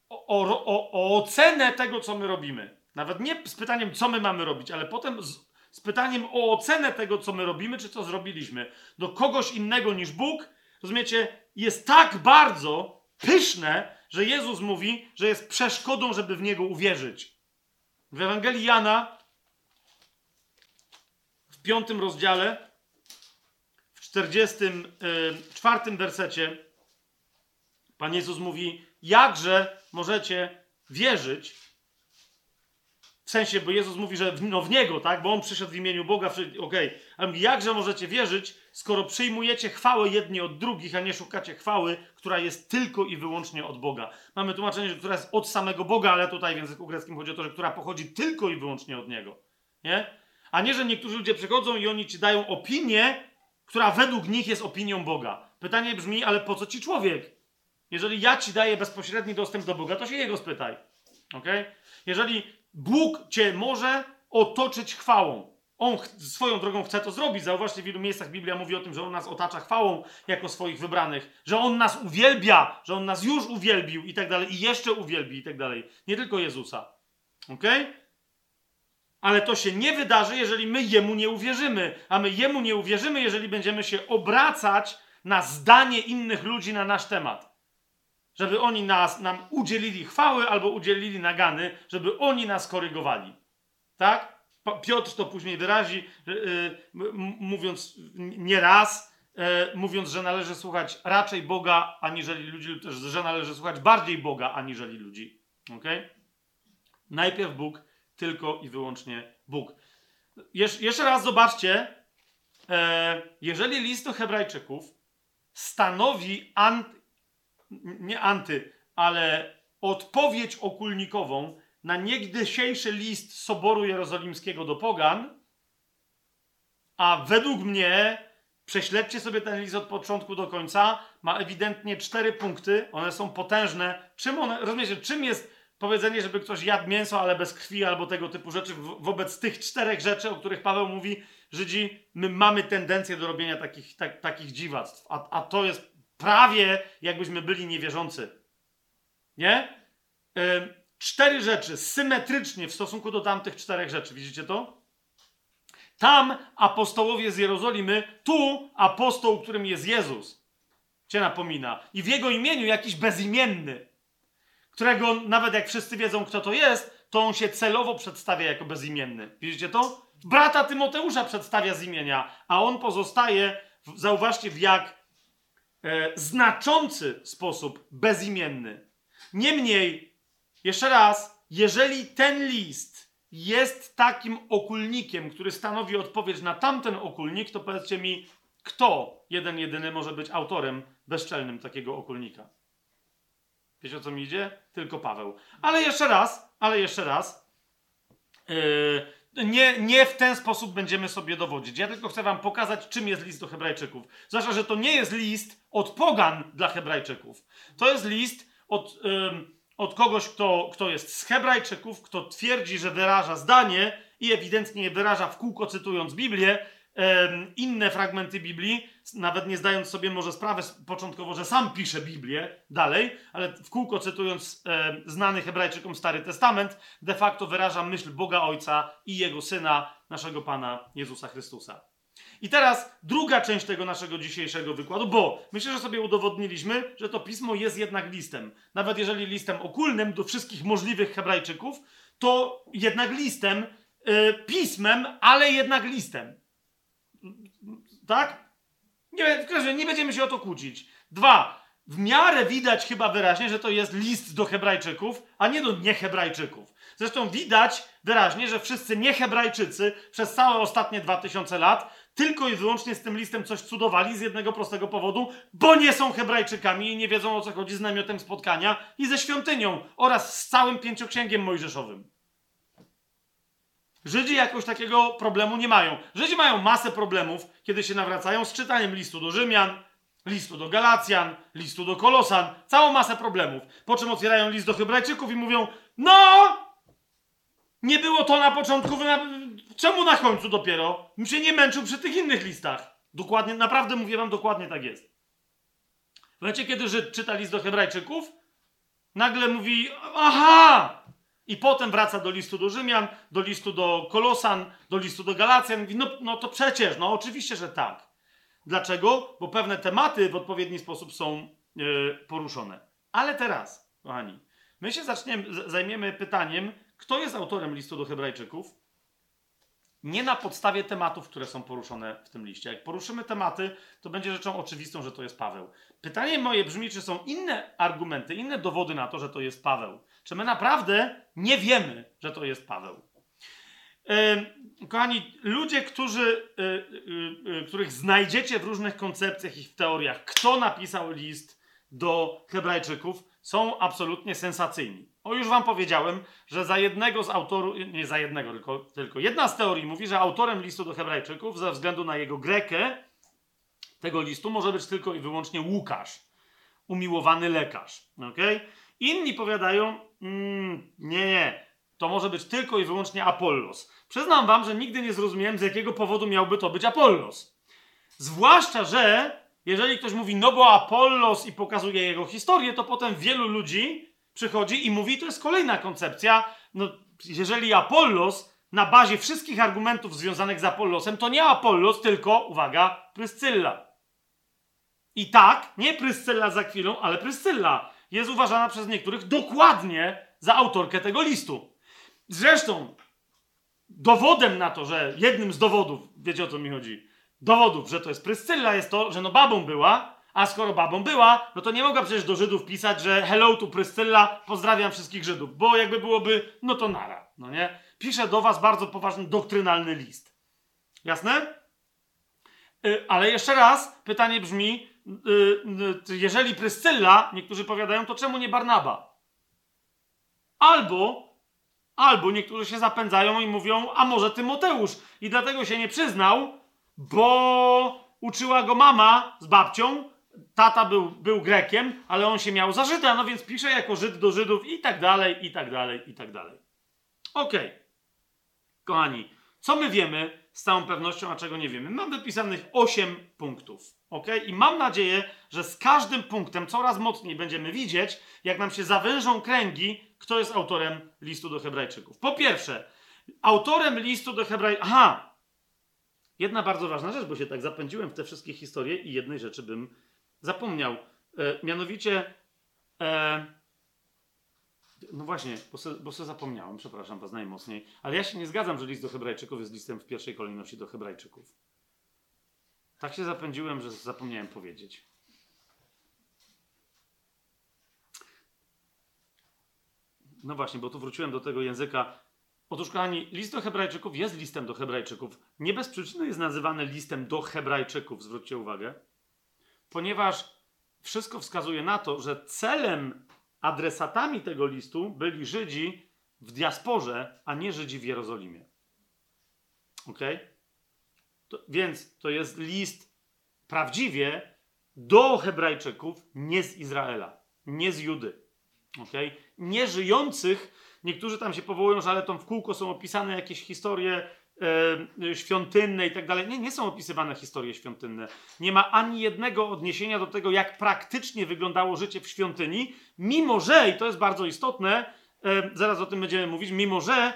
o, o, o, ocenę tego, co my robimy. Nawet nie z pytaniem, co my mamy robić, ale potem z, z pytaniem o ocenę tego, co my robimy, czy co zrobiliśmy, do kogoś innego niż Bóg, rozumiecie, jest tak bardzo pyszne, że Jezus mówi, że jest przeszkodą, żeby w Niego uwierzyć. W Ewangelii Jana, w piątym rozdziale, 44 y, wersecie, Pan Jezus mówi, jakże możecie wierzyć, w sensie, bo Jezus mówi, że w, no w Niego, tak? Bo On przyszedł w imieniu Boga, okej. Okay. Ale jakże możecie wierzyć, skoro przyjmujecie chwałę jedni od drugich, a nie szukacie chwały, która jest tylko i wyłącznie od Boga. Mamy tłumaczenie, że która jest od samego Boga, ale tutaj w języku greckim chodzi o to, że która pochodzi tylko i wyłącznie od Niego. Nie? A nie, że niektórzy ludzie przychodzą i oni ci dają opinię, która według nich jest opinią Boga. Pytanie brzmi, ale po co ci człowiek? Jeżeli ja ci daję bezpośredni dostęp do Boga, to się jego spytaj. Okay? Jeżeli Bóg cię może otoczyć chwałą, on swoją drogą chce to zrobić. Zauważcie, w wielu miejscach Biblia mówi o tym, że On nas otacza chwałą jako swoich wybranych, że On nas uwielbia, że On nas już uwielbił i tak dalej, i jeszcze uwielbi i tak dalej. Nie tylko Jezusa. Ok? Ale to się nie wydarzy, jeżeli my Jemu nie uwierzymy. A my Jemu nie uwierzymy, jeżeli będziemy się obracać na zdanie innych ludzi na nasz temat. Żeby oni nas, nam udzielili chwały albo udzielili nagany, żeby oni nas korygowali. Tak? Piotr to później wyrazi, y, mówiąc nie raz, e, mówiąc, że należy słuchać raczej Boga aniżeli ludzi, lub też, że należy słuchać bardziej Boga aniżeli ludzi. Ok? Najpierw Bóg, tylko i wyłącznie Bóg. Jesz jeszcze raz zobaczcie, e, jeżeli list do Hebrajczyków stanowi anty, nie anty, ale odpowiedź okulnikową na niegdysiejszy list Soboru Jerozolimskiego do Pogan, a według mnie, prześledźcie sobie ten list od początku do końca, ma ewidentnie cztery punkty, one są potężne. Czym one, rozumiecie, czym jest powiedzenie, żeby ktoś jadł mięso, ale bez krwi, albo tego typu rzeczy, wo wobec tych czterech rzeczy, o których Paweł mówi, Żydzi, my mamy tendencję do robienia takich, tak, takich dziwactw, a, a to jest prawie jakbyśmy byli niewierzący. Nie? Cztery rzeczy symetrycznie w stosunku do tamtych czterech rzeczy. Widzicie to? Tam apostołowie z Jerozolimy, tu apostoł, którym jest Jezus, cię napomina. I w jego imieniu jakiś bezimienny, którego nawet jak wszyscy wiedzą, kto to jest, to on się celowo przedstawia jako bezimienny. Widzicie to? Brata Tymoteusza przedstawia z imienia, a on pozostaje, zauważcie, w jak e, znaczący sposób bezimienny. Niemniej, jeszcze raz, jeżeli ten list jest takim okulnikiem, który stanowi odpowiedź na tamten okulnik, to powiedzcie mi, kto jeden jedyny może być autorem bezczelnym takiego okulnika? Wiecie o co mi idzie? Tylko Paweł. Ale jeszcze raz, ale jeszcze raz. Yy, nie, nie w ten sposób będziemy sobie dowodzić. Ja tylko chcę wam pokazać, czym jest list do Hebrajczyków. Zwłaszcza, że to nie jest list od pogan dla Hebrajczyków. To jest list od. Yy, od kogoś, kto, kto jest z Hebrajczyków, kto twierdzi, że wyraża zdanie i ewidentnie je wyraża w kółko cytując Biblię, inne fragmenty Biblii, nawet nie zdając sobie może sprawy początkowo, że sam pisze Biblię dalej, ale w kółko cytując znany Hebrajczykom Stary Testament, de facto wyraża myśl Boga Ojca i Jego Syna, naszego Pana Jezusa Chrystusa. I teraz druga część tego naszego dzisiejszego wykładu, bo myślę, że sobie udowodniliśmy, że to pismo jest jednak listem. Nawet jeżeli listem okulnym do wszystkich możliwych Hebrajczyków, to jednak listem, yy, pismem, ale jednak listem. Tak? Nie, w każdym nie będziemy się o to kłócić. Dwa, w miarę widać chyba wyraźnie, że to jest list do Hebrajczyków, a nie do niehebrajczyków. Zresztą widać wyraźnie, że wszyscy niehebrajczycy przez całe ostatnie 2000 lat tylko i wyłącznie z tym listem coś cudowali z jednego prostego powodu, bo nie są Hebrajczykami i nie wiedzą o co chodzi z namiotem spotkania i ze świątynią oraz z całym pięcioksięgiem mojżeszowym. Żydzi jakoś takiego problemu nie mają. Żydzi mają masę problemów, kiedy się nawracają z czytaniem listu do Rzymian, listu do Galacjan, listu do Kolosan, całą masę problemów. Po czym otwierają list do Hebrajczyków i mówią: No! Nie było to na początku, czemu na końcu dopiero? Bym się nie męczył przy tych innych listach. Dokładnie, naprawdę mówię wam, dokładnie tak jest. W momencie, kiedy Żyd czyta list do Hebrajczyków, nagle mówi: Aha! I potem wraca do listu do Rzymian, do listu do Kolosan, do listu do Galacjan. Mówi, no, no to przecież, no oczywiście, że tak. Dlaczego? Bo pewne tematy w odpowiedni sposób są yy, poruszone. Ale teraz, kochani, my się zaczniemy, zajmiemy pytaniem, kto jest autorem listu do Hebrajczyków? Nie na podstawie tematów, które są poruszone w tym liście. Jak poruszymy tematy, to będzie rzeczą oczywistą, że to jest Paweł. Pytanie moje brzmi, czy są inne argumenty, inne dowody na to, że to jest Paweł? Czy my naprawdę nie wiemy, że to jest Paweł? Kochani, ludzie, którzy, yy, yy, których znajdziecie w różnych koncepcjach i w teoriach, kto napisał list do Hebrajczyków, są absolutnie sensacyjni. O, już wam powiedziałem, że za jednego z autorów, nie za jednego, tylko, tylko jedna z teorii mówi, że autorem listu do Hebrajczyków, ze względu na jego grekę, tego listu może być tylko i wyłącznie Łukasz, umiłowany lekarz. Okay? Inni powiadają, mm, nie, nie, to może być tylko i wyłącznie Apollos. Przyznam wam, że nigdy nie zrozumiałem, z jakiego powodu miałby to być Apollos. Zwłaszcza, że jeżeli ktoś mówi, no bo Apollos i pokazuje jego historię, to potem wielu ludzi przychodzi i mówi, to jest kolejna koncepcja, no jeżeli Apollos na bazie wszystkich argumentów związanych z Apollosem, to nie Apollos, tylko, uwaga, Pryscylla. I tak, nie Pryscylla za chwilą, ale Pryscylla jest uważana przez niektórych dokładnie za autorkę tego listu. Zresztą, dowodem na to, że jednym z dowodów, wiecie o co mi chodzi, dowodów, że to jest Pryscylla, jest to, że no babą była, a skoro babą była, no to nie mogła przecież do Żydów pisać, że hello tu Pryscylla, pozdrawiam wszystkich Żydów, bo jakby byłoby, no to nara, no nie? Pisze do was bardzo poważny, doktrynalny list. Jasne? Yy, ale jeszcze raz, pytanie brzmi, jeżeli Pryscylla, niektórzy powiadają, to czemu nie Barnaba? Albo, albo niektórzy się zapędzają i mówią, a może Tymoteusz i dlatego się nie przyznał, bo uczyła go mama z babcią, tata był, był Grekiem, ale on się miał za Żyda, no więc pisze jako Żyd do Żydów i tak dalej, i tak dalej, i tak dalej. Okej. Okay. Kochani, co my wiemy z całą pewnością, a czego nie wiemy? Mam wypisanych 8 punktów. Ok? I mam nadzieję, że z każdym punktem coraz mocniej będziemy widzieć, jak nam się zawężą kręgi, kto jest autorem listu do Hebrajczyków. Po pierwsze, autorem listu do Hebrajczyków. Aha! Jedna bardzo ważna rzecz, bo się tak zapędziłem w te wszystkie historie i jednej rzeczy bym zapomniał. E, mianowicie. E, no właśnie, bo se, bo zapomniałem, przepraszam was najmocniej. Ale ja się nie zgadzam, że list do Hebrajczyków jest listem w pierwszej kolejności do Hebrajczyków. Tak się zapędziłem, że zapomniałem powiedzieć. No właśnie, bo tu wróciłem do tego języka. Otóż, kochani, list do Hebrajczyków jest listem do Hebrajczyków. Nie bez przyczyny jest nazywany listem do Hebrajczyków, zwróćcie uwagę ponieważ wszystko wskazuje na to, że celem, adresatami tego listu byli Żydzi w diasporze, a nie Żydzi w Jerozolimie. Ok? To, więc to jest list prawdziwie do Hebrajczyków, nie z Izraela, nie z Judy. Ok? Nie żyjących, niektórzy tam się powołują, że ale tam w kółko są opisane jakieś historie e, świątynne i tak dalej. Nie, nie są opisywane historie świątynne. Nie ma ani jednego odniesienia do tego, jak praktycznie wyglądało życie w świątyni, mimo że, i to jest bardzo istotne, e, zaraz o tym będziemy mówić, mimo że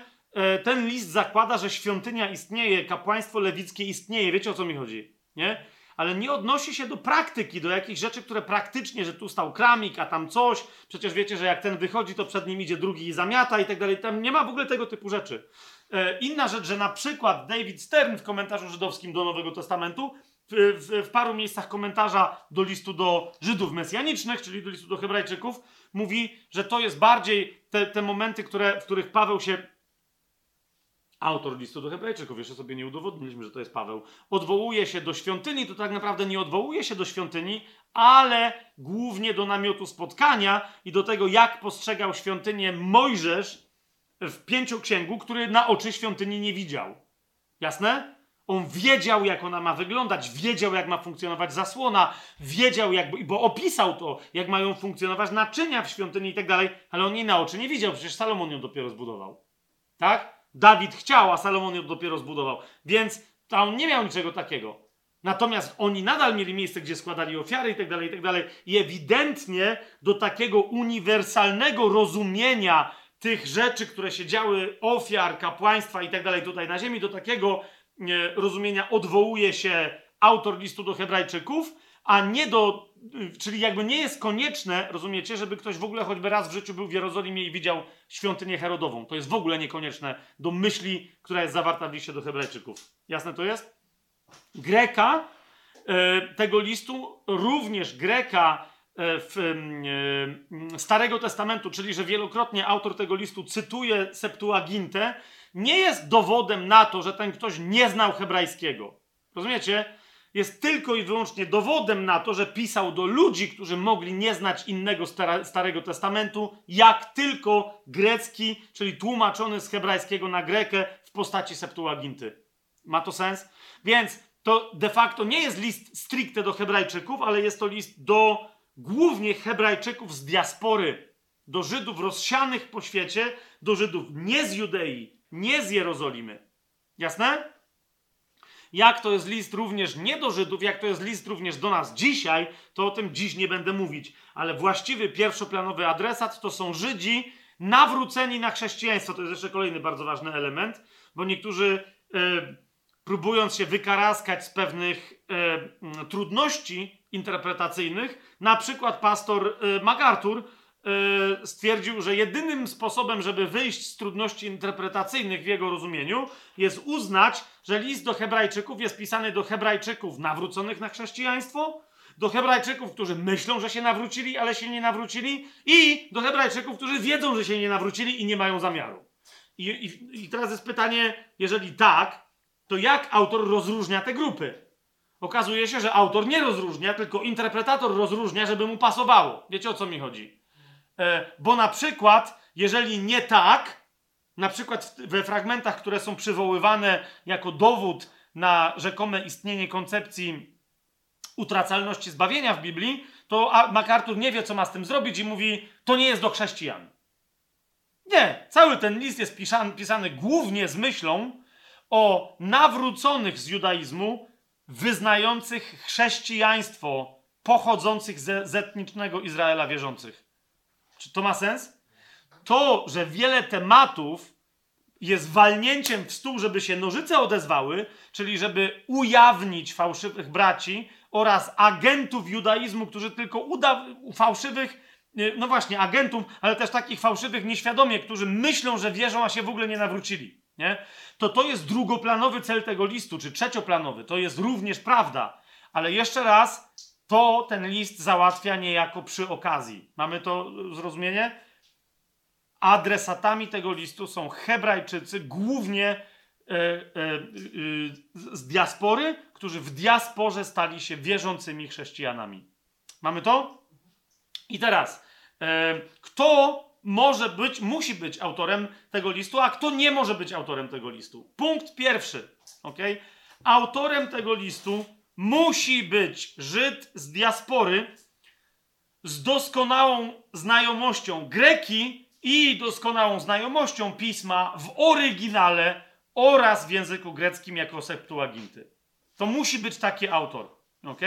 ten list zakłada, że świątynia istnieje, kapłaństwo lewickie istnieje. Wiecie o co mi chodzi? Nie? ale nie odnosi się do praktyki, do jakichś rzeczy, które praktycznie, że tu stał kramik, a tam coś. Przecież wiecie, że jak ten wychodzi, to przed nim idzie drugi i zamiata i tak dalej. Tam nie ma w ogóle tego typu rzeczy. E, inna rzecz, że na przykład David Stern w komentarzu żydowskim do Nowego Testamentu w, w, w, paru miejscach komentarza do listu do Żydów mesjanicznych, czyli do listu do Hebrajczyków, mówi, że to jest bardziej te, te momenty, które, w których Paweł się autor listu do Hebrajczyków, jeszcze sobie nie udowodniliśmy, że to jest Paweł, odwołuje się do świątyni, to tak naprawdę nie odwołuje się do świątyni, ale głównie do namiotu spotkania i do tego, jak postrzegał świątynię Mojżesz w pięcioksięgu, który na oczy świątyni nie widział. Jasne? On wiedział, jak ona ma wyglądać, wiedział, jak ma funkcjonować zasłona, wiedział, jak, bo opisał to, jak mają funkcjonować naczynia w świątyni i tak dalej, ale on jej na oczy nie widział, przecież Salomon ją dopiero zbudował. Tak? Dawid chciał, a Salomon ją dopiero zbudował. Więc tam nie miał niczego takiego. Natomiast oni nadal mieli miejsce, gdzie składali ofiary i tak dalej, i tak dalej. I ewidentnie do takiego uniwersalnego rozumienia tych rzeczy, które się działy, ofiar, kapłaństwa i tak dalej tutaj na ziemi, do takiego e, rozumienia odwołuje się autor listu do Hebrajczyków, a nie do czyli jakby nie jest konieczne, rozumiecie, żeby ktoś w ogóle choćby raz w życiu był w Jerozolimie i widział świątynię Herodową. To jest w ogóle niekonieczne do myśli, która jest zawarta w liście do Hebrajczyków. Jasne to jest? Greka e, tego listu, również Greka e, w, e, Starego Testamentu, czyli że wielokrotnie autor tego listu cytuje Septuagintę, nie jest dowodem na to, że ten ktoś nie znał hebrajskiego. Rozumiecie? Jest tylko i wyłącznie dowodem na to, że pisał do ludzi, którzy mogli nie znać innego Starego Testamentu, jak tylko grecki, czyli tłumaczony z hebrajskiego na grekę w postaci Septuaginty. Ma to sens? Więc to de facto nie jest list stricte do Hebrajczyków, ale jest to list do głównie Hebrajczyków z diaspory, do Żydów rozsianych po świecie, do Żydów nie z Judei, nie z Jerozolimy. Jasne? Jak to jest list również nie do Żydów, jak to jest list również do nas dzisiaj, to o tym dziś nie będę mówić. Ale właściwy, pierwszoplanowy adresat to są Żydzi nawróceni na chrześcijaństwo. To jest jeszcze kolejny bardzo ważny element, bo niektórzy e, próbując się wykaraskać z pewnych e, trudności interpretacyjnych, na przykład pastor e, MacArthur yy, stwierdził, że jedynym sposobem, żeby wyjść z trudności interpretacyjnych w jego rozumieniu, jest uznać, że list do Hebrajczyków jest pisany do Hebrajczyków nawróconych na chrześcijaństwo, do Hebrajczyków, którzy myślą, że się nawrócili, ale się nie nawrócili, i do Hebrajczyków, którzy wiedzą, że się nie nawrócili i nie mają zamiaru. I, i, i teraz jest pytanie, jeżeli tak, to jak autor rozróżnia te grupy? Okazuje się, że autor nie rozróżnia, tylko interpretator rozróżnia, żeby mu pasowało. Wiecie o co mi chodzi? E, bo na przykład, jeżeli nie tak, na przykład we fragmentach, które są przywoływane jako dowód na rzekome istnienie koncepcji utracalności zbawienia w Biblii, to MacArthur nie wie, co ma z tym zrobić i mówi, to nie jest do chrześcijan. Nie, cały ten list jest pisany, pisany głównie z myślą o nawróconych z judaizmu, wyznających chrześcijaństwo, pochodzących ze, z etnicznego Izraela wierzących. Czy to ma sens? To, że wiele tematów jest walnięciem w stół, żeby się nożyce odezwały, czyli żeby ujawnić fałszywych braci oraz agentów judaizmu, którzy tylko uda fałszywych, no właśnie, agentów, ale też takich fałszywych nieświadomie, którzy myślą, że wierzą, a się w ogóle nie nawrócili. Nie? To to jest drugoplanowy cel tego listu, czy trzecioplanowy. To jest również prawda. Ale jeszcze raz, to ten list załatwia niejako przy okazji. Mamy to zrozumienie? Adresatami tego listu są Hebrajczycy, głównie e, e, z diaspory, którzy w diasporze stali się wierzącymi chrześcijanami. Mamy to? I teraz, e, kto może być, musi być autorem tego listu, a kto nie może być autorem tego listu? Punkt pierwszy. ok? Autorem tego listu musi być Żyd z diaspory z doskonałą znajomością greki i doskonałą znajomością pisma w oryginale oraz w języku greckim jako Septuaginty. To musi być taki autor. ok?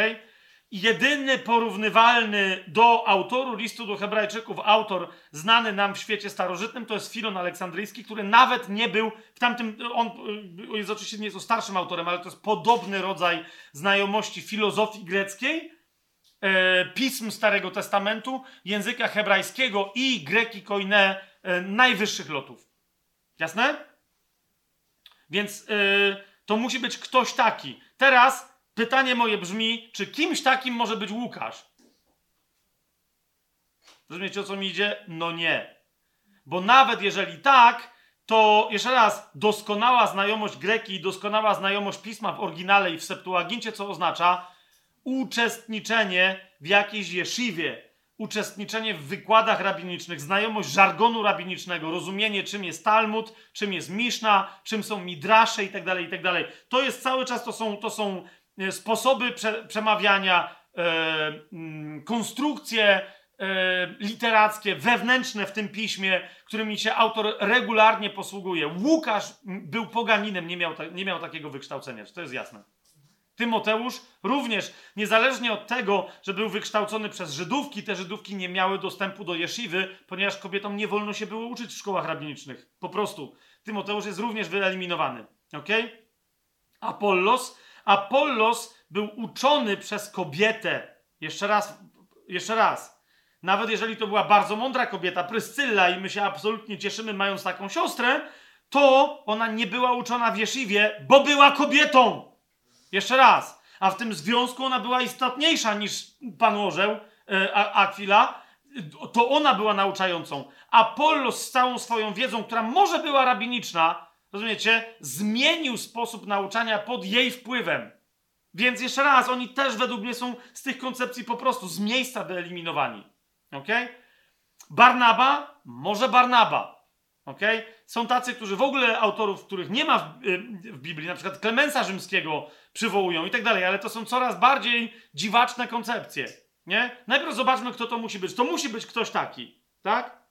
jedyny porównywalny do autoru listu do Hebrajczyków autor znany nam w świecie starożytnym to jest Filon Aleksandryjski, który nawet nie był w tamtym, on jest oczywiście nie jest starszym autorem, ale to jest podobny rodzaj znajomości filozofii greckiej, pism Starego Testamentu, języka hebrajskiego i greki koine e, najwyższych lotów. Jasne? Więc e, to musi być ktoś taki. Teraz Pytanie moje brzmi, czy kimś takim może być Łukasz? Rozumiecie, o co mi idzie? No nie. Bo nawet jeżeli tak, to jeszcze raz, doskonała znajomość greki i doskonała znajomość pisma w oryginale i w Septuagincie, co oznacza uczestniczenie w jakiejś jeszywie, uczestniczenie w wykładach rabinicznych, znajomość żargonu rabinicznego, rozumienie czym jest Talmud, czym jest Miszna, czym są Midrasze itd., tak itd. Tak to jest cały czas, to są, to są E, sposoby prze, przemawiania, e, mm, konstrukcje e, literackie, wewnętrzne w tym piśmie, którymi się autor regularnie posługuje. Łukasz był poganinem, nie miał, ta, nie miał takiego wykształcenia, to jest jasne? Tymoteusz również, niezależnie od tego, że był wykształcony przez Żydówki, te Żydówki nie miały dostępu do jeszywy, ponieważ kobietom nie wolno się było uczyć w szkołach rabinicznych. Po prostu. Tymoteusz jest również wyeliminowany. Ok? Apollos Apollos był uczony przez kobietę. Jeszcze raz, jeszcze raz. Nawet jeżeli to była bardzo mądra kobieta, Pryscylla, i my się absolutnie cieszymy, mając taką siostrę, to ona nie była uczona w Jeszywie, bo była kobietą. Jeszcze raz. A w tym związku ona była istotniejsza niż pan orzeł e, Akwila. To ona była nauczającą. Apollos z całą swoją wiedzą, która może była rabiniczna, rozumiecie, zmienił sposób nauczania pod jej wpływem. Więc jeszcze raz, oni też według mnie są z tych koncepcji po prostu z miejsca wyeliminowani. Ok? Barnaba? Może Barnaba. Są tacy, którzy w ogóle autorów, których nie ma w, y, w Biblii, na przykład Klemensa Rzymskiego przywołują i tak dalej, ale to są coraz bardziej dziwaczne koncepcje. Nie? Najpierw zobaczmy, kto to musi być. To musi być ktoś taki. Tak?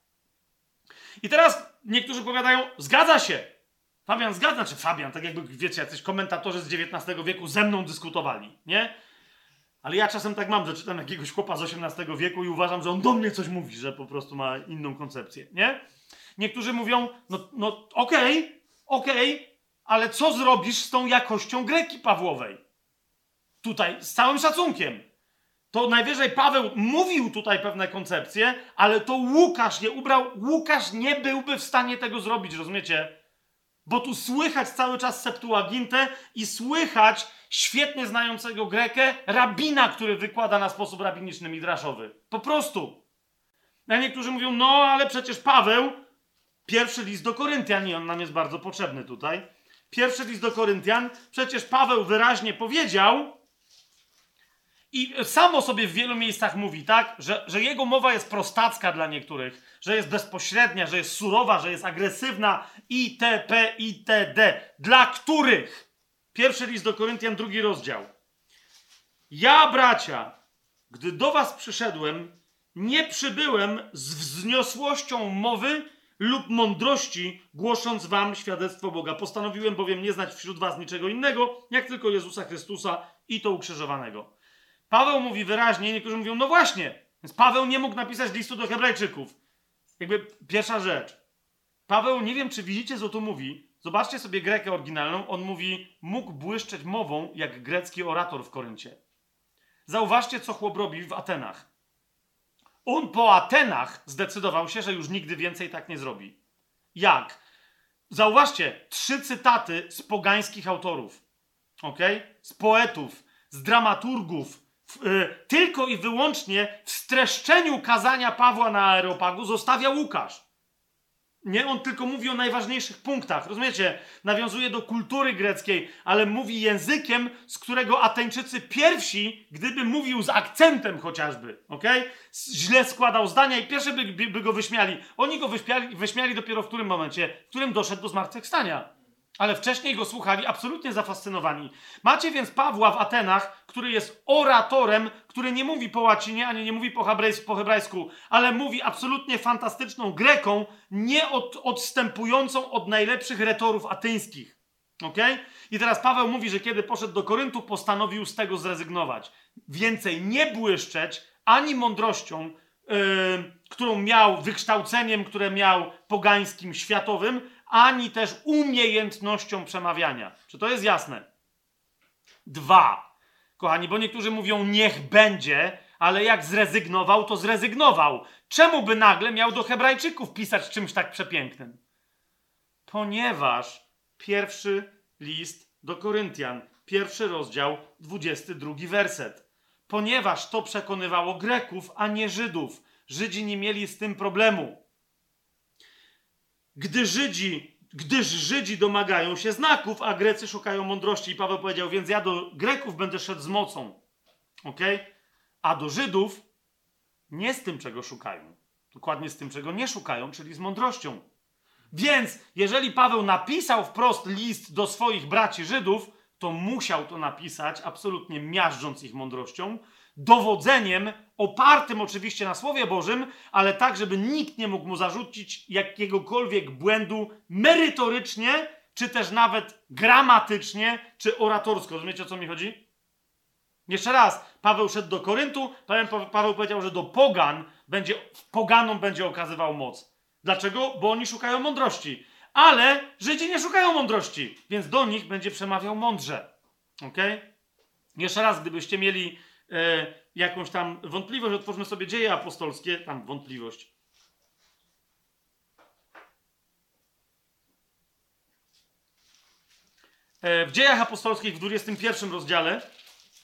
I teraz niektórzy powiadają, zgadza się. Fabian zgadza, czy Fabian, tak jakby, wiecie, jacyś komentatorzy z XIX wieku ze mną dyskutowali, nie? Ale ja czasem tak mam, że czytam jakiegoś chłopa z XVIII wieku i uważam, że on do mnie coś mówi, że po prostu ma inną koncepcję, nie? Niektórzy mówią, no, no okej, okay, okej, okay, ale co zrobisz z tą jakością greki Pawłowej? Tutaj, z całym szacunkiem. to najwyżej Paweł mówił tutaj pewne koncepcje, ale to Łukasz je ubrał. Łukasz nie byłby w stanie tego zrobić, rozumiecie? Bo tu słychać cały czas Septuagintę i słychać świetnie znającego Grekę rabina, który wykłada na sposób rabiniczny midraszowy. Po prostu. A niektórzy mówią, no ale przecież Paweł, pierwszy list do Koryntian, i on nam jest bardzo potrzebny tutaj. Pierwszy list do Koryntian, przecież Paweł wyraźnie powiedział, i samo sobie w wielu miejscach mówi, tak, że, że jego mowa jest prostacka dla niektórych, że jest bezpośrednia, że jest surowa, że jest agresywna, itp., itd. Dla których? Pierwszy list do Koryntian, drugi rozdział. Ja, bracia, gdy do was przyszedłem, nie przybyłem z wzniosłością mowy lub mądrości, głosząc wam świadectwo Boga. Postanowiłem bowiem nie znać wśród was niczego innego, jak tylko Jezusa Chrystusa i to ukrzyżowanego. Paweł mówi wyraźnie, niektórzy mówią, no właśnie, więc Paweł nie mógł napisać listu do Hebrajczyków. Jakby pierwsza rzecz. Paweł, nie wiem czy widzicie, co tu mówi. Zobaczcie sobie Grekę oryginalną. On mówi, mógł błyszczeć mową jak grecki orator w Koryncie. Zauważcie, co chłop robi w Atenach. On po Atenach zdecydował się, że już nigdy więcej tak nie zrobi. Jak? Zauważcie, trzy cytaty z pogańskich autorów. Ok? Z poetów, z dramaturgów, Y, tylko i wyłącznie w streszczeniu kazania Pawła na Aeropagu zostawia Łukasz. Nie, on tylko mówi o najważniejszych punktach. Rozumiecie? Nawiązuje do kultury greckiej, ale mówi językiem, z którego Ateńczycy pierwsi, gdyby mówił z akcentem chociażby, ok? Źle składał zdania i pierwszy by, by, by go wyśmiali. Oni go wyśmiali, wyśmiali dopiero w którym momencie, w którym doszedł do zmartwychwstania. Ale wcześniej go słuchali absolutnie zafascynowani. Macie więc Pawła w Atenach, który jest oratorem, który nie mówi po łacinie, ani nie mówi po hebrajsku, po hebrajsku ale mówi absolutnie fantastyczną greką, nie od, odstępującą od najlepszych retorów atyńskich. Ok? I teraz Paweł mówi, że kiedy poszedł do Koryntu, postanowił z tego zrezygnować. Więcej nie błyszczeć ani mądrością, yy, którą miał, wykształceniem, które miał pogańskim, światowym, ani też umiejętnością przemawiania. Czy to jest jasne? Dwa. Kochani, bo niektórzy mówią, niech będzie, ale jak zrezygnował, to zrezygnował. Czemu by nagle miał do Hebrajczyków pisać czymś tak przepięknym? Ponieważ pierwszy list do Koryntian, pierwszy rozdział, 22 werset. Ponieważ to przekonywało Greków, a nie Żydów. Żydzi nie mieli z tym problemu. Gdy Żydzi, gdyż Żydzi domagają się znaków, a Grecy szukają mądrości. I Paweł powiedział, więc ja do Greków będę szedł z mocą. Ok? A do Żydów nie z tym, czego szukają. Dokładnie z tym, czego nie szukają, czyli z mądrością. Więc jeżeli Paweł napisał wprost list do swoich braci Żydów, to musiał to napisać absolutnie miażdżąc ich mądrością, dowodzeniem opartym oczywiście na Słowie Bożym, ale tak, żeby nikt nie mógł mu zarzucić jakiegokolwiek błędu merytorycznie, czy też nawet gramatycznie, czy oratorsko. Rozumiecie, o co mi chodzi? Jeszcze raz, Paweł szedł do Koryntu, Paweł powiedział, że do pogan będzie, poganom będzie okazywał moc. Dlaczego? Bo oni szukają mądrości. Ale Żydzi nie szukają mądrości, więc do nich będzie przemawiał mądrze. Ok? Jeszcze raz, gdybyście mieli e, jakąś tam wątpliwość, otwórzmy sobie dzieje apostolskie, tam wątpliwość. E, w dziejach apostolskich w 21 rozdziale,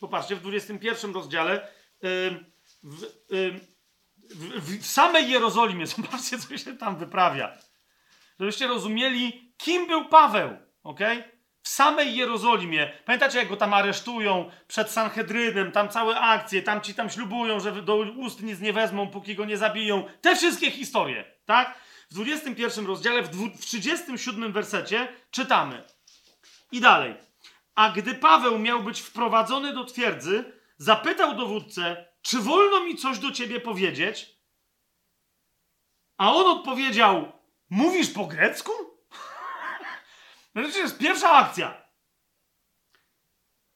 popatrzcie, w 21 rozdziale, e, w, e, w, w, samej Jerozolimie, *laughs* zobaczcie, co się tam wyprawia. Żebyście rozumieli, kim był Paweł, okej? Samej Jerozolimie. Pamiętacie, jak go tam aresztują przed Sanhedrynem, tam całe akcje, tam ci tam ślubują, że do ust nic nie wezmą, póki go nie zabiją. Te wszystkie historie, tak? W 21 rozdziale, w 37 wersecie czytamy. I dalej. A gdy Paweł miał być wprowadzony do twierdzy, zapytał dowódcę, czy wolno mi coś do ciebie powiedzieć? A on odpowiedział, mówisz po grecku? No to jest pierwsza akcja.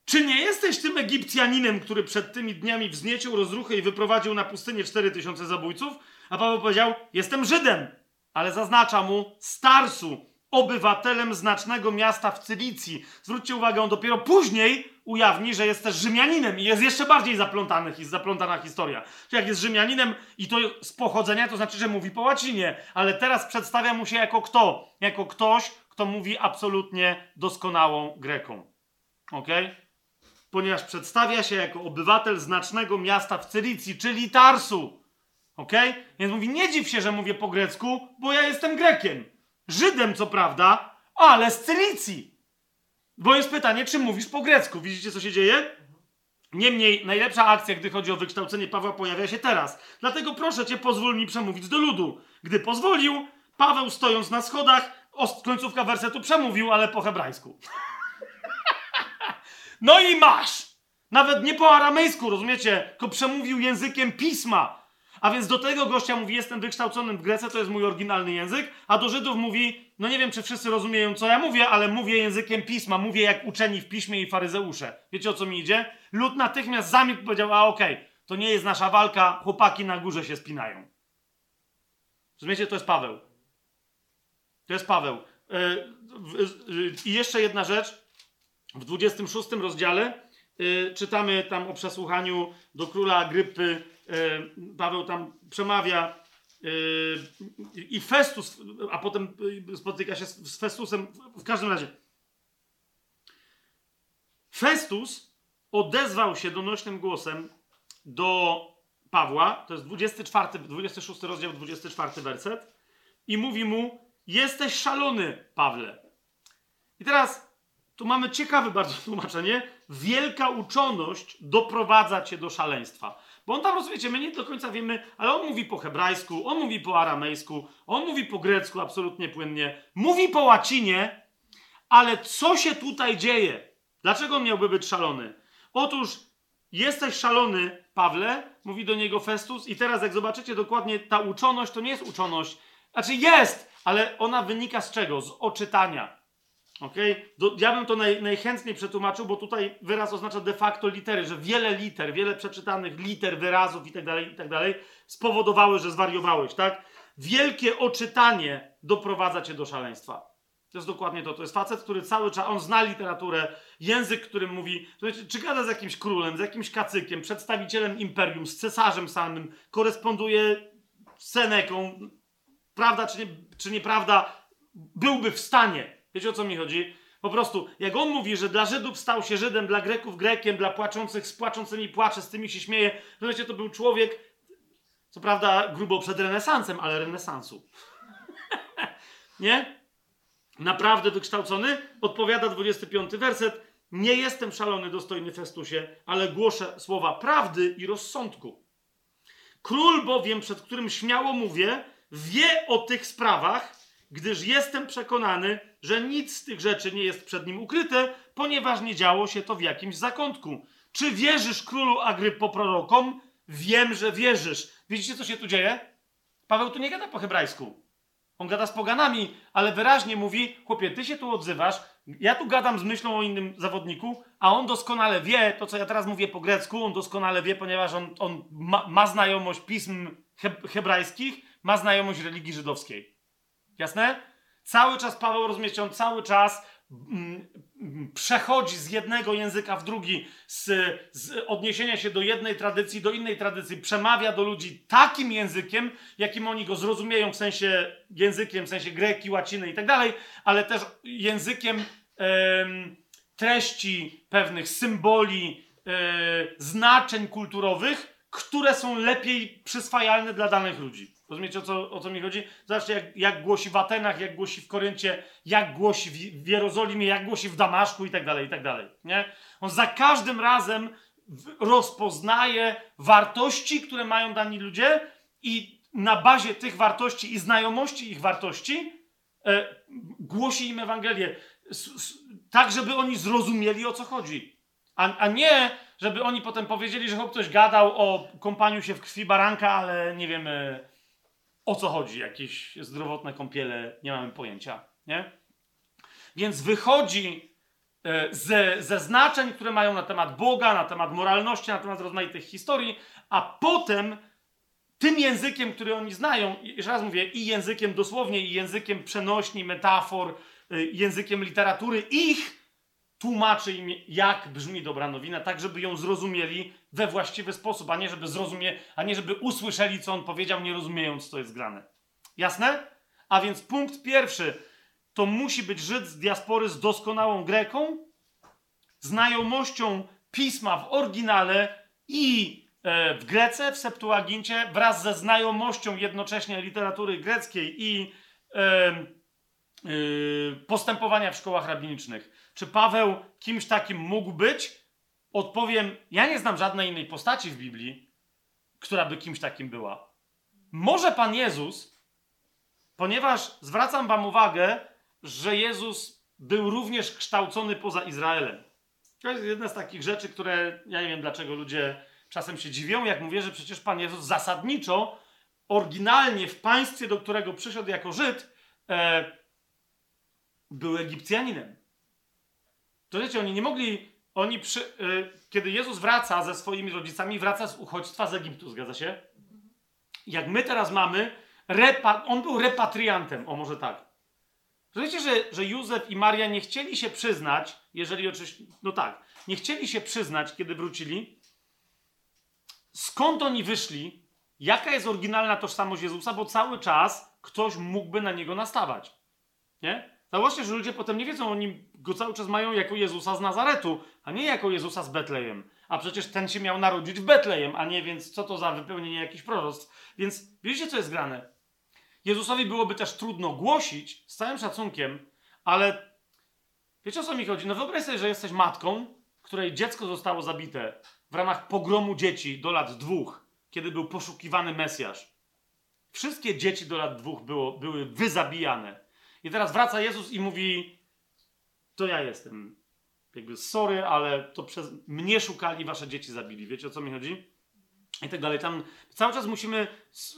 Czy nie jesteś tym Egipcjaninem, który przed tymi dniami wzniecił rozruchę i wyprowadził na pustynię 4000 zabójców? A Paweł powiedział: Jestem Żydem, ale zaznacza mu starsu, obywatelem znacznego miasta w Cylicji. Zwróćcie uwagę, on dopiero później ujawni, że jest też Rzymianinem i jest jeszcze bardziej zaplątany, zaplątana historia. Czyli jak jest Rzymianinem i to z pochodzenia, to znaczy, że mówi po łacinie, ale teraz przedstawia mu się jako kto? Jako ktoś, kto mówi absolutnie doskonałą Greką. Ok? Ponieważ przedstawia się jako obywatel znacznego miasta w Cylicji, czyli Tarsu. Ok? Więc mówi, nie dziw się, że mówię po grecku, bo ja jestem Grekiem. Żydem, co prawda, ale z Cylicji. Bo jest pytanie, czy mówisz po grecku. Widzicie, co się dzieje? Niemniej, najlepsza akcja, gdy chodzi o wykształcenie Pawła, pojawia się teraz. Dlatego proszę cię, pozwól mi przemówić do ludu. Gdy pozwolił, Paweł stojąc na schodach, końcówka wersetu przemówił, ale po hebrajsku. *laughs* no i masz! Nawet nie po aramejsku, rozumiecie? Tylko przemówił językiem pisma. A więc do tego gościa mówi, jestem wykształconym w Grece, to jest mój oryginalny język, a do Żydów mówi, no nie wiem, czy wszyscy rozumieją, co ja mówię, ale mówię językiem pisma, mówię jak uczeni w piśmie i faryzeusze. Wiecie, o co mi idzie? Lud natychmiast zamilkł powiedział, a okej, okay, to nie jest nasza walka, chłopaki na górze się spinają. Rozumiecie, to jest Paweł. To jest Paweł. Yy, I jeszcze jedna rzecz. W 26 rozdziale yy, czytamy tam o przesłuchaniu do króla Agrypy E, Paweł tam przemawia e, i Festus, a potem spotyka się z Festusem. W każdym razie, Festus odezwał się donośnym głosem do Pawła, to jest 24, 26 rozdział, 24 werset, i mówi mu: Jesteś szalony, Pawle. I teraz tu mamy ciekawe bardzo tłumaczenie. Wielka uczoność doprowadza cię do szaleństwa. Bo on tam, rozumiecie, my nie do końca wiemy, ale on mówi po hebrajsku, on mówi po aramejsku, on mówi po grecku absolutnie płynnie, mówi po łacinie, ale co się tutaj dzieje? Dlaczego miałby być szalony? Otóż jesteś szalony, Pawle, mówi do niego Festus, i teraz jak zobaczycie dokładnie, ta uczoność to nie jest uczoność, znaczy jest, ale ona wynika z czego? Z oczytania. Okay? ja bym to naj, najchętniej przetłumaczył, bo tutaj wyraz oznacza de facto litery, że wiele liter, wiele przeczytanych liter, wyrazów itd., tak itd. Tak spowodowały, że zwariowałeś, tak? Wielkie oczytanie doprowadza cię do szaleństwa. To jest dokładnie to. To jest facet, który cały czas, on zna literaturę, język, którym mówi, czy gada z jakimś królem, z jakimś kacykiem, przedstawicielem imperium, z cesarzem samym, koresponduje z Seneką, prawda czy, nie, czy nieprawda, byłby w stanie Wiecie o co mi chodzi? Po prostu, jak on mówi, że dla Żydów stał się Żydem, dla Greków Grekiem, dla płaczących z płaczącymi płacze, z tymi się śmieje, to wiecie, to był człowiek, co prawda grubo przed renesansem, ale renesansu. *laughs* nie? Naprawdę wykształcony? Odpowiada 25 werset. Nie jestem szalony, dostojny Festusie, ale głoszę słowa prawdy i rozsądku. Król bowiem, przed którym śmiało mówię, wie o tych sprawach, gdyż jestem przekonany, że nic z tych rzeczy nie jest przed nim ukryte, ponieważ nie działo się to w jakimś zakątku. Czy wierzysz królu Agrypo prorokom? Wiem, że wierzysz. Widzicie, co się tu dzieje? Paweł tu nie gada po hebrajsku. On gada z poganami, ale wyraźnie mówi: Chłopie, ty się tu odzywasz, ja tu gadam z myślą o innym zawodniku, a on doskonale wie, to co ja teraz mówię po grecku, on doskonale wie, ponieważ on, on ma, ma znajomość pism hebrajskich, ma znajomość religii żydowskiej. Jasne? Cały czas Paweł, rozumiecie, on cały czas mm, mm, przechodzi z jednego języka w drugi, z, z, odniesienia się do jednej tradycji do innej tradycji, przemawia do ludzi takim językiem, jakim oni go zrozumieją, w sensie językiem, w sensie greki, łaciny i tak dalej, ale też językiem em, treści, pewnych symboli, e, znaczeń kulturowych, które są lepiej przyswajalne dla danych ludzi. Rozumiecie, o co, o co mi chodzi? Zobaczcie, jak, jak głosi w Atenach, jak głosi w Koryncie, jak głosi w, w Jerozolimie, jak głosi w Damaszku i tak dalej, i tak dalej. Nie? On za każdym razem rozpoznaje wartości, które mają dani ludzie i na bazie tych wartości i znajomości ich wartości e, głosi im Ewangelię. S, s, tak, żeby oni zrozumieli, o co chodzi. A, a nie, żeby oni potem powiedzieli, że ktoś gadał o kąpaniu się w krwi baranka, ale nie wiemy o co chodzi, jakieś zdrowotne kąpiele, nie mamy pojęcia, nie? Więc wychodzi e, ze, ze znaczeń, które mają na temat Boga, na temat moralności, na temat rozmaitych historii, a potem tym językiem, który oni znają, jeszcze raz mówię, i językiem dosłownie, i językiem przenośni, metafor, y, językiem literatury, ich tłumaczy im, jak brzmi dobra nowina, tak żeby ją zrozumieli we właściwy sposób, a nie żeby zrozumie, a nie żeby usłyszeli, co on powiedział, nie rozumiejąc, co jest grane. Jasne? A więc punkt pierwszy to musi być Żyd z diaspory z doskonałą Greką, znajomością pisma w oryginale i e, w Grece, w Septuagincie, wraz ze znajomością jednocześnie literatury greckiej i e, postępowania w szkołach rabinicznych. Czy Paweł kimś takim mógł być? Odpowiem, ja nie znam żadnej innej postaci w Biblii, która by kimś takim była. Może Pan Jezus, ponieważ zwracam Wam uwagę, że Jezus był również kształcony poza Izraelem. To jest jedna z takich rzeczy, które ja nie wiem dlaczego ludzie czasem się dziwią, jak mówię, że przecież Pan Jezus zasadniczo, oryginalnie w państwie, do którego przyszedł jako Żyd, e, był Egipcjaninem. To wiecie, oni nie mogli, oni przy, e, kiedy Jezus wraca ze swoimi rodzicami, wraca z uchodźstwa z Egiptu, zgadza się? Jak my teraz mamy, repa, on był repatriantem, o może tak. Wiecie, że, że Józef i Maria nie chcieli się przyznać, jeżeli oczywiście, no tak, nie chcieli się przyznać, kiedy wrócili, skąd oni wyszli, jaka jest oryginalna tożsamość Jezusa, bo cały czas ktoś mógłby na niego nastawać. Nie? Zauważcie, że ludzie potem nie wiedzą, oni go cały czas mają jako Jezusa z Nazaretu, a nie jako Jezusa z Betlejem. A przecież ten się miał narodzić w Betlejem, a nie więc co to za wypełnienie jakichś proroctw. Więc wiecie, co jest grane? Jezusowi byłoby też trudno głosić, z całym szacunkiem, ale wiecie o co mi chodzi? No wyobraź sobie, że jesteś matką, której dziecko zostało zabite w ramach pogromu dzieci do lat dwóch, kiedy był poszukiwany Mesjasz. Wszystkie dzieci do lat dwóch było, były wyzabijane. I teraz wraca Jezus i mówi: To ja jestem. Jakby sorry, ale to przez mnie szukali, wasze dzieci zabili. Wiecie o co mi chodzi? I tak dalej. Tam cały czas musimy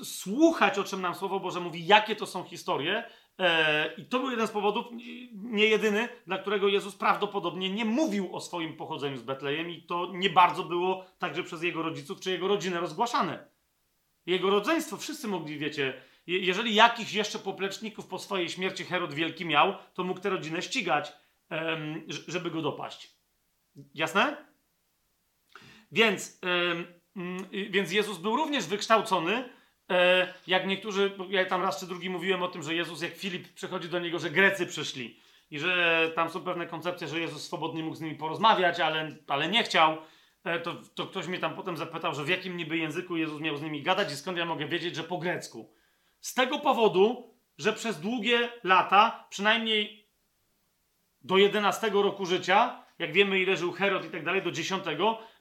słuchać, o czym nam Słowo Boże mówi, jakie to są historie. E, I to był jeden z powodów, nie jedyny, dla którego Jezus prawdopodobnie nie mówił o swoim pochodzeniu z Betlejem, i to nie bardzo było także przez jego rodziców czy jego rodzinę rozgłaszane. Jego rodzeństwo wszyscy mogli, wiecie, jeżeli jakichś jeszcze popleczników po swojej śmierci Herod Wielki miał, to mógł tę rodzinę ścigać, żeby go dopaść. Jasne? Więc, więc Jezus był również wykształcony, e, jak niektórzy, ja tam raz czy drugi mówiłem o tym, że Jezus, jak Filip przychodzi do niego, że Grecy przyszli i że tam są pewne koncepcje, że Jezus swobodnie mógł z nimi porozmawiać, ale, ale nie chciał. E, to, to ktoś mnie tam potem zapytał, że w jakim niby języku Jezus miał z nimi gadać i skąd ja mogę wiedzieć, że po grecku. Z tego powodu, że przez długie lata, przynajmniej do 11 roku życia, jak wiemy ile żył Herod i tak dalej, do 10,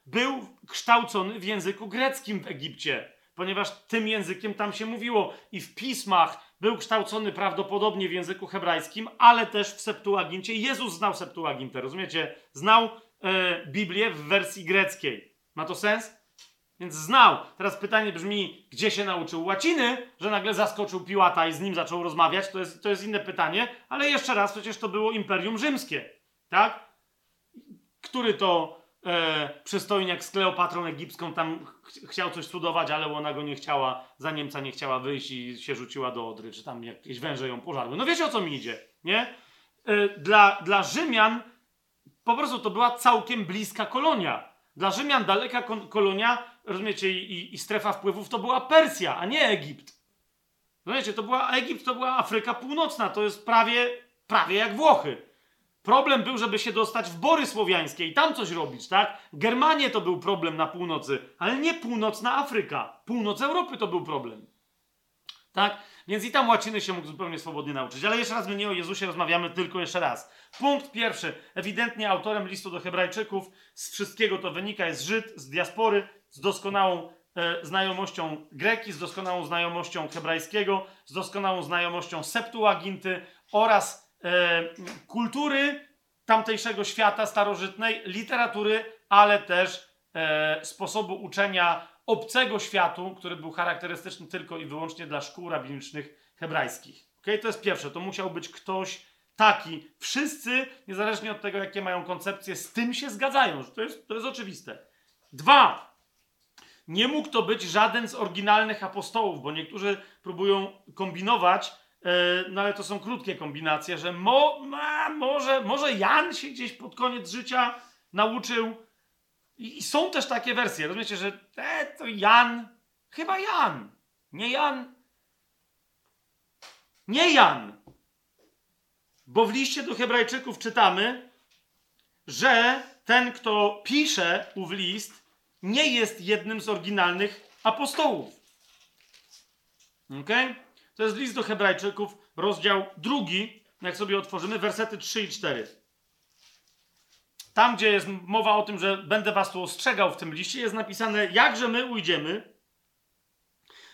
był kształcony w języku greckim w Egipcie, ponieważ tym językiem tam się mówiło i w pismach był kształcony prawdopodobnie w języku hebrajskim, ale też w Septuagincie. Jezus znał Septuagintę, rozumiecie? Znał e, Biblię w wersji greckiej. Ma to sens? Więc znał. Teraz pytanie brzmi, gdzie się nauczył łaciny, że nagle zaskoczył Piłata i z nim zaczął rozmawiać, to jest, to jest inne pytanie, ale jeszcze raz, przecież to było Imperium Rzymskie, tak? Który to e, przystojniak z Kleopatrą Egipską tam ch chciał coś cudować, ale ona go nie chciała, za Niemca nie chciała wyjść i się rzuciła do Odry, czy tam jakieś węże ją pożarły. No wiecie o co mi idzie, nie? E, dla, dla Rzymian po prostu to była całkiem bliska kolonia. Dla Rzymian daleka kolonia rozumiecie, i, i, strefa wpływów to była Persja, a nie Egipt. Rozumiecie, to była Egipt, to była Afryka Północna, to jest prawie, prawie jak Włochy. Problem był, żeby się dostać w Bory Słowiańskie i tam coś robić, tak? Germanie to był problem na północy, ale nie północna Afryka. Północ Europy to był problem. Tak? Więc i tam łaciny się mógł zupełnie swobodnie nauczyć. Ale jeszcze raz my nie o Jezusie rozmawiamy, tylko jeszcze raz. Punkt pierwszy. Ewidentnie autorem listu do Hebrajczyków z wszystkiego to wynika, jest Żyd z diaspory, z doskonałą e, znajomością greki, z doskonałą znajomością hebrajskiego, z doskonałą znajomością Septuaginty oraz e, kultury tamtejszego świata starożytnej, literatury, ale też e, sposobu uczenia obcego światu, który był charakterystyczny tylko i wyłącznie dla szkół rabinicznych hebrajskich. Okay? To jest pierwsze, to musiał być ktoś taki. Wszyscy, niezależnie od tego, jakie mają koncepcje, z tym się zgadzają. To jest, to jest oczywiste. Dwa, nie mógł to być żaden z oryginalnych apostołów, bo niektórzy próbują kombinować, e, no ale to są krótkie kombinacje, że mo, ma, może, może Jan się gdzieś pod koniec życia nauczył. I, i są też takie wersje. Rozumiecie, że e, to Jan, chyba Jan, nie Jan. Nie Jan. Bo w liście do Hebrajczyków czytamy, że ten, kto pisze ów list, nie jest jednym z oryginalnych apostołów. Ok? To jest list do Hebrajczyków, rozdział drugi, jak sobie otworzymy, wersety 3 i 4. Tam, gdzie jest mowa o tym, że będę was tu ostrzegał w tym liście, jest napisane, jakże my ujdziemy,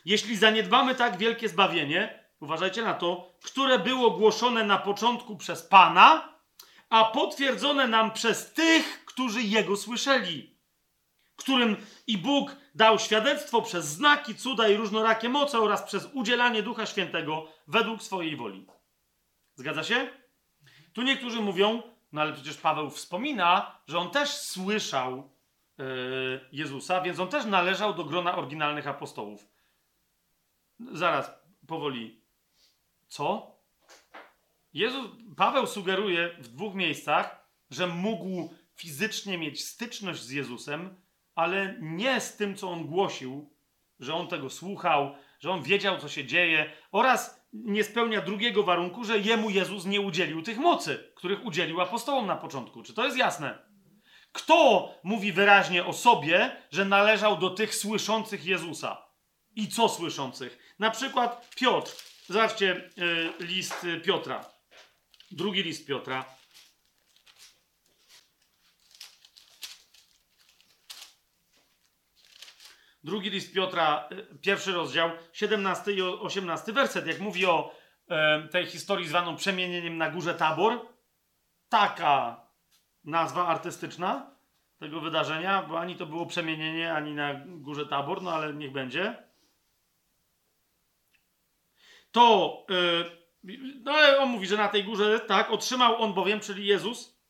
jeśli zaniedbamy tak wielkie zbawienie, uważajcie na to, które było głoszone na początku przez Pana, a potwierdzone nam przez tych, którzy Jego słyszeli, którym i Bóg dał świadectwo przez znaki, cuda i różnorakie moce oraz przez udzielanie Ducha Świętego według swojej woli. Zgadza się? Tu niektórzy mówią, no ale przecież Paweł wspomina, że on też słyszał yy, Jezusa, więc on też należał do grona oryginalnych apostołów. Zaraz, powoli. Co? Jezus, Paweł sugeruje w dwóch miejscach, że mógł fizycznie mieć styczność z Jezusem, ale nie z tym, co on głosił, że on tego słuchał, że on wiedział, co się dzieje, oraz nie spełnia drugiego warunku, że jemu Jezus nie udzielił tych mocy, których udzielił apostołom na początku. Czy to jest jasne? Kto mówi wyraźnie o sobie, że należał do tych słyszących Jezusa? I co słyszących? Na przykład Piotr. Zobaczcie y, list Piotra. Drugi list Piotra. Drugi list Piotra, y, pierwszy rozdział, 17 i 18 werset, jak mówi o e, tej historii zwaną przemienieniem na górze Tabor. Taka nazwa artystyczna tego wydarzenia, bo ani to było przemienienie, ani na górze Tabor, no ale niech będzie. To, e, no ale on mówi, że na tej górze, tak, otrzymał on bowiem, czyli Jezus,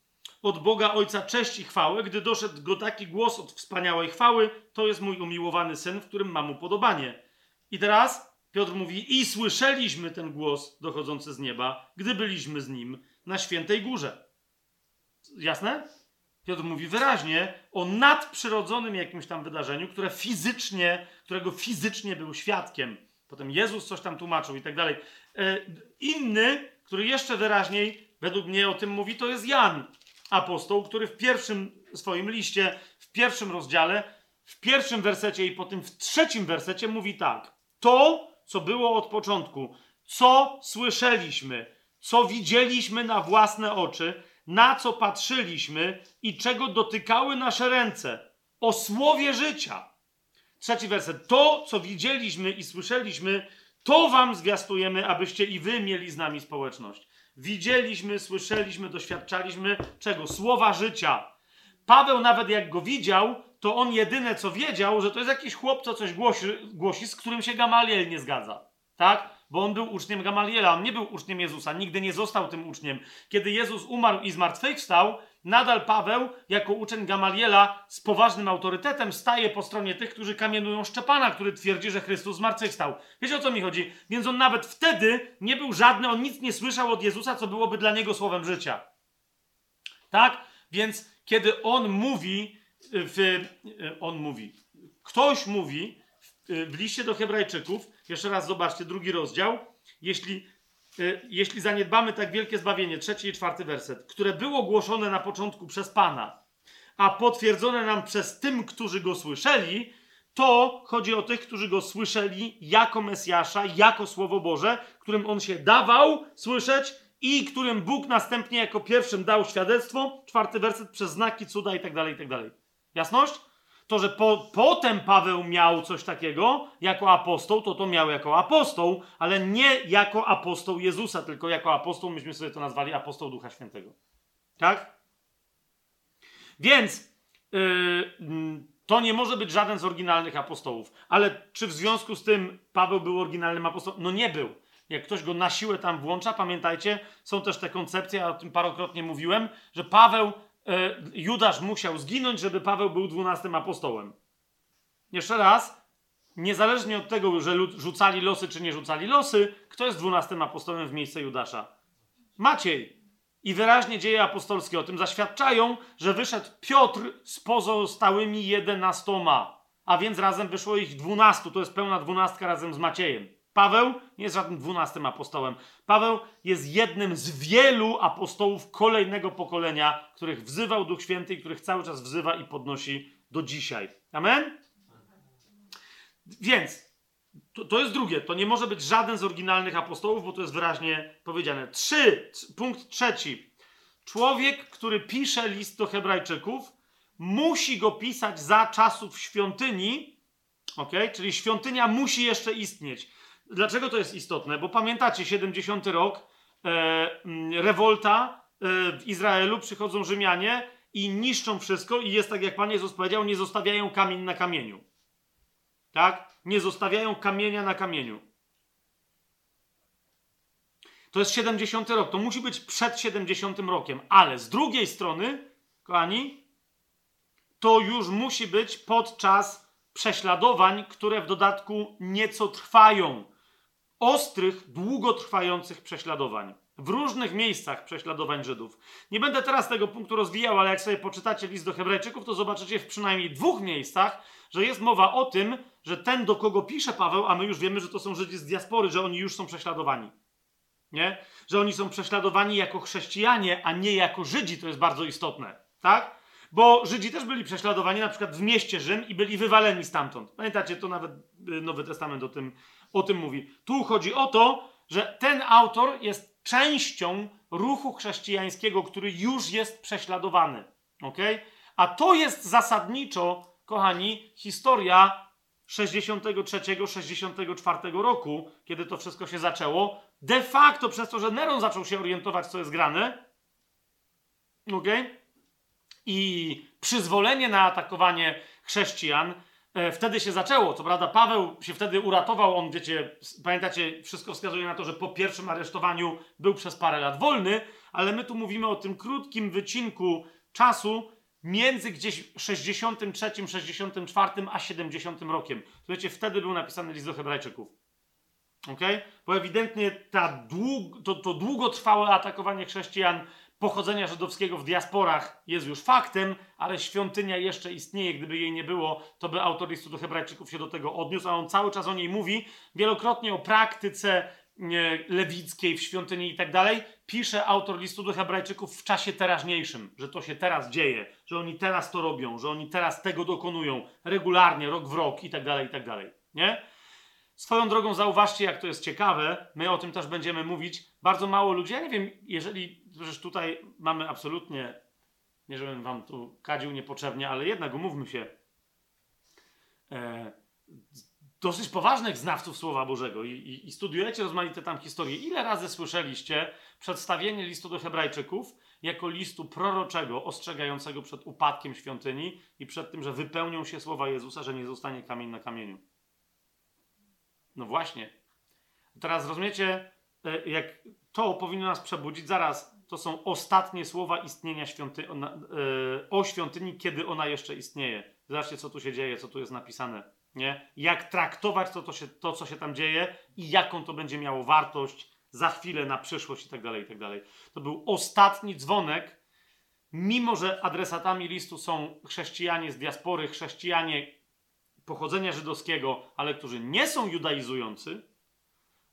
od Boga Ojca cześć i chwałę, gdy doszedł go taki głos od wspaniałej chwały, to jest mój umiłowany syn, w którym mam upodobanie. I teraz Piotr mówi, i słyszeliśmy ten głos dochodzący z nieba, gdy byliśmy z nim na świętej górze. Jasne? Piotr mówi wyraźnie o nadprzyrodzonym jakimś tam wydarzeniu, które fizycznie, którego fizycznie był świadkiem. Potem Jezus coś tam tłumaczył i tak dalej. E, inny, który jeszcze wyraźniej według mnie o tym mówi, to jest Jan apostoł, który w pierwszym swoim liście, w pierwszym rozdziale, w pierwszym wersecie i potem w trzecim wersecie mówi tak. To, co było od początku, co słyszeliśmy, co widzieliśmy na własne oczy, na co patrzyliśmy i czego dotykały nasze ręce, o słowie życia. Trzeci werset. To, co widzieliśmy i słyszeliśmy, to wam zwiastujemy, abyście i wy mieli z nami społeczność. Widzieliśmy, słyszeliśmy, doświadczaliśmy czego? Słowa życia. Paweł nawet jak go widział, to on jedyne co wiedział, że to jest jakiś chłop, co coś głosi, głosi z którym się Gamaliel nie zgadza. Tak? Bo on był uczniem Gamaliela, on nie był uczniem Jezusa, nigdy nie został tym uczniem. Kiedy Jezus umarł i zmartwychwstał, nadal Paweł, jako uczeń Gamaliela, z poważnym autorytetem staje po stronie tych, którzy kamienują Szczepana, który twierdzi, że Chrystus zmartwychwstał. Wiecie o co mi chodzi? Więc on nawet wtedy nie był żadny, on nic nie słyszał od Jezusa, co byłoby dla niego słowem życia. Tak? Więc kiedy on mówi, w, on mówi, ktoś mówi w, w liście do Hebrajczyków, jeszcze raz zobaczcie, drugi rozdział, jeśli jeśli zaniedbamy tak wielkie zbawienie, trzeci i czwarty werset, które było głoszone na początku przez Pana, a potwierdzone nam przez tym, którzy go słyszeli, to chodzi o tych, którzy go słyszeli jako Mesjasza, jako Słowo Boże, którym on się dawał słyszeć i którym Bóg następnie jako pierwszym dał świadectwo, czwarty werset, przez znaki, cuda i tak dalej, i tak. Jasność? To, że po, potem Paweł miał coś takiego jako apostoł, to to miał jako apostoł, ale nie jako apostoł Jezusa, tylko jako apostoł, myśmy sobie to nazwali apostoł Ducha Świętego. Tak? Więc yy, to nie może być żaden z oryginalnych apostołów. Ale czy w związku z tym Paweł był oryginalnym apostołem? No nie był. Jak ktoś go na siłę tam włącza, pamiętajcie, są też te koncepcje, ja o tym parokrotnie mówiłem, że Paweł Judasz musiał zginąć, żeby Paweł był dwunastym apostołem. Jeszcze raz, niezależnie od tego, że rzucali losy czy nie rzucali losy, kto jest dwunastym apostołem w miejsce Judasza? Maciej. I wyraźnie dzieje apostolskie o tym zaświadczają, że wyszedł Piotr z pozostałymi jedenastoma, a więc razem wyszło ich dwunastu. To jest pełna dwunastka razem z Maciejem. Paweł nie jest żadnym dwunastym apostołem. Paweł jest jednym z wielu apostołów kolejnego pokolenia, których wzywał Duch Święty i których cały czas wzywa i podnosi do dzisiaj. Amen? Więc to, to jest drugie. To nie może być żaden z oryginalnych apostołów, bo to jest wyraźnie powiedziane. Trzy, punkt trzeci. Człowiek, który pisze list do Hebrajczyków, musi go pisać za czasów świątyni, ok? Czyli świątynia musi jeszcze istnieć. Dlaczego to jest istotne? Bo pamiętacie, 70 rok, e, mm, rewolta e, w Izraelu, przychodzą Rzymianie i niszczą wszystko i jest tak, jak Pan Jezus powiedział, nie zostawiają kamień na kamieniu. Tak? Nie zostawiają kamienia na kamieniu. To jest 70 rok. To musi być przed 70 rokiem. Ale z drugiej strony, kochani, to już musi być podczas prześladowań, które w dodatku nieco trwają. Ostrych, długotrwających prześladowań. W różnych miejscach prześladowań Żydów. Nie będę teraz tego punktu rozwijał, ale jak sobie poczytacie list do Hebrajczyków, to zobaczycie w przynajmniej dwóch miejscach, że jest mowa o tym, że ten, do kogo pisze Paweł, a my już wiemy, że to są Żydzi z diaspory, że oni już są prześladowani. Nie? Że oni są prześladowani jako chrześcijanie, a nie jako Żydzi, to jest bardzo istotne. Tak? Bo Żydzi też byli prześladowani na przykład w mieście Rzym i byli wywaleni stamtąd. Pamiętacie, to nawet y, Nowy Testament o tym, o tym mówi. Tu chodzi o to, że ten autor jest częścią ruchu chrześcijańskiego, który już jest prześladowany. Okay? A to jest zasadniczo kochani, historia 63-64 roku, kiedy to wszystko się zaczęło, de facto przez to, że Neron zaczął się orientować, co jest grane, ok? I przyzwolenie na atakowanie chrześcijan wtedy się zaczęło. Co prawda, Paweł się wtedy uratował. On, wiecie, pamiętacie, wszystko wskazuje na to, że po pierwszym aresztowaniu był przez parę lat wolny, ale my tu mówimy o tym krótkim wycinku czasu, między gdzieś 63, 64 a 70 rokiem. Słuchajcie, wtedy był napisany list do Hebrajczyków. ok? Bo ewidentnie ta dług, to, to długotrwałe atakowanie chrześcijan pochodzenia żydowskiego w diasporach jest już faktem, ale świątynia jeszcze istnieje. Gdyby jej nie było, to by autor listu do Hebrajczyków się do tego odniósł, a on cały czas o niej mówi, wielokrotnie o praktyce lewickiej w świątyni i tak dalej, pisze autor listu do Hebrajczyków w czasie teraźniejszym, że to się teraz dzieje, że oni teraz to robią, że oni teraz tego dokonują regularnie, rok w rok i tak dalej, i tak dalej. Nie? Swoją drogą zauważcie, jak to jest ciekawe, my o tym też będziemy mówić. Bardzo mało ludzi, ja nie wiem, jeżeli, przecież tutaj mamy absolutnie, nie żebym wam tu kadził niepotrzebnie, ale jednak umówmy się, e, dosyć poważnych znawców Słowa Bożego i, i, i, studiujecie rozmaite tam historie. Ile razy słyszeliście przedstawienie listu do Hebrajczyków jako listu proroczego, ostrzegającego przed upadkiem świątyni i przed tym, że wypełnią się słowa Jezusa, że nie zostanie kamień na kamieniu? No właśnie. Teraz rozumiecie, e, jak to powinno nas przebudzić. Zaraz, to są ostatnie słowa istnienia świąty o, e, o świątyni, kiedy ona jeszcze istnieje. Zobaczcie, co tu się dzieje, co tu jest napisane nie? jak traktować to, to, się, to, co się tam dzieje i jaką to będzie miało wartość za chwilę, na przyszłość i tak dalej, i tak. To był ostatni dzwonek, mimo że adresatami listu są chrześcijanie z diaspory, chrześcijanie pochodzenia żydowskiego, ale którzy nie są judaizujący,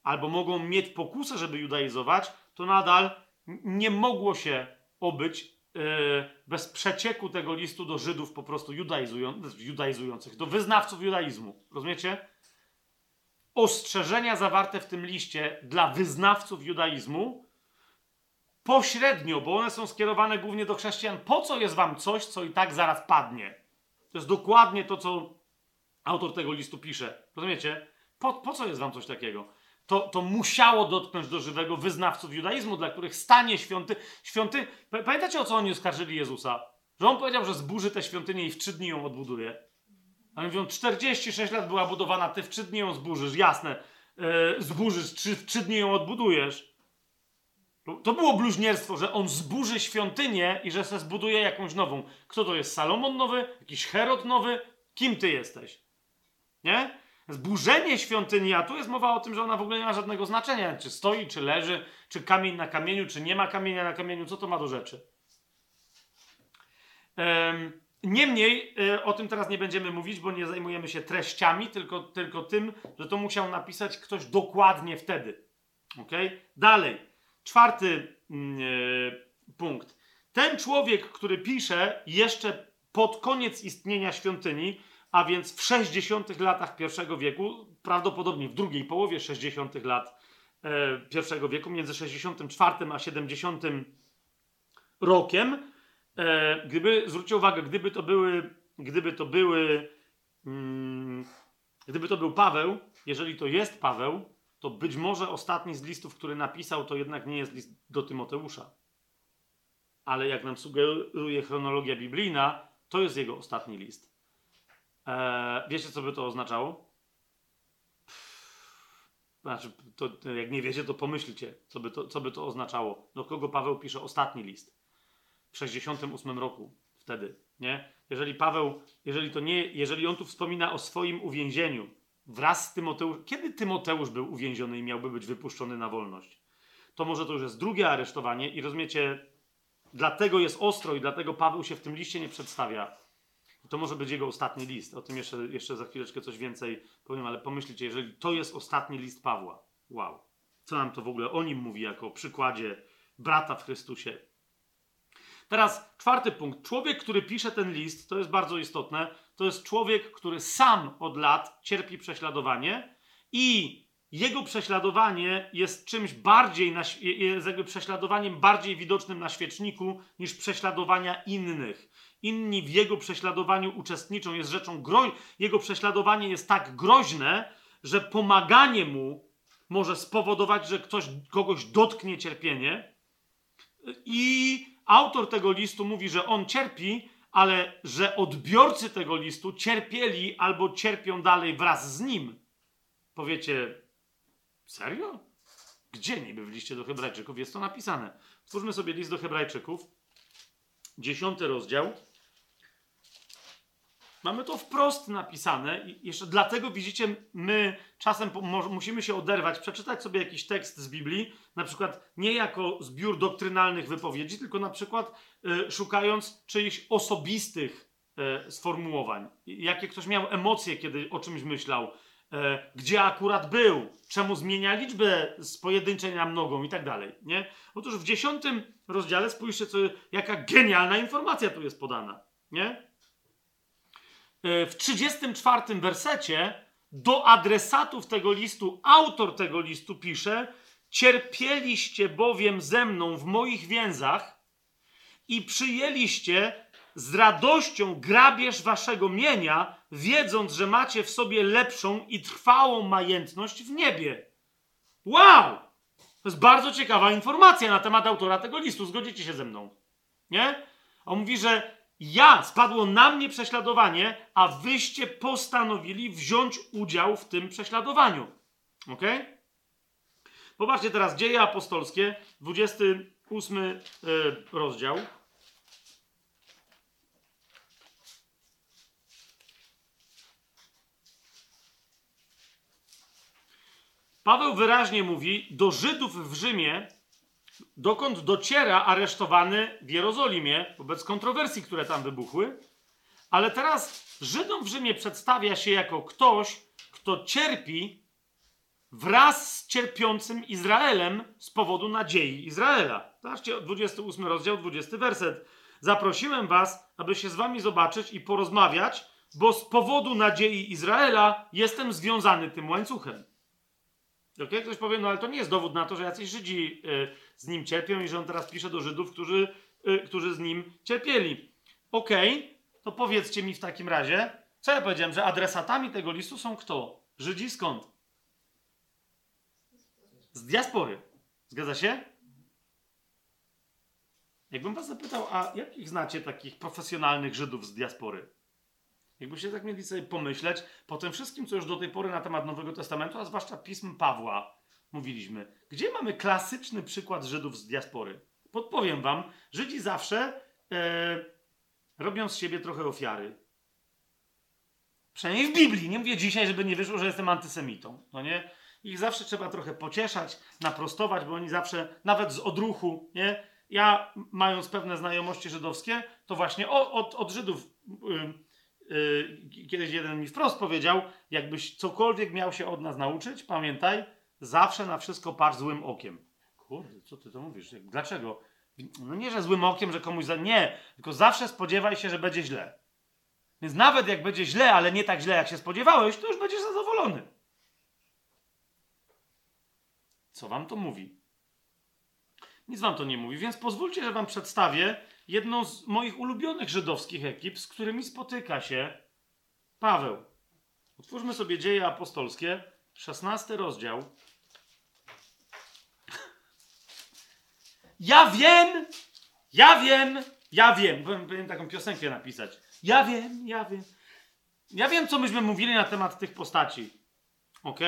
albo mogą mieć pokusę, żeby judaizować, to nadal nie mogło się obyć E, bez przecieku tego listu do Żydów po prostu judaizują, judaizujących, do wyznawców judaizmu. Rozumiecie? Ostrzeżenia zawarte w tym liście dla wyznawców judaizmu pośrednio, bo one są skierowane głównie do chrześcijan. Po co jest wam coś, co i tak zaraz padnie? To jest dokładnie to, co autor tego listu pisze. Rozumiecie? Po, po co jest wam coś takiego? To, to musiało dotknąć do żywego wyznawców judaizmu, dla których stanie świąty, świąty... Pamiętacie, o co oni oskarżyli Jezusa? Że on powiedział, że zburzy tę świątynię i w trzy dni ją odbuduje. A oni mówią, 46 lat była budowana, ty w trzy dni ją zburzysz. Jasne, yy, zburzysz, czy w trzy dni ją odbudujesz. To było bluźnierstwo, że on zburzy świątynię i że se zbuduje jakąś nową. Kto to jest? Salomon nowy? Jakiś Herod nowy? Kim ty jesteś? Nie? Zburzenie świątyni, a tu jest mowa o tym, że ona w ogóle nie ma żadnego znaczenia. Czy stoi, czy leży, czy kamień na kamieniu, czy nie ma kamienia na kamieniu, co to ma do rzeczy? Niemniej e, o tym teraz nie będziemy mówić, bo nie zajmujemy się treściami, tylko, tylko tym, że to musiał napisać ktoś dokładnie wtedy. Ok? Dalej. Czwarty mm, e, punkt. Ten człowiek, który pisze jeszcze pod koniec istnienia świątyni, a więc w 60 latach I wieku, prawdopodobnie w drugiej połowie 60 lat e, I wieku, między 64 a 70 rokiem, e, gdyby, zwróćcie uwagę, gdyby to były, gdyby to były, mm, gdyby to był Paweł, jeżeli to jest Paweł, to być może ostatni z listów, który napisał, to jednak nie jest list do Tymoteusza. Ale jak nam sugeruje chronologia biblijna, to jest jego ostatni list. Eee, wiecie, co by to oznaczało? Znaczy, to, jak nie wiecie, to pomyślcie, co by to, co by to oznaczało. Do kogo Paweł pisze ostatni list? W 68 roku, wtedy, nie? Jeżeli Paweł, jeżeli to nie, jeżeli on tu wspomina o swoim uwięzieniu wraz z Tymoteuszem, kiedy Tymoteusz był uwięziony i miałby być wypuszczony na wolność? To może to już jest drugie aresztowanie i rozumiecie, dlatego jest ostro i dlatego Paweł się w tym liście nie przedstawia to może być jego ostatni list. O tym jeszcze, jeszcze za chwileczkę coś więcej powiem, ale pomyślcie, jeżeli to jest ostatni list Pawła, wow, co nam to w ogóle o nim mówi jako przykładzie brata w Chrystusie. Teraz czwarty punkt. Człowiek, który pisze ten list, to jest bardzo istotne, to jest człowiek, który sam od lat cierpi prześladowanie i jego prześladowanie jest czymś bardziej, jest jakby prześladowaniem bardziej widocznym na świeczniku niż prześladowania innych inni w jego prześladowaniu uczestniczą, jest rzeczą groźną. Jego prześladowanie jest tak groźne, że pomaganie mu może spowodować, że ktoś kogoś dotknie cierpienie. I autor tego listu mówi, że on cierpi, ale że odbiorcy tego listu cierpieli albo cierpią dalej wraz z nim. Powiecie, serio? Gdzie niby w liście do Hebrajczyków jest to napisane? Stwórzmy sobie list do Hebrajczyków, dziesiąty rozdział. Mamy to wprost napisane i jeszcze dlatego widzicie, my czasem musimy się oderwać, przeczytać sobie jakiś tekst z Biblii, na przykład nie jako zbiór doktrynalnych wypowiedzi, tylko na przykład y, szukając czyichś osobistych y, sformułowań. Jakie ktoś miał emocje, kiedy o czymś myślał, y, gdzie akurat był, czemu zmienia liczbę z pojedynczej na mnogą i tak dalej. Nie? Otóż w dziesiątym rozdziale spójrzcie, co, jaka genialna informacja tu jest podana. Nie? E, w 34 wersecie do adresatów tego listu, autor tego listu pisze: Cierpieliście bowiem ze mną w moich więzach i przyjęliście z radością grabież waszego mienia, wiedząc, że macie w sobie lepszą i trwałą majętność w niebie. Wow! To jest bardzo ciekawa informacja na temat autora tego listu. Zgodzicie się ze mną? Nie? On mówi, że ja, spadło na mnie prześladowanie, a wyście postanowili wziąć udział w tym prześladowaniu. Ok? Popatrzcie teraz, Dzieje Apostolskie, 28 y, rozdział. Paweł wyraźnie mówi do Żydów w Rzymie, dokąd dociera aresztowany w Jerozolimie wobec kontrowersji, które tam wybuchły. Ale teraz Żydom w Rzymie przedstawia się jako ktoś, kto cierpi wraz z cierpiącym Izraelem z powodu nadziei Izraela. Zobaczcie, 28 rozdział, 20 werset. Zaprosiłem was, aby się z wami zobaczyć i porozmawiać, bo z powodu nadziei Izraela jestem związany tym łańcuchem. Ok, ktoś powie, no ale to nie jest dowód na to, że jacyś Żydzi y, z nim cierpią i że on teraz pisze do Żydów, którzy, y, którzy z nim cierpieli. Ok, to powiedzcie mi w takim razie, co ja powiedziałem, że adresatami tego listu są kto? Żydzi skąd? Z diaspory. Zgadza się? Jakbym was zapytał, a jakich znacie takich profesjonalnych Żydów z diaspory? Jakbyście tak mieli sobie pomyśleć, po tym wszystkim, co już do tej pory na temat Nowego Testamentu, a zwłaszcza pism Pawła, mówiliśmy, gdzie mamy klasyczny przykład Żydów z diaspory? Podpowiem wam, Żydzi zawsze e, robią z siebie trochę ofiary. Przynajmniej w Biblii. Nie mówię dzisiaj, żeby nie wyszło, że jestem antysemitą. No nie? Ich zawsze trzeba trochę pocieszać, naprostować, bo oni zawsze, nawet z odruchu, nie? Ja, mając pewne znajomości żydowskie, to właśnie od, od Żydów kiedyś jeden mi wprost powiedział, jakbyś cokolwiek miał się od nas nauczyć, pamiętaj, zawsze na wszystko patrz złym okiem. Kurde, co ty to mówisz? Dlaczego? No nie, że złym okiem, że komuś za... Nie, tylko zawsze spodziewaj się, że będzie źle. Więc nawet jak będzie źle, ale nie tak źle, jak się spodziewałeś, to już będziesz zadowolony. Co wam to mówi? Nic wam to nie mówi, więc pozwólcie, że wam przedstawię jedną z moich ulubionych żydowskich ekip, z którymi spotyka się Paweł. Otwórzmy sobie dzieje apostolskie, 16 rozdział. Ja wiem, ja wiem, ja wiem. Powinien taką piosenkę napisać. Ja wiem, ja wiem. Ja wiem, co myśmy mówili na temat tych postaci. Ok?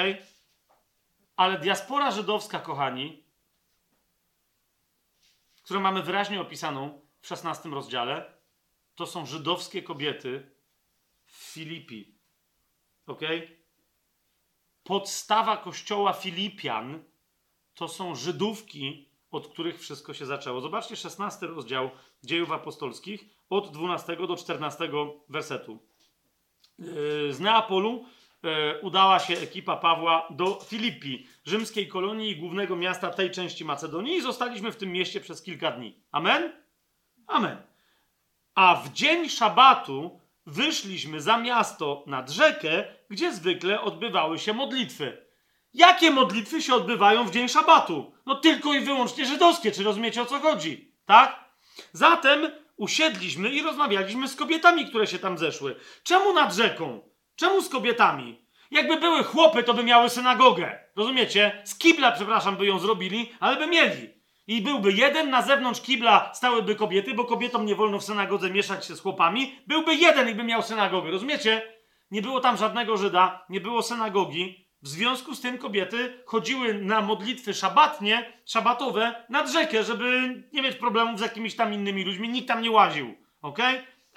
Ale diaspora żydowska, kochani, którą mamy wyraźnie opisaną w 16 rozdziale, to są żydowskie kobiety w Filipi. Ok? Podstawa kościoła Filipian to są Żydówki, od których wszystko się zaczęło. Zobaczcie 16 rozdział dziejów apostolskich od 12 do 14 wersetu. Yy, z Neapolu udała się ekipa Pawła do Filipi, rzymskiej kolonii i głównego miasta tej części Macedonii i zostaliśmy w tym mieście przez kilka dni. Amen? Amen. A w dzień szabatu wyszliśmy za miasto nad rzekę, gdzie zwykle odbywały się modlitwy. Jakie modlitwy się odbywają w dzień szabatu? No tylko i wyłącznie żydowskie, czy rozumiecie o co chodzi? Tak? Zatem usiedliśmy i rozmawialiśmy z kobietami, które się tam zeszły. Czemu nad rzeką? Czemu z kobietami? Jakby były chłopy, to by miały synagogę. Rozumiecie? Z kibla, przepraszam, by ją zrobili, ale by mieli. I byłby jeden, na zewnątrz kibla stałyby kobiety, bo kobietom nie wolno w synagodze mieszać się z chłopami. Byłby jeden i by miał synagogę. Rozumiecie? Nie było tam żadnego Żyda, nie było synagogi. W związku z tym kobiety chodziły na modlitwy szabatnie, szabatowe nad rzekę, żeby nie mieć problemów z jakimiś tam innymi ludźmi. Nikt tam nie łaził. ok?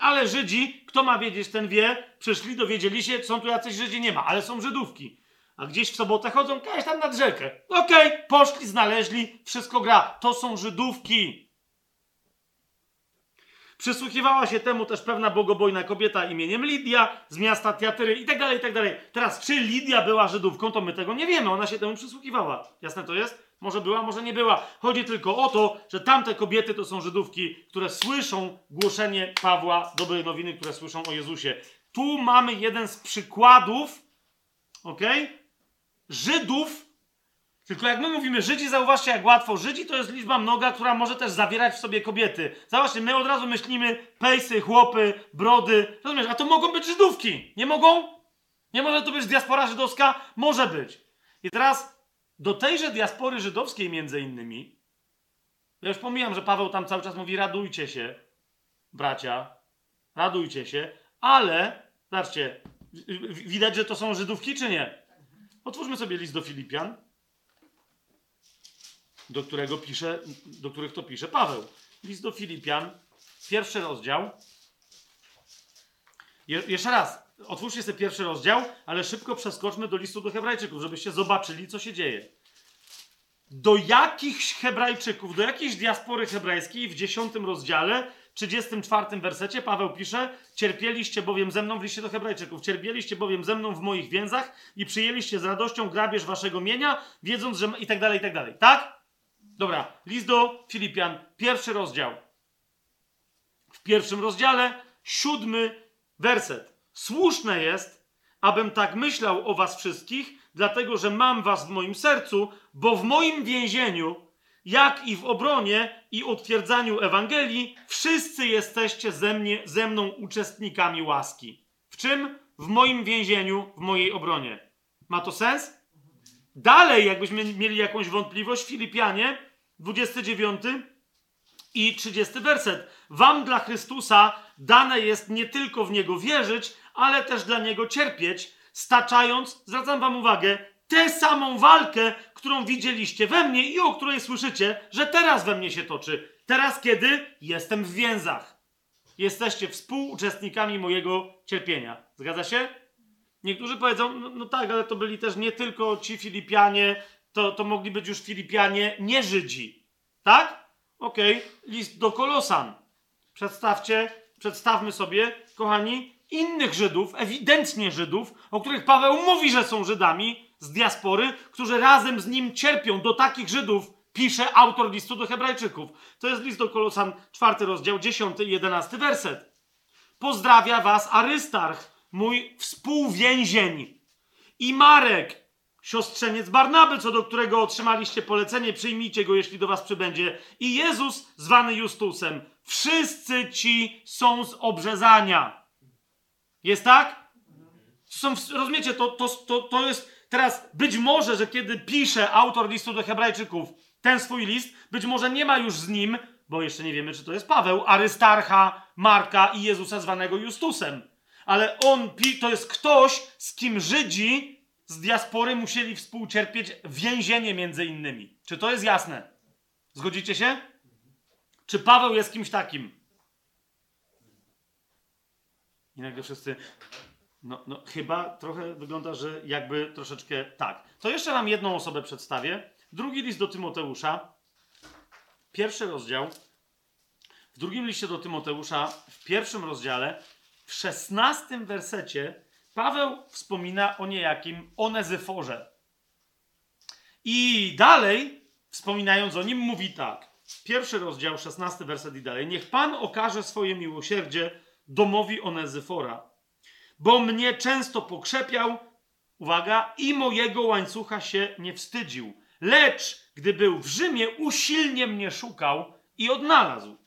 Ale Żydzi, kto ma wiedzieć, ten wie, przyszli, dowiedzieli się, są tu jacyś Żydzi, nie ma, ale są Żydówki. A gdzieś w sobotę chodzą, kaś tam nad rzekę. Okej, okay, poszli, znaleźli, wszystko gra. To są Żydówki. Przysłuchiwała się temu też pewna bogobojna kobieta imieniem Lidia z miasta Tiatyry i tak dalej, i tak dalej. Teraz, czy Lidia była Żydówką, to my tego nie wiemy. Ona się temu przysłuchiwała. Jasne to jest? Może była, może nie była. Chodzi tylko o to, że tamte kobiety to są Żydówki, które słyszą głoszenie Pawła, dobrej nowiny, które słyszą o Jezusie. Tu mamy jeden z przykładów, ok? Żydów, tylko jak my mówimy Żydzi, zauważcie jak łatwo. Żydzi to jest liczba mnoga, która może też zawierać w sobie kobiety. Zobaczcie, my od razu myślimy pejsy, chłopy, brody. Rozumiesz? A to mogą być Żydówki. Nie mogą? Nie może to być diaspora żydowska? Może być. I teraz do tejże diaspory żydowskiej między innymi, ja już pomijam, że Paweł tam cały czas mówi radujcie się, bracia, radujcie się, ale, zobaczcie, widać, że to są Żydówki czy nie? Otwórzmy sobie list do Filipian do którego pisze, do których to pisze Paweł. List do Filipian, pierwszy rozdział. Je, jeszcze raz, otwórzcie sobie pierwszy rozdział, ale szybko przeskoczmy do listu do Hebrajczyków, żebyście zobaczyli, co się dzieje. Do jakichś Hebrajczyków, do jakiejś diaspory hebrajskiej w dziesiątym rozdziale, 34 wersecie Paweł pisze: Cierpieliście bowiem ze mną w liście do Hebrajczyków, cierpieliście bowiem ze mną w moich więzach i przyjęliście z radością grabież waszego mienia, wiedząc, że. i tak dalej, i tak dalej. Tak? Dobra, list do Filipian, pierwszy rozdział. W pierwszym rozdziale, siódmy werset. Słuszne jest, abym tak myślał o was wszystkich, dlatego że mam was w moim sercu, bo w moim więzieniu, jak i w obronie i utwierdzaniu Ewangelii, wszyscy jesteście ze, mnie, ze mną uczestnikami łaski. W czym? W moim więzieniu, w mojej obronie. Ma to sens? Dalej, jakbyśmy mieli jakąś wątpliwość, Filipianie, 29 i 30 werset. Wam dla Chrystusa dane jest nie tylko w Niego wierzyć, ale też dla Niego cierpieć, staczając, zwracam Wam uwagę, tę samą walkę, którą widzieliście we mnie i o której słyszycie, że teraz we mnie się toczy. Teraz, kiedy jestem w więzach. Jesteście współuczestnikami mojego cierpienia. Zgadza się? Niektórzy powiedzą, no, no tak, ale to byli też nie tylko ci Filipianie, to, to mogli być już Filipianie nie Żydzi. Tak? Okej, okay. list do Kolosan. Przedstawcie, przedstawmy sobie, kochani, innych Żydów, ewidentnie Żydów, o których Paweł mówi, że są Żydami z diaspory, którzy razem z nim cierpią. Do takich Żydów pisze autor listu do Hebrajczyków. To jest list do Kolosan, czwarty rozdział, dziesiąty i jedenasty werset. Pozdrawia was Arystarch, mój współwięzień i Marek, siostrzeniec Barnaby, co do którego otrzymaliście polecenie, przyjmijcie go, jeśli do was przybędzie. I Jezus, zwany Justusem. Wszyscy ci są z obrzezania. Jest tak? Są, rozumiecie, to, to, to, to jest teraz być może, że kiedy pisze autor listu do Hebrajczyków ten swój list, być może nie ma już z nim, bo jeszcze nie wiemy, czy to jest Paweł, Arystarcha, Marka i Jezusa zwanego Justusem. Ale on, to jest ktoś, z kim Żydzi z diaspory musieli współcierpieć więzienie między innymi. Czy to jest jasne? Zgodzicie się? Czy Paweł jest kimś takim? I nagle wszyscy. No, no, chyba trochę wygląda, że jakby troszeczkę tak. To jeszcze wam jedną osobę przedstawię. Drugi list do Tymoteusza. Pierwszy rozdział. W drugim liście do Tymoteusza, w pierwszym rozdziale, w szesnastym wersecie, Paweł wspomina o niejakim Onezyforze. I dalej, wspominając o nim, mówi tak. Pierwszy rozdział, szesnasty werset i dalej. Niech Pan okaże swoje miłosierdzie domowi Onezyfora, bo mnie często pokrzepiał, uwaga, i mojego łańcucha się nie wstydził. Lecz gdy był w Rzymie, usilnie mnie szukał i odnalazł.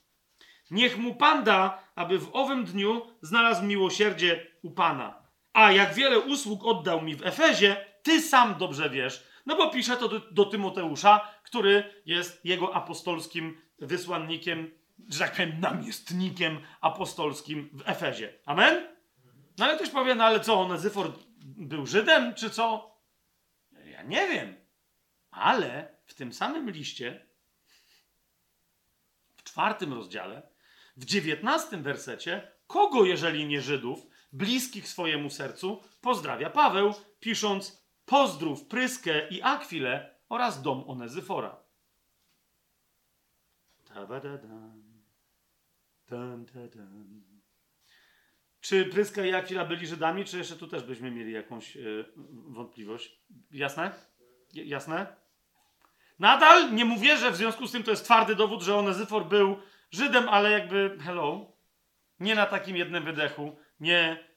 Niech mu Pan da, aby w owym dniu znalazł miłosierdzie u Pana. A jak wiele usług oddał mi w Efezie, ty sam dobrze wiesz. No bo pisze to do, do Tymoteusza, który jest jego apostolskim wysłannikiem, że tak powiem, namiestnikiem apostolskim w Efezie. Amen? No ale ktoś powie, no ale co, Onezyfor był Żydem, czy co? Ja nie wiem. Ale w tym samym liście, w czwartym rozdziale, w dziewiętnastym wersecie, kogo jeżeli nie Żydów, bliskich swojemu sercu, pozdrawia Paweł, pisząc pozdrów Pryskę i Akwilę oraz dom Onezyfora. Czy Pryska i Akwila byli Żydami, czy jeszcze tu też byśmy mieli jakąś yy, wątpliwość? Jasne? J jasne? Nadal nie mówię, że w związku z tym to jest twardy dowód, że Onezyfor był Żydem, ale jakby, hello, nie na takim jednym wydechu, nie.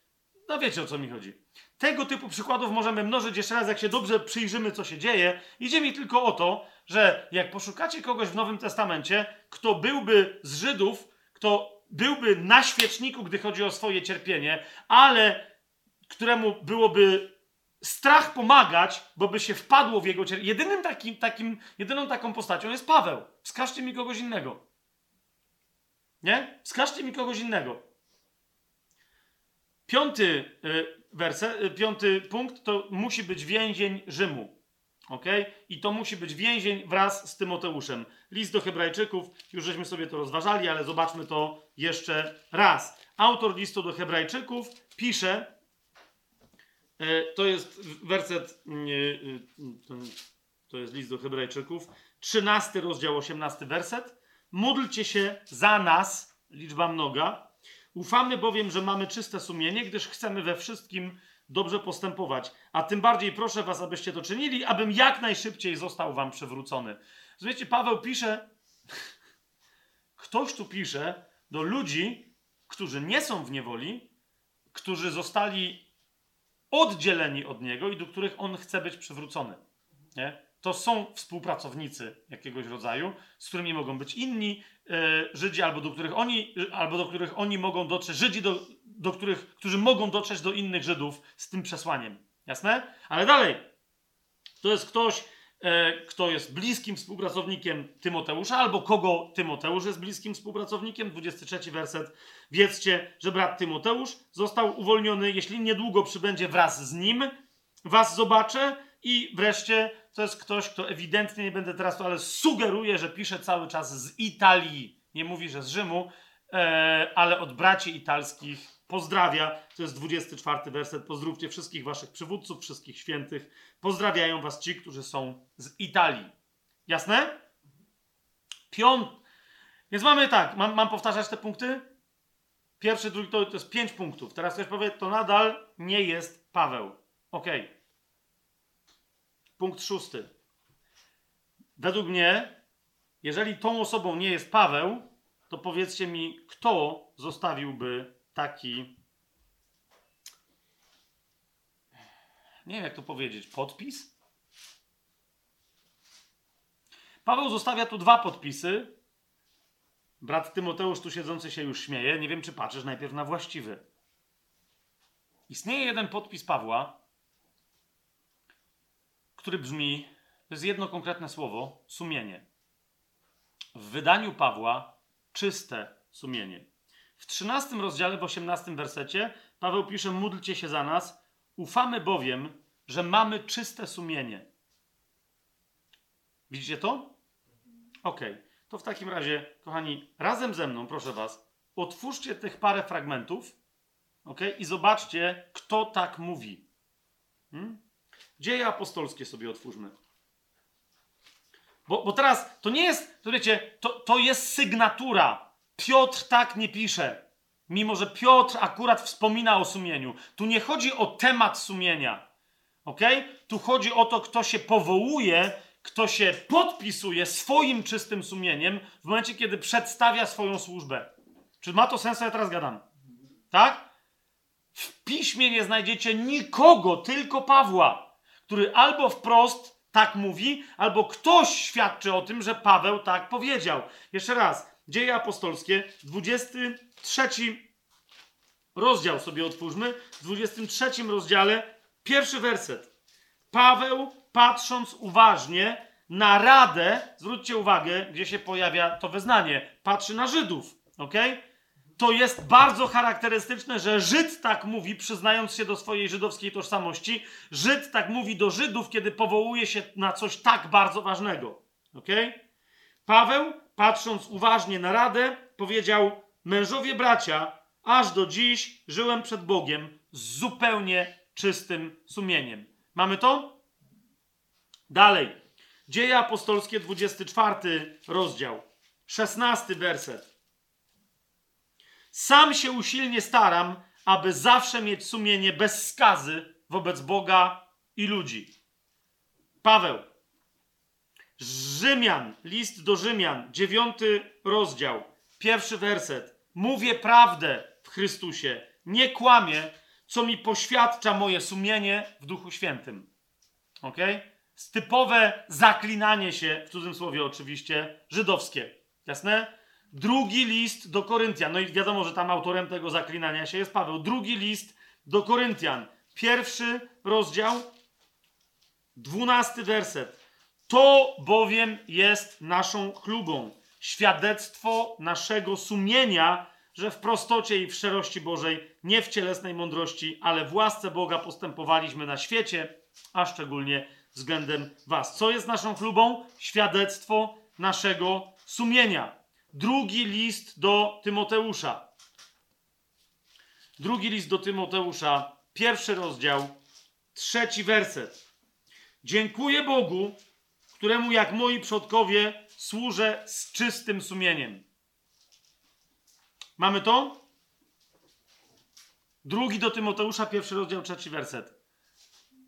No wiecie o co mi chodzi. Tego typu przykładów możemy mnożyć jeszcze raz, jak się dobrze przyjrzymy, co się dzieje. Idzie mi tylko o to, że jak poszukacie kogoś w Nowym Testamencie, kto byłby z Żydów, kto byłby na świeczniku, gdy chodzi o swoje cierpienie, ale któremu byłoby strach pomagać, bo by się wpadło w jego cierpienie. Jedynym takim, takim, jedyną taką postacią jest Paweł. Wskażcie mi kogoś innego. Nie? Wskażcie mi kogoś innego. Piąty y, y, piąty punkt to musi być więzień Rzymu. Ok? I to musi być więzień wraz z Tymoteuszem. List do Hebrajczyków, już żeśmy sobie to rozważali, ale zobaczmy to jeszcze raz. Autor listu do Hebrajczyków pisze, y, to jest werset, to jest list do Hebrajczyków, 13 rozdział, 18 werset. Módlcie się za nas, liczba mnoga, Ufamy bowiem, że mamy czyste sumienie, gdyż chcemy we wszystkim dobrze postępować. A tym bardziej proszę was, abyście to czynili, abym jak najszybciej został wam przywrócony. Wiecie, Paweł pisze, *laughs* ktoś tu pisze do ludzi, którzy nie są w niewoli, którzy zostali oddzieleni od niego i do których on chce być przywrócony. Nie? To są współpracownicy jakiegoś rodzaju, z którymi mogą być inni, E, Żydzi, albo do których oni, albo do których oni mogą dotrzeć, Żydzi, do, do których, którzy mogą dotrzeć do innych Żydów z tym przesłaniem. Jasne? Ale dalej. To jest ktoś, e, kto jest bliskim współpracownikiem Tymoteusza, albo kogo Tymoteusz jest bliskim współpracownikiem. 23 werset. Wiedzcie, że brat Tymoteusz został uwolniony, jeśli niedługo przybędzie wraz z nim, was zobaczę i wreszcie to jest ktoś, kto ewidentnie, nie będę teraz to, ale sugeruje, że pisze cały czas z Italii. Nie mówi, że z Rzymu. e, ale od braci italskich pozdrawia. To jest 24 werset. Pozdrówcie wszystkich waszych przywódców, wszystkich świętych. Pozdrawiają was ci, którzy są z Italii. Jasne? Piąt. Więc mamy tak, mam, mam powtarzać te punkty? Pierwszy, drugi to, to jest pięć punktów. Teraz ktoś powie, to nadal nie jest Paweł. Ok. Punkt szósty. Według mnie, jeżeli tą osobą nie jest Paweł, to powiedzcie mi, kto zostawiłby taki. Nie wiem, jak to powiedzieć. Podpis? Paweł zostawia tu dwa podpisy. Brat Tymoteusz tu siedzący się już śmieje. Nie wiem, czy patrzysz najpierw na właściwy. Istnieje jeden podpis Pawła, który brzmi, to jest jedno konkretne słowo, sumienie. W wydaniu Pawła czyste sumienie. W 13 rozdziale, w 18 wersecie, Paweł pisze: Módlcie się za nas, ufamy bowiem, że mamy czyste sumienie. Widzicie to? Ok. To w takim razie, kochani, razem ze mną, proszę Was, otwórzcie tych parę fragmentów, ok? I zobaczcie, kto tak mówi. Hmm? Dzieje apostolskie sobie otwórzmy. Bo, bo teraz to nie jest, to wiecie, to, to jest sygnatura. Piotr tak nie pisze. Mimo, że Piotr akurat wspomina o sumieniu. Tu nie chodzi o temat sumienia. Ok? Tu chodzi o to, kto się powołuje, kto się podpisuje swoim czystym sumieniem w momencie, kiedy przedstawia swoją służbę. Czy ma to sens, ja teraz gadam? Tak? W piśmie nie znajdziecie nikogo, tylko Pawła, który albo wprost tak mówi, albo ktoś świadczy o tym, że Paweł tak powiedział. Jeszcze raz, Dzieje apostolskie, 23 rozdział sobie otwórzmy. W 23 rozdziale, pierwszy werset. Paweł, patrząc uważnie na radę, zwróćcie uwagę, gdzie się pojawia to wyznanie, patrzy na Żydów, ok? To jest bardzo charakterystyczne, że Żyd tak mówi, przyznając się do swojej żydowskiej tożsamości. Żyd tak mówi do Żydów, kiedy powołuje się na coś tak bardzo ważnego. ok? Paweł, patrząc uważnie na radę, powiedział: Mężowie bracia, aż do dziś żyłem przed Bogiem z zupełnie czystym sumieniem. Mamy to? Dalej. Dzieje apostolskie, 24 rozdział, 16 werset. Sam się usilnie staram, aby zawsze mieć sumienie bez skazy wobec Boga i ludzi. Paweł. Rzymian, list do Rzymian, dziewiąty rozdział, pierwszy werset. Mówię prawdę w Chrystusie, nie kłamię, co mi poświadcza moje sumienie w Duchu Świętym. Ok? Typowe zaklinanie się, w cudzysłowie oczywiście, żydowskie. Jasne? Drugi list do Koryntian. No i wiadomo, że tam autorem tego zaklinania się jest Paweł. Drugi list do Koryntian. Pierwszy rozdział, dwunasty werset. To bowiem jest naszą chlubą, świadectwo naszego sumienia, że w prostocie i w szczerości Bożej, nie w cielesnej mądrości, ale w łasce Boga postępowaliśmy na świecie, a szczególnie względem Was. Co jest naszą chlubą? Świadectwo naszego sumienia. Drugi list do Tymoteusza. Drugi list do Tymoteusza, pierwszy rozdział, trzeci werset. Dziękuję Bogu, któremu jak moi przodkowie służę z czystym sumieniem. Mamy to? Drugi do Tymoteusza, pierwszy rozdział, trzeci werset.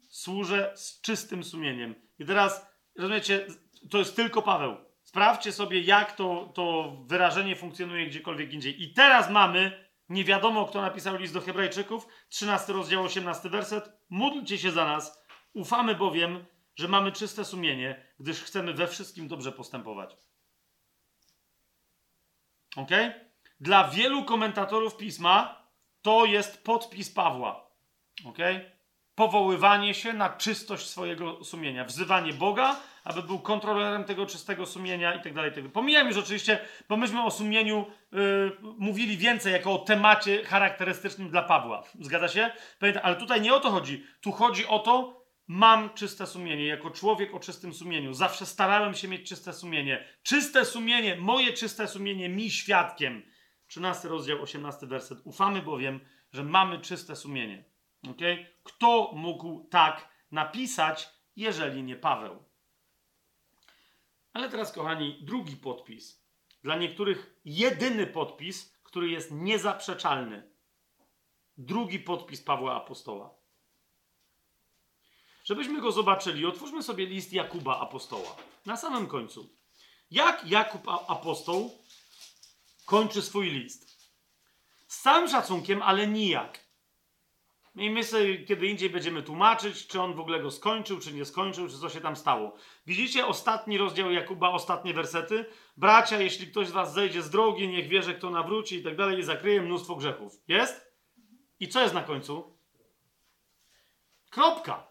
Służę z czystym sumieniem. I teraz, rozumiecie, to jest tylko Paweł. Sprawdźcie sobie, jak to, to wyrażenie funkcjonuje gdziekolwiek indziej. I teraz mamy, nie wiadomo kto napisał list do Hebrajczyków, 13 rozdział, 18 werset. Módlcie się za nas, ufamy bowiem, że mamy czyste sumienie, gdyż chcemy we wszystkim dobrze postępować. Ok? Dla wielu komentatorów pisma to jest podpis Pawła. Ok? Powoływanie się na czystość swojego sumienia, wzywanie Boga, aby był kontrolerem tego czystego sumienia i tak dalej. Pomijam już oczywiście, bo myśmy o sumieniu yy, mówili więcej jako o temacie charakterystycznym dla Pawła. Zgadza się? Ale tutaj nie o to chodzi. Tu chodzi o to, mam czyste sumienie, jako człowiek o czystym sumieniu. Zawsze starałem się mieć czyste sumienie. Czyste sumienie, moje czyste sumienie mi świadkiem. 13 rozdział, 18 werset. Ufamy bowiem, że mamy czyste sumienie. Okay? Kto mógł tak napisać, jeżeli nie Paweł? Ale teraz, kochani, drugi podpis. Dla niektórych jedyny podpis, który jest niezaprzeczalny. Drugi podpis Pawła Apostoła. Żebyśmy go zobaczyli, otwórzmy sobie list Jakuba Apostoła. Na samym końcu. Jak Jakub Apostoł kończy swój list? Z całym szacunkiem, ale nijak. I my sobie kiedy indziej będziemy tłumaczyć, czy on w ogóle go skończył, czy nie skończył, czy co się tam stało. Widzicie ostatni rozdział Jakuba, ostatnie wersety? Bracia, jeśli ktoś z was zejdzie z drogi, niech wie, że kto nawróci i tak dalej i zakryje mnóstwo grzechów. Jest? I co jest na końcu? Kropka.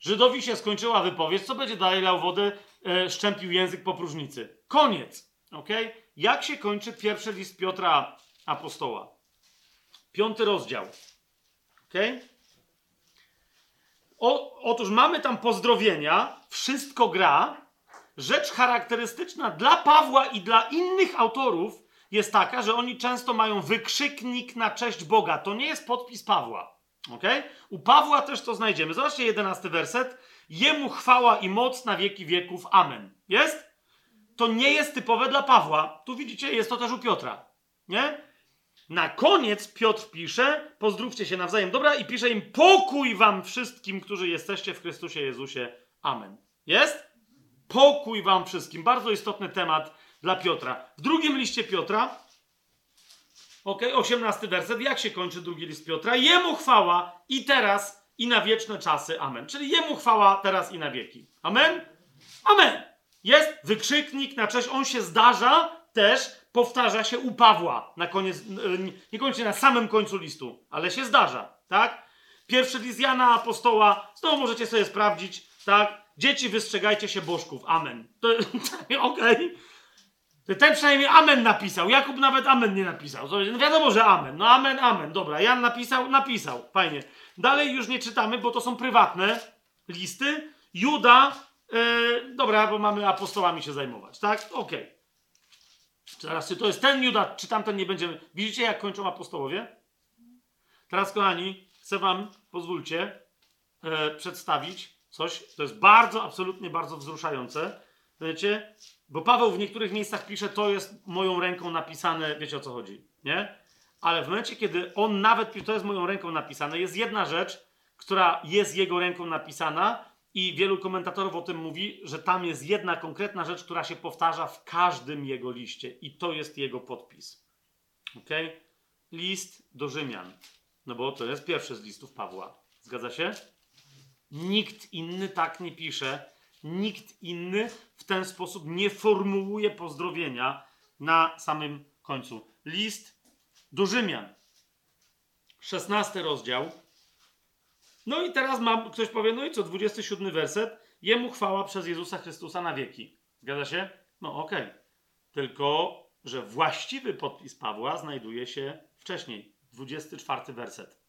Żydowi się skończyła wypowiedź, co będzie dalej lał wodę, e, szczępił język po próżnicy. Koniec. Ok? Jak się kończy pierwszy list Piotra Apostoła? Piąty rozdział. Ok? O, otóż mamy tam pozdrowienia, wszystko gra. Rzecz charakterystyczna dla Pawła i dla innych autorów jest taka, że oni często mają wykrzyknik na cześć Boga. To nie jest podpis Pawła. ok? U Pawła też to znajdziemy. Zobaczcie jedenasty werset. Jemu chwała i moc na wieki wieków. Amen. Jest? To nie jest typowe dla Pawła. Tu widzicie, jest to też u Piotra. Nie? Na koniec Piotr pisze, pozdrówcie się nawzajem, dobra, i pisze im pokój wam wszystkim, którzy jesteście w Chrystusie Jezusie. Amen. Jest? Pokój wam wszystkim. Bardzo istotny temat dla Piotra. W drugim liście Piotra, ok, 18 werset, jak się kończy drugi list Piotra? Jemu chwała i teraz, i na wieczne czasy. Amen. Czyli jemu chwała teraz i na wieki. Amen? Amen. Jest wykrzyknik na cześć, on się zdarza też powtarza się u Pawła na koniec, niekoniecznie na samym końcu listu, ale się zdarza, tak? Pierwszy list Jana Apostoła, znowu możecie sobie sprawdzić, tak? Dzieci, wystrzegajcie się bożków, amen. *laughs* Okej. Okay. Ten przynajmniej amen napisał. Jakub nawet amen nie napisał. No wiadomo, że amen. No amen, amen. Dobra, Jan napisał, napisał. Fajnie. Dalej już nie czytamy, bo to są prywatne listy. Juda, yy, dobra, bo mamy apostołami się zajmować, tak? Okej. Okay. Teraz, czy to jest ten Juda, czy tamten nie będziemy. Widzicie, jak kończą apostołowie? Teraz, kochani, chcę Wam, pozwólcie, e, przedstawić coś, to jest bardzo, absolutnie bardzo wzruszające. Wiecie? Bo Paweł w niektórych miejscach pisze, to jest moją ręką napisane, wiecie o co chodzi, nie? Ale w momencie, kiedy on nawet, to jest moją ręką napisane, jest jedna rzecz, która jest jego ręką napisana, i wielu komentatorów o tym mówi, że tam jest jedna konkretna rzecz, która się powtarza w każdym jego liście, i to jest jego podpis. Ok? List do Rzymian. No bo to jest pierwszy z listów Pawła. Zgadza się? Nikt inny tak nie pisze, nikt inny w ten sposób nie formułuje pozdrowienia na samym końcu. List do Rzymian. 16 rozdział no i teraz mam, ktoś powie, no i co, 27 werset, jemu chwała przez Jezusa Chrystusa na wieki. Zgadza się? No okej. Okay. Tylko, że właściwy podpis Pawła znajduje się wcześniej. 24 werset.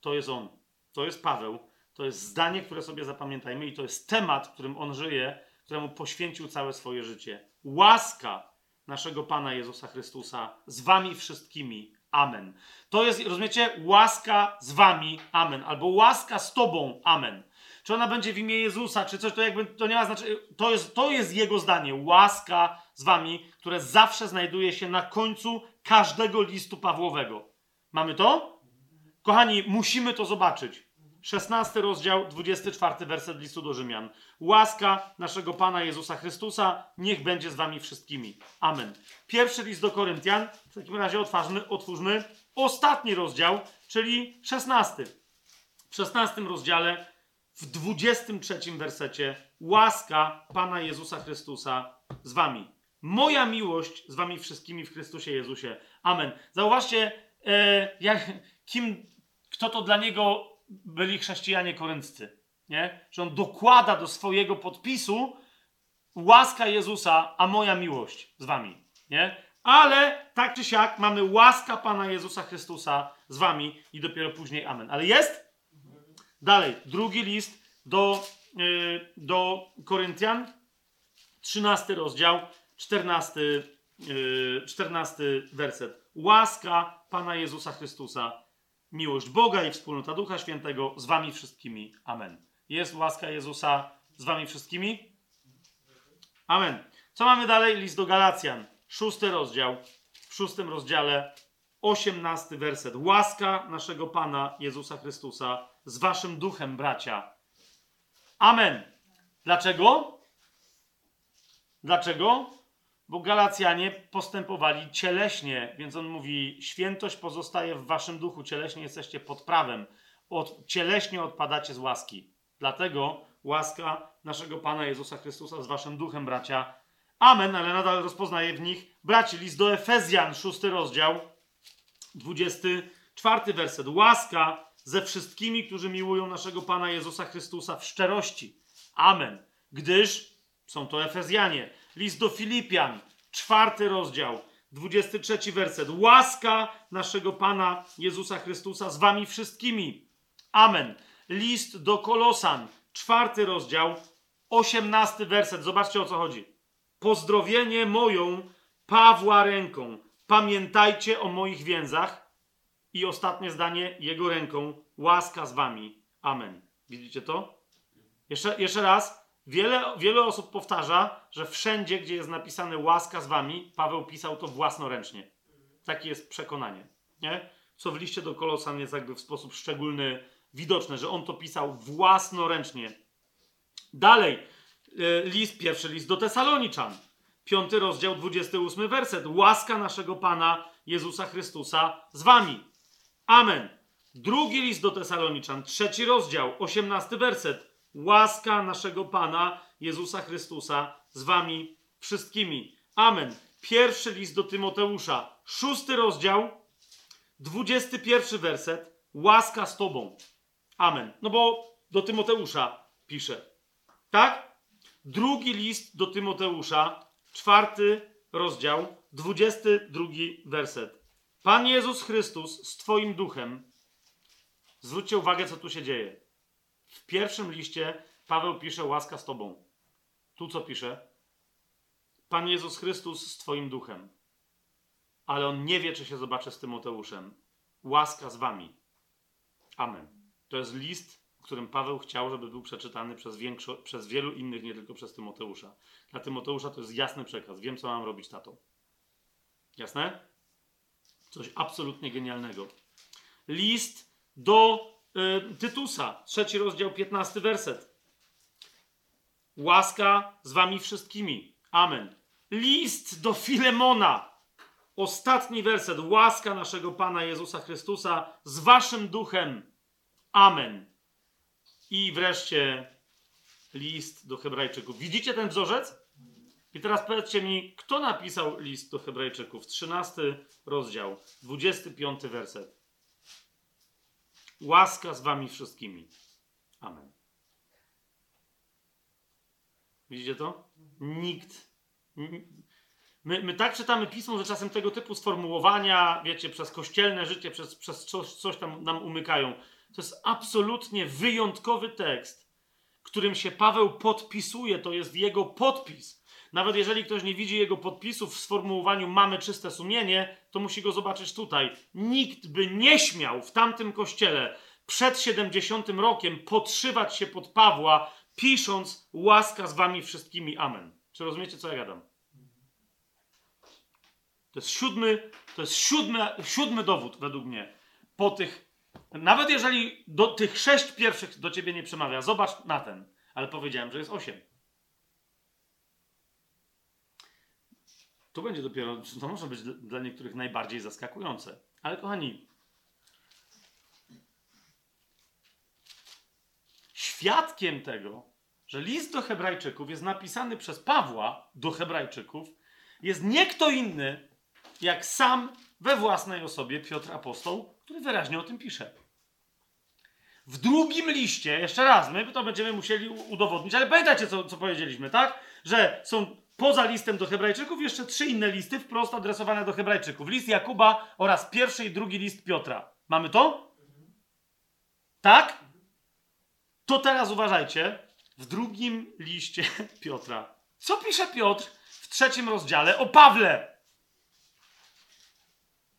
To jest on. To jest Paweł. To jest zdanie, które sobie zapamiętajmy i to jest temat, którym on żyje, któremu poświęcił całe swoje życie. Łaska naszego Pana Jezusa Chrystusa z wami wszystkimi Amen. To jest, rozumiecie, łaska z wami, amen. Albo łaska z tobą, amen. Czy ona będzie w imię Jezusa, czy coś, to jakby, to nie ma znaczenia. To jest, to jest jego zdanie. Łaska z wami, które zawsze znajduje się na końcu każdego listu Pawłowego. Mamy to? Kochani, musimy to zobaczyć. 16 rozdział, 24 werset listu do Rzymian. Łaska naszego Pana Jezusa Chrystusa niech będzie z wami wszystkimi. Amen. Pierwszy list do Koryntian, w takim razie otwórzmy, otwórzmy ostatni rozdział, czyli 16. W 16 rozdziale, w 23 wersecie, łaska Pana Jezusa Chrystusa z wami. Moja miłość z wami wszystkimi w Chrystusie Jezusie. Amen. Zauważcie, e, jak, kim, kto to dla niego byli chrześcijanie korynccy. Nie? Że on dokłada do swojego podpisu łaska Jezusa, a moja miłość z wami. Nie? Ale tak czy siak mamy łaska Pana Jezusa Chrystusa z wami i dopiero później amen. Ale jest? Dalej, drugi list do, yy, do Koryntian, 13 rozdział, 14 14 werset. Łaska Pana Jezusa Chrystusa, miłość Boga i wspólnota Ducha Świętego z wami wszystkimi. Amen. Jest łaska Jezusa z wami wszystkimi? Amen. Co mamy dalej? List do Galacjan, szósty rozdział. W szóstym rozdziale, osiemnasty werset. Łaska naszego Pana Jezusa Chrystusa z waszym duchem, bracia. Amen. Dlaczego? Dlaczego? Bo Galacjanie postępowali cieleśnie, więc on mówi: Świętość pozostaje w waszym duchu, cieleśnie jesteście pod prawem, od, cieleśnie odpadacie z łaski. Dlatego łaska naszego Pana Jezusa Chrystusa z waszym duchem, bracia. Amen, ale nadal rozpoznaje w nich braci. List do Efezjan, szósty rozdział, 24 werset. Łaska ze wszystkimi, którzy miłują naszego Pana Jezusa Chrystusa w szczerości. Amen. Gdyż są to Efezjanie. List do Filipian, czwarty rozdział, 23 werset. Łaska naszego Pana Jezusa Chrystusa z wami wszystkimi. Amen. List do Kolosan, czwarty rozdział, osiemnasty werset. Zobaczcie o co chodzi. Pozdrowienie moją Pawła ręką. Pamiętajcie o moich więzach. I ostatnie zdanie, jego ręką. Łaska z wami. Amen. Widzicie to? Jeszcze, jeszcze raz. Wiele, wiele osób powtarza, że wszędzie, gdzie jest napisane łaska z wami, Paweł pisał to własnoręcznie. Takie jest przekonanie. Nie? Co w liście do Kolosan jest jakby w sposób szczególny widoczne, że on to pisał własnoręcznie. Dalej, e, list, pierwszy list do Tesaloniczan, piąty rozdział, 28 werset. Łaska naszego Pana Jezusa Chrystusa z wami. Amen. Drugi list do Tesaloniczan, trzeci rozdział, 18 werset. Łaska naszego Pana Jezusa Chrystusa z wami wszystkimi. Amen. Pierwszy list do Tymoteusza, szósty rozdział, 21 werset. Łaska z tobą. Amen. No bo do Tymoteusza pisze. Tak? Drugi list do Tymoteusza, czwarty rozdział, 22 werset. Pan Jezus Chrystus z Twoim duchem. Zwróćcie uwagę, co tu się dzieje. W pierwszym liście Paweł pisze łaska z Tobą. Tu co pisze? Pan Jezus Chrystus z Twoim duchem. Ale on nie wie, czy się zobaczy z Tymoteuszem. Łaska z Wami. Amen. To jest list, w którym Paweł chciał, żeby był przeczytany przez, większo- przez wielu innych, nie tylko przez Tymoteusza. Dla Tymoteusza to jest jasny przekaz. Wiem, co mam robić, tato. Jasne? Coś absolutnie genialnego. List do Tytusa, trzeci rozdział, 15 werset. Łaska z wami wszystkimi. Amen. List do Filemona. Ostatni werset. Łaska naszego Pana Jezusa Chrystusa z waszym duchem. Amen. I wreszcie list do Hebrajczyków. Widzicie ten wzorzec? I teraz powiedzcie mi, kto napisał list do Hebrajczyków? 13 rozdział, 25 werset. Łaska z wami wszystkimi. Amen. Widzicie to? Nikt. My, my tak czytamy pismo, że czasem tego typu sformułowania, wiecie, przez kościelne życie, przez, przez coś, coś tam nam umykają. To jest absolutnie wyjątkowy tekst, którym się Paweł podpisuje. To jest jego podpis. Nawet jeżeli ktoś nie widzi jego podpisów w sformułowaniu mamy czyste sumienie, to musi go zobaczyć tutaj. Nikt by nie śmiał w tamtym kościele przed 70 rokiem podszywać się pod Pawła, pisząc łaska z wami wszystkimi. Amen. Czy rozumiecie, co ja gadam? To jest siódmy, to jest siódmy, siódmy dowód według mnie. Po tych, nawet jeżeli do tych sześć pierwszych do ciebie nie przemawia, zobacz na ten. Ale powiedziałem, że jest osiem. To będzie dopiero, to może być dla niektórych najbardziej zaskakujące. Ale kochani, świadkiem tego, że list do Hebrajczyków jest napisany przez Pawła do Hebrajczyków, jest nie kto inny, jak sam we własnej osobie Piotr Apostoł, który wyraźnie o tym pisze. W drugim liście, jeszcze raz, my to będziemy musieli udowodnić, ale pamiętajcie, co, co powiedzieliśmy, tak? Że są poza listem do Hebrajczyków jeszcze trzy inne listy wprost adresowane do Hebrajczyków. List Jakuba oraz pierwszy i drugi list Piotra. Mamy to? Tak? To teraz uważajcie. W drugim liście *laughs* Piotra. Co pisze Piotr w trzecim rozdziale o Pawle?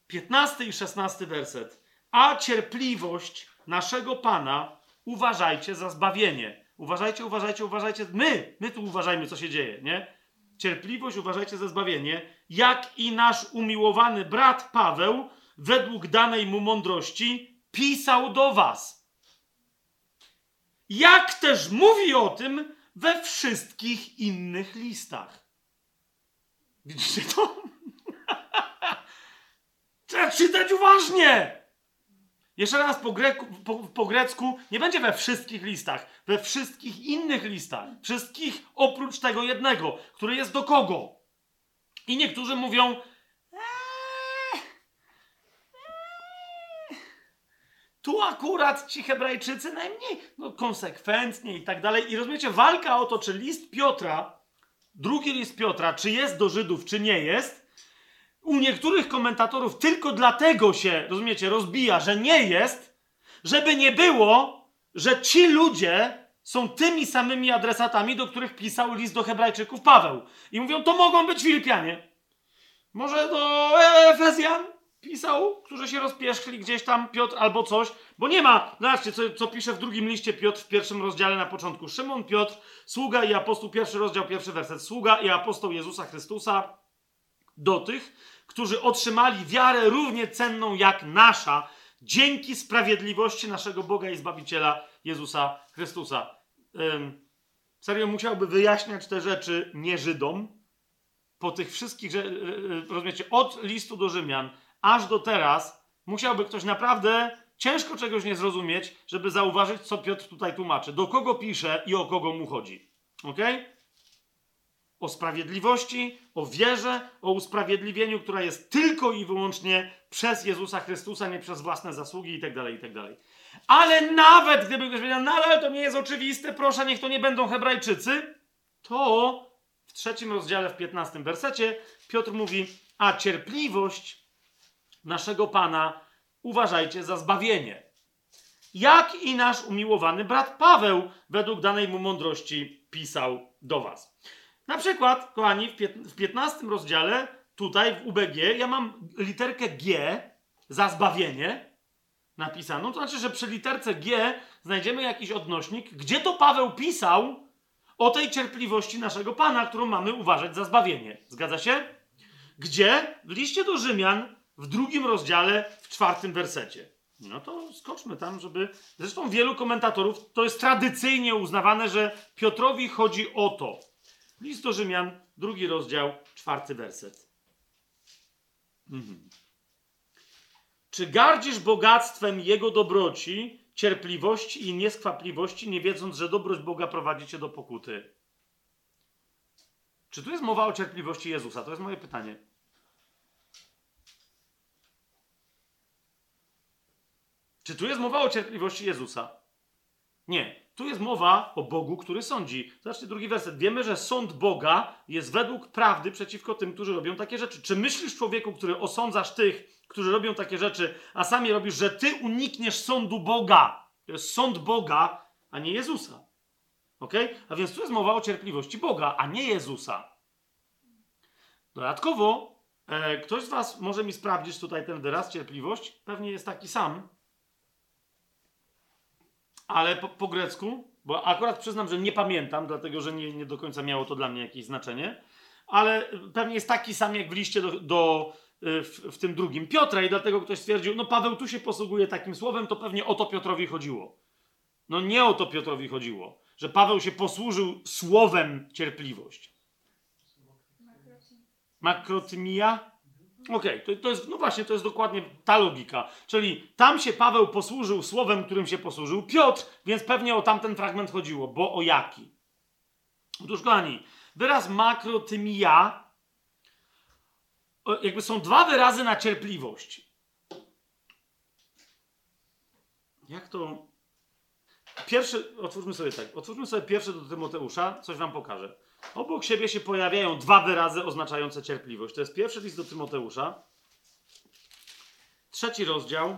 15 i 16 werset. A cierpliwość naszego Pana uważajcie za zbawienie. Uważajcie, uważajcie, uważajcie. My, my tu uważajmy, co się dzieje, nie? Cierpliwość uważajcie za zbawienie, jak i nasz umiłowany brat Paweł, według danej mu mądrości, pisał do was. Jak też mówi o tym we wszystkich innych listach. Widzicie to? *laughs* Trzeba czytać uważnie. Jeszcze raz po, greku, po, po, grecku nie będzie we wszystkich listach, we wszystkich innych listach. Wszystkich oprócz tego jednego, który jest do kogo. I niektórzy mówią. Eee, eee, tu akurat ci Hebrajczycy najmniej, no konsekwentnie i tak dalej. I rozumiecie, walka o to, czy list Piotra, drugi list Piotra, czy jest do Żydów, czy nie jest, u niektórych komentatorów tylko dlatego się, rozumiecie, rozbija, że nie jest, żeby nie było, że ci ludzie są tymi samymi adresatami, do których pisał list do Hebrajczyków Paweł. I mówią, to mogą być Filipianie. Może do Efezjan pisał, którzy się rozpierzchli gdzieś tam, Piotr albo coś, bo nie ma, zobaczcie, co, co pisze w drugim liście Piotr w pierwszym rozdziale na początku. Szymon Piotr, sługa i apostoł, pierwszy rozdział, pierwszy werset. Sługa i apostoł Jezusa Chrystusa do tych, którzy otrzymali wiarę równie cenną jak nasza, dzięki sprawiedliwości naszego Boga i Zbawiciela Jezusa Chrystusa. Ym, serio musiałby wyjaśniać te rzeczy nie Żydom, po tych wszystkich, że, rozumiecie, od listu do Rzymian aż do teraz, musiałby ktoś naprawdę ciężko czegoś nie zrozumieć, żeby zauważyć, co Piotr tutaj tłumaczy, do kogo pisze i o kogo mu chodzi. Okej? Okay? O sprawiedliwości, o wierze, o usprawiedliwieniu, która jest tylko i wyłącznie przez Jezusa Chrystusa, nie przez własne zasługi itd., tak itd. Tak ale nawet gdyby ktoś powiedział, no ale to nie jest oczywiste, proszę, niech to nie będą Hebrajczycy, to w trzecim rozdziale, w piętnastym wersecie Piotr mówi, a cierpliwość naszego Pana uważajcie za zbawienie. Jak i nasz umiłowany brat Paweł, według danej mu mądrości, pisał do was. Na przykład, kochani, w 15 rozdziale, tutaj w UBG, ja mam literkę G za zbawienie napisaną. To znaczy, że przy literce G znajdziemy jakiś odnośnik, gdzie to Paweł pisał o tej cierpliwości naszego Pana, którą mamy uważać za zbawienie. Zgadza się? Gdzie? W liście do Rzymian, w drugim rozdziale, w czwartym wersecie. No to skoczmy tam, żeby. Zresztą wielu komentatorów to jest tradycyjnie uznawane, że Piotrowi chodzi o to. List do Rzymian, drugi rozdział, czwarty werset. Mhm. Czy gardzisz bogactwem Jego dobroci, cierpliwości i nieskwapliwości, nie wiedząc, że dobroć Boga prowadzi cię do pokuty? Czy tu jest mowa o cierpliwości Jezusa? To jest moje pytanie. Czy tu jest mowa o cierpliwości Jezusa? Nie. Tu jest mowa o Bogu, który sądzi. Zobaczcie drugi werset. Wiemy, że sąd Boga jest według prawdy przeciwko tym, którzy robią takie rzeczy. Czy myślisz, człowieku, który osądzasz tych, którzy robią takie rzeczy, a sami robisz, że ty unikniesz sądu Boga? To jest sąd Boga, a nie Jezusa. Ok? A więc tu jest mowa o cierpliwości Boga, a nie Jezusa. Dodatkowo, e, ktoś z Was może mi sprawdzić tutaj ten wyraz, cierpliwość. Pewnie jest taki sam ale po, po, grecku, bo akurat przyznam, że nie pamiętam, dlatego że nie, nie do końca miało to dla mnie jakieś znaczenie, ale pewnie jest taki sam jak w liście do, do y, w, w, tym drugim Piotra i dlatego ktoś stwierdził, no Paweł tu się posługuje takim słowem, to pewnie o to Piotrowi chodziło. No nie o to Piotrowi chodziło, że Paweł się posłużył słowem cierpliwość. Makrotymia? Okej, okay, to, to jest, no właśnie, to jest dokładnie ta logika. Czyli tam się Paweł posłużył słowem, którym się posłużył Piotr, więc pewnie o tamten fragment chodziło, bo o jaki? Otóż, kochani, wyraz makrotymia, jakby są dwa wyrazy na cierpliwość. Jak to... Pierwszy, otwórzmy sobie tak, otwórzmy sobie pierwszy do Tymoteusza, coś wam pokażę. Obok siebie się pojawiają dwa wyrazy oznaczające cierpliwość. To jest pierwszy list do Tymoteusza, trzeci rozdział.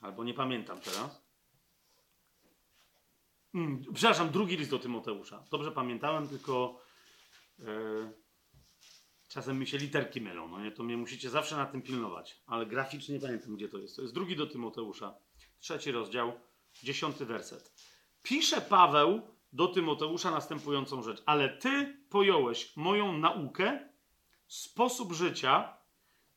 Albo nie pamiętam teraz. Hmm, przepraszam, drugi list do Tymoteusza. Dobrze pamiętałem, tylko czasem mi się literki mylą. No nie? To mnie musicie zawsze na tym pilnować. Ale graficznie nie pamiętam, gdzie to jest. To jest drugi do Tymoteusza. Trzeci rozdział, dziesiąty werset. Pisze Paweł do Tymoteusza następującą rzecz. Ale ty pojąłeś moją naukę, sposób życia,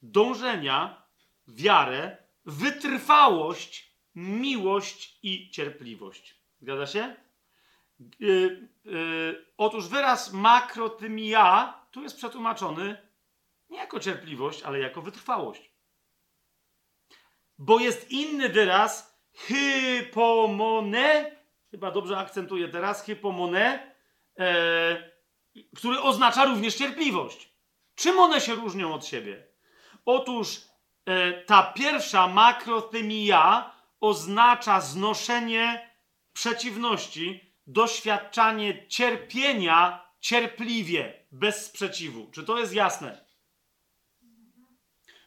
dążenia, wiarę, wytrwałość, miłość i cierpliwość. Zgadza się? Yy, yy, otóż wyraz makrotymia tu jest przetłumaczony nie jako cierpliwość, ale jako wytrwałość. Bo jest inny wyraz hypomone, chyba dobrze akcentuję teraz, hypomone, e, który oznacza również cierpliwość. Czym one się różnią od siebie? Otóż e, ta pierwsza makrotymia oznacza znoszenie przeciwności, doświadczanie cierpienia cierpliwie, bez sprzeciwu. Czy to jest jasne?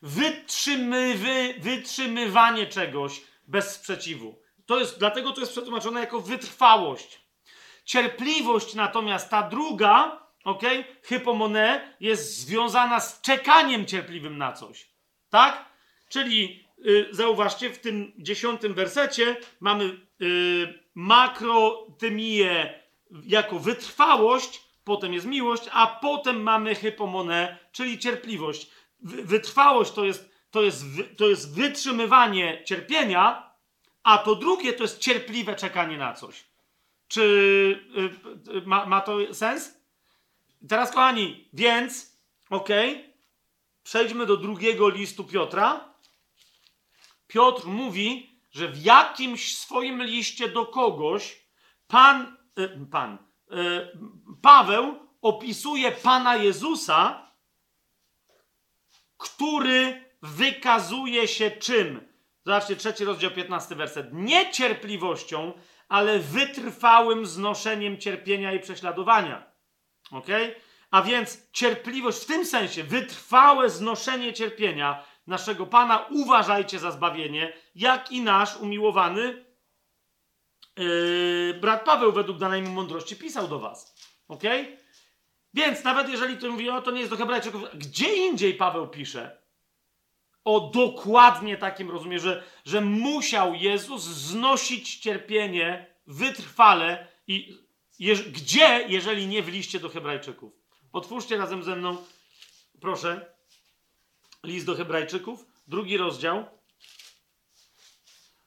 Wytrzymywy, wytrzymywanie czegoś bez sprzeciwu. To jest, dlatego to jest przetłumaczone jako wytrwałość. Cierpliwość natomiast ta druga, ok, hypomone, jest związana z czekaniem cierpliwym na coś. Tak? Czyli y, zauważcie, w tym dziesiątym wersecie mamy y, makrotymię jako wytrwałość, potem jest miłość, a potem mamy hypomonę, czyli cierpliwość. Wytrwałość to jest, to, jest, to jest wytrzymywanie cierpienia, a to drugie to jest cierpliwe czekanie na coś. Czy y, y, ma, ma to sens? Teraz, kochani, więc, ok, przejdźmy do drugiego listu Piotra. Piotr mówi, że w jakimś swoim liście do kogoś pan, y, pan, Paweł opisuje Pana Jezusa, który wykazuje się czym? Zobaczcie, trzeci rozdział, 15 werset. Nie cierpliwością, ale wytrwałym znoszeniem cierpienia i prześladowania. Ok? A więc cierpliwość w tym sensie, wytrwałe znoszenie cierpienia naszego Pana, uważajcie za zbawienie, jak i nasz umiłowany yy, brat Paweł według danej mu mądrości pisał do was. Ok? Więc nawet jeżeli ktoś mówi, o to nie jest do Hebrajczyków, gdzie indziej Paweł pisze o dokładnie takim rozumie, że, że musiał Jezus znosić cierpienie wytrwale i je, gdzie, jeżeli nie w liście do Hebrajczyków? Otwórzcie razem ze mną, proszę, list do Hebrajczyków, drugi rozdział.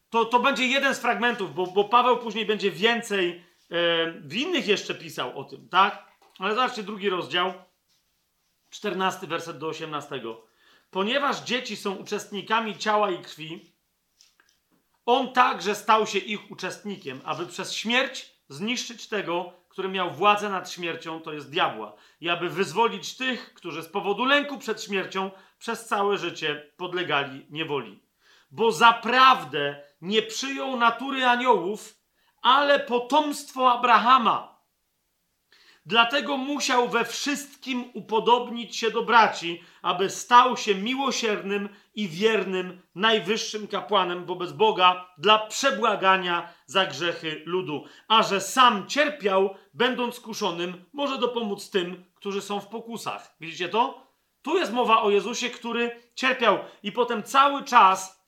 To, to będzie jeden z fragmentów, bo, bo Paweł później będzie więcej e, w innych jeszcze pisał o tym, tak? Ale zobaczcie drugi rozdział, 14 werset do 18. Ponieważ dzieci są uczestnikami ciała i krwi, on także stał się ich uczestnikiem, aby przez śmierć zniszczyć tego, który miał władzę nad śmiercią, to jest diabła, i aby wyzwolić tych, którzy z powodu lęku przed śmiercią przez całe życie podlegali niewoli. Bo zaprawdę nie przyjął natury aniołów, ale potomstwo Abrahama Dlatego musiał we wszystkim upodobnić się do braci, aby stał się miłosiernym i wiernym najwyższym kapłanem wobec Boga dla przebłagania za grzechy ludu. A że sam cierpiał, będąc kuszonym, może dopomóc tym, którzy są w pokusach. Widzicie to? Tu jest mowa o Jezusie, który cierpiał, i potem cały czas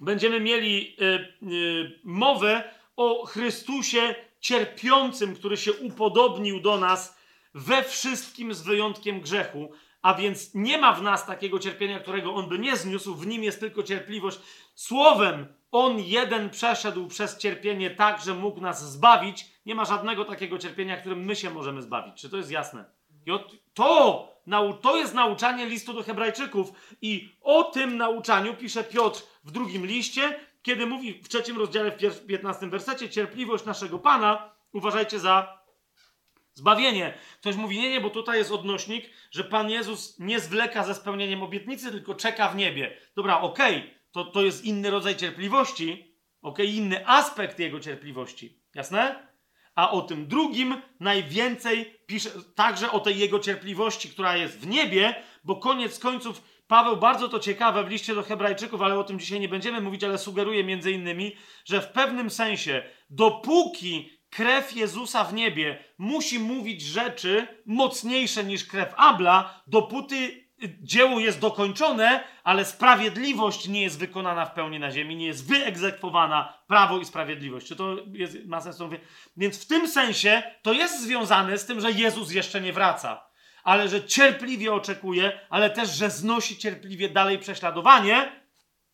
będziemy mieli yy, yy, mowę o Chrystusie cierpiącym, który się upodobnił do nas we wszystkim z wyjątkiem grzechu, a więc nie ma w nas takiego cierpienia, którego on by nie zniósł, w nim jest tylko cierpliwość. Słowem, on jeden przeszedł przez cierpienie tak, że mógł nas zbawić. Nie ma żadnego takiego cierpienia, którym my się możemy zbawić. Czy to jest jasne? I to, to jest nauczanie listu do Hebrajczyków, i o tym nauczaniu pisze Piotr w drugim liście, kiedy mówi w trzecim rozdziale, w 15 wersecie, cierpliwość naszego Pana uważajcie za zbawienie. Ktoś mówi, nie, nie, bo tutaj jest odnośnik, że Pan Jezus nie zwleka ze spełnieniem obietnicy, tylko czeka w niebie. Dobra, okej, okay, to, to jest inny rodzaj cierpliwości, okej, okay, inny aspekt jego cierpliwości. Jasne? A o tym drugim najwięcej pisze także o tej jego cierpliwości, która jest w niebie, bo koniec końców Paweł bardzo to ciekawe w liście do Hebrajczyków, ale o tym dzisiaj nie będziemy mówić, ale sugeruje między innymi, że w pewnym sensie, dopóki krew Jezusa w niebie musi mówić rzeczy mocniejsze niż krew Abla, dopóty dzieło jest dokończone, ale sprawiedliwość nie jest wykonana w pełni na ziemi, nie jest wyegzekwowana prawo i sprawiedliwość. Czy to jest, ma sens? Więc w tym sensie to jest związane z tym, że Jezus jeszcze nie wraca, ale że cierpliwie oczekuje, ale też, że znosi cierpliwie dalej prześladowanie,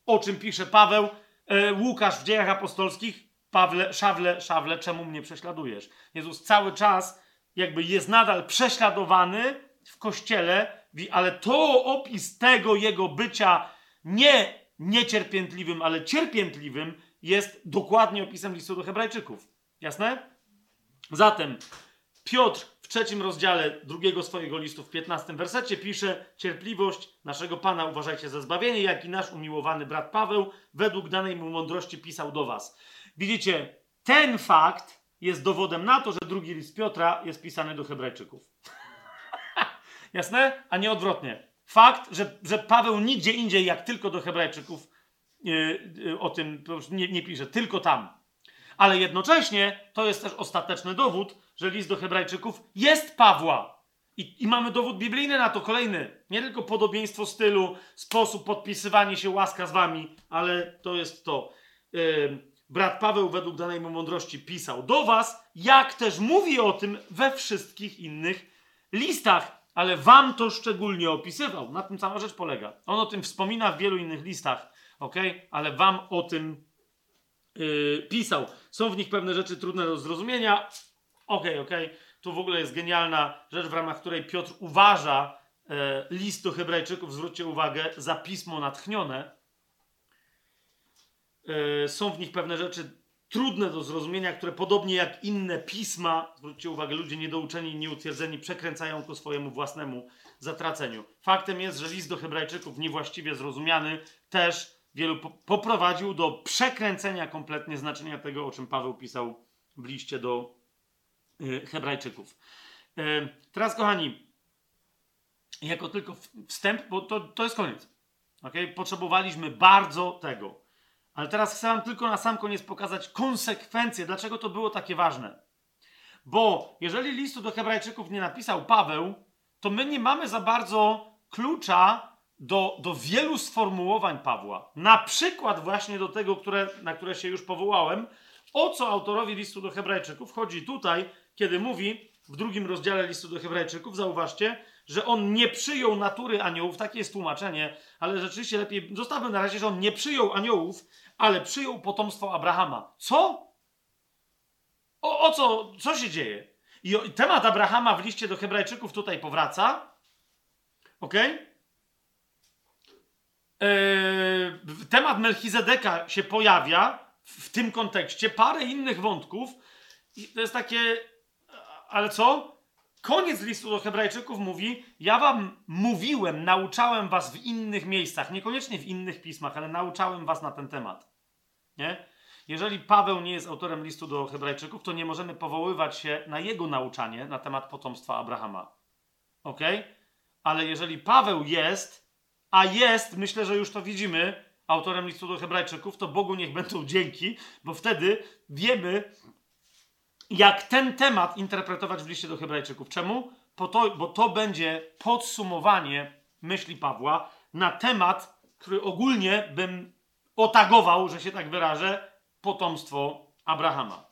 o czym pisze Paweł, e, Łukasz w dziejach apostolskich, Pawle, Szawle, Szawle, czemu mnie prześladujesz? Jezus cały czas jakby jest nadal prześladowany w kościele, ale to opis tego jego bycia nie niecierpiętliwym, ale cierpiętliwym jest dokładnie opisem listu do Hebrajczyków. Jasne? Zatem Piotr w trzecim rozdziale drugiego swojego listu w 15 wersecie pisze: Cierpliwość naszego Pana uważajcie za zbawienie, jak i nasz umiłowany brat Paweł według danej mu mądrości pisał do was. Widzicie, ten fakt jest dowodem na to, że drugi list Piotra jest pisany do Hebrajczyków. *laughs* Jasne? A nie odwrotnie. Fakt, że, że Paweł nigdzie indziej, jak tylko do Hebrajczyków, yy, yy, o tym nie, nie pisze, tylko tam. Ale jednocześnie to jest też ostateczny dowód, że list do Hebrajczyków jest Pawła. I, I, mamy dowód biblijny na to kolejny. Nie tylko podobieństwo stylu, sposób podpisywania się łaska z wami, ale to jest to. Yy, brat Paweł według danej mu mądrości pisał do was, jak też mówi o tym we wszystkich innych listach ale wam to szczególnie opisywał. Na tym cała rzecz polega. On o tym wspomina w wielu innych listach, ok? Ale wam o tym yy, pisał. Są w nich pewne rzeczy trudne do zrozumienia. Ok, ok. Tu w ogóle jest genialna rzecz, w ramach której Piotr uważa yy, list do Hebrajczyków, zwróćcie uwagę, za pismo natchnione. Yy, są w nich pewne rzeczy trudne do zrozumienia, które podobnie jak inne pisma, zwróćcie uwagę, ludzie niedouczeni nieutwierdzeni przekręcają ku swojemu własnemu zatraceniu. Faktem jest, że list do Hebrajczyków, niewłaściwie zrozumiany, też wielu poprowadził do przekręcenia kompletnie znaczenia tego, o czym Paweł pisał w liście do y, Hebrajczyków. Y, teraz, kochani, jako tylko wstęp, bo to, to jest koniec. Okay? Potrzebowaliśmy bardzo tego. Ale teraz chcę Wam tylko na sam koniec pokazać konsekwencje, dlaczego to było takie ważne. Bo jeżeli listu do Hebrajczyków nie napisał Paweł, to my nie mamy za bardzo klucza do, do wielu sformułowań Pawła. Na przykład właśnie do tego, które, na które się już powołałem. O co autorowi listu do Hebrajczyków chodzi tutaj, kiedy mówi w drugim rozdziale listu do Hebrajczyków, zauważcie, że on nie przyjął natury aniołów, takie jest tłumaczenie, ale rzeczywiście lepiej zostawmy na razie, że on nie przyjął aniołów, ale przyjął potomstwo Abrahama. Co? O, o co? Co się dzieje? I temat Abrahama w liście do Hebrajczyków tutaj powraca. Ok? Eee, temat Melchizedeka się pojawia w, w tym kontekście. Parę innych wątków. I to jest takie. Ale co? Koniec listu do Hebrajczyków mówi: Ja wam mówiłem, nauczałem was w innych miejscach, niekoniecznie w innych pismach, ale nauczałem was na ten temat. Nie? Jeżeli Paweł nie jest autorem listu do Hebrajczyków, to nie możemy powoływać się na jego nauczanie na temat potomstwa Abrahama. Ok? Ale jeżeli Paweł jest, a jest, myślę, że już to widzimy, autorem listu do Hebrajczyków, to Bogu niech będą dzięki, bo wtedy wiemy, jak ten temat interpretować w liście do Hebrajczyków. Czemu? To, bo to będzie podsumowanie myśli Pawła na temat, który ogólnie bym otagował, że się tak wyrażę, potomstwo Abrahama.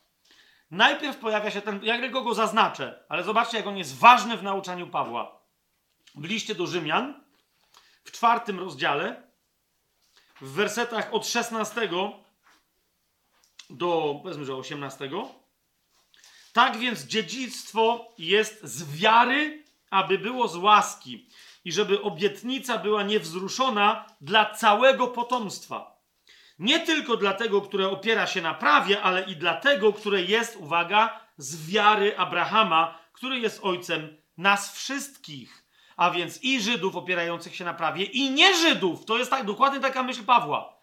Najpierw pojawia się ten, jak go go zaznaczę, ale zobaczcie, jak on jest ważny w nauczaniu Pawła. W liście do Rzymian, w czwartym rozdziale, w wersetach od 16 do, powiedzmy, że 18. Tak więc dziedzictwo jest z wiary, aby było z łaski i żeby obietnica była niewzruszona dla całego potomstwa nie tylko dlatego, które opiera się na prawie, ale i dlatego, które jest, uwaga, z wiary Abrahama, który jest ojcem nas wszystkich. A więc i Żydów opierających się na prawie, i nie Żydów. To jest tak, dokładnie taka myśl Pawła.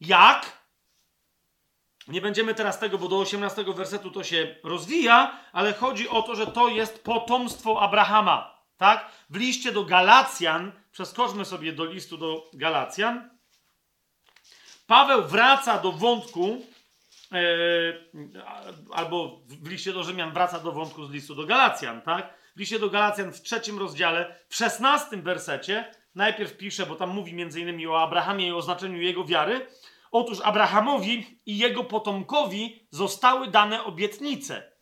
Jak? Nie będziemy teraz tego, bo do 18 wersetu to się rozwija, ale chodzi o to, że to jest potomstwo Abrahama. tak? W liście do Galacjan, przeskoczmy sobie do listu do Galacjan, Paweł wraca do wątku, e, albo w liście do Rzymian wraca do wątku z listu do Galacjan, tak? W liście do Galacjan w trzecim rozdziale, w szesnastym wersecie, najpierw pisze, bo tam mówi między innymi o Abrahamie i o znaczeniu jego wiary. Otóż Abrahamowi i jego potomkowi zostały dane obietnice.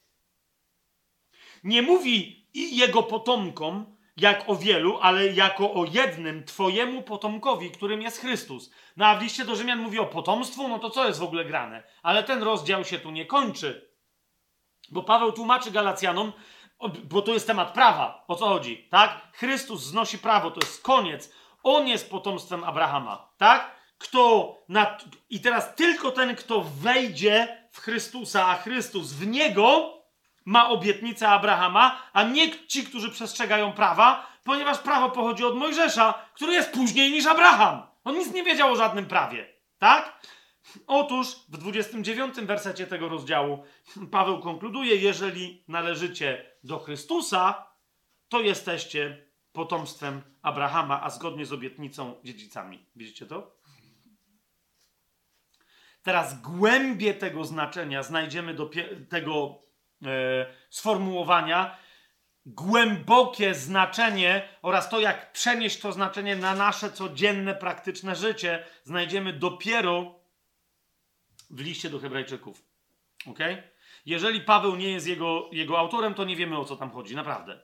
Nie mówi i jego potomkom, jak o wielu, ale jako o jednym Twojemu potomkowi, którym jest Chrystus. No a w liście do Rzymian mówi o potomstwu, no to co jest w ogóle grane? Ale ten rozdział się tu nie kończy. Bo Paweł tłumaczy Galacjanom, bo to jest temat prawa. O co chodzi? Tak? Chrystus znosi prawo, to jest koniec. On jest potomstwem Abrahama. Tak? Kto na... I teraz tylko ten, kto wejdzie w Chrystusa, a Chrystus w niego ma obietnicę Abrahama, a nie ci, którzy przestrzegają prawa, ponieważ prawo pochodzi od Mojżesza, który jest później niż Abraham. On nic nie wiedział o żadnym prawie. Tak? Otóż w 29 wersecie tego rozdziału Paweł konkluduje: Jeżeli należycie do Chrystusa, to jesteście potomstwem Abrahama, a zgodnie z obietnicą dziedzicami. Widzicie to? Teraz głębie tego znaczenia znajdziemy do tego e, sformułowania, głębokie znaczenie oraz to, jak przenieść to znaczenie na nasze codzienne, praktyczne życie, znajdziemy dopiero w liście do Hebrajczyków. Ok? Jeżeli Paweł nie jest jego, jego autorem, to nie wiemy o co tam chodzi, naprawdę.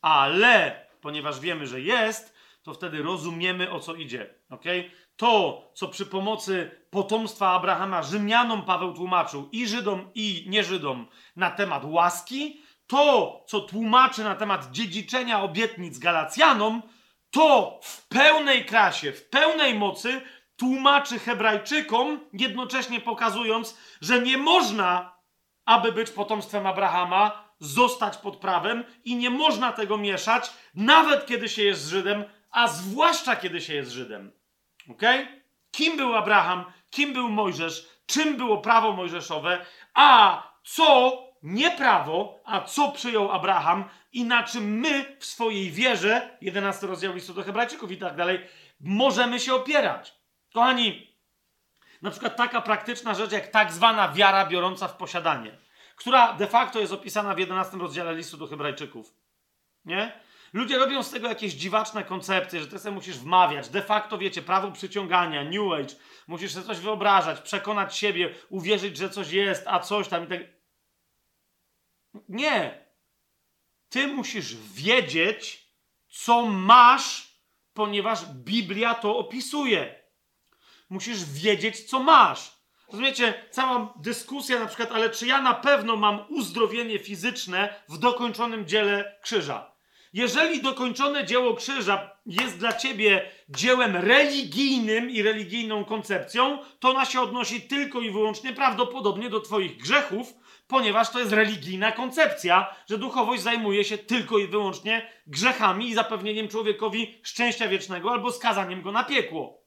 Ale ponieważ wiemy, że jest, to wtedy rozumiemy o co idzie. Ok? To, co przy pomocy potomstwa Abrahama Rzymianom Paweł tłumaczył i Żydom, i nieżydom na temat łaski, to, co tłumaczy na temat dziedziczenia obietnic Galacjanom, to w pełnej krasie, w pełnej mocy tłumaczy Hebrajczykom, jednocześnie pokazując, że nie można, aby być potomstwem Abrahama, zostać pod prawem i nie można tego mieszać, nawet kiedy się jest Żydem, a zwłaszcza kiedy się jest Żydem. Ok? Kim był Abraham? Kim był Mojżesz? Czym było prawo mojżeszowe? A co nie prawo, a co przyjął Abraham i na czym my w swojej wierze, 11 rozdział listu do Hebrajczyków i tak dalej, możemy się opierać. Kochani, na przykład taka praktyczna rzecz jak tak zwana wiara biorąca w posiadanie, która de facto jest opisana w 11 rozdziale listu do Hebrajczyków. Nie? Ludzie robią z tego jakieś dziwaczne koncepcje, że ty sobie musisz wmawiać. De facto, wiecie, prawo przyciągania, New Age. Musisz sobie coś wyobrażać, przekonać siebie, uwierzyć, że coś jest, a coś tam i tak. Nie. Ty musisz wiedzieć, co masz, ponieważ Biblia to opisuje. Musisz wiedzieć, co masz. Rozumiecie, cała dyskusja na przykład, ale czy ja na pewno mam uzdrowienie fizyczne w dokończonym dziele krzyża? Jeżeli dokończone dzieło krzyża jest dla ciebie dziełem religijnym i religijną koncepcją, to ona się odnosi tylko i wyłącznie prawdopodobnie do twoich grzechów, ponieważ to jest religijna koncepcja, że duchowość zajmuje się tylko i wyłącznie grzechami i zapewnieniem człowiekowi szczęścia wiecznego albo skazaniem go na piekło.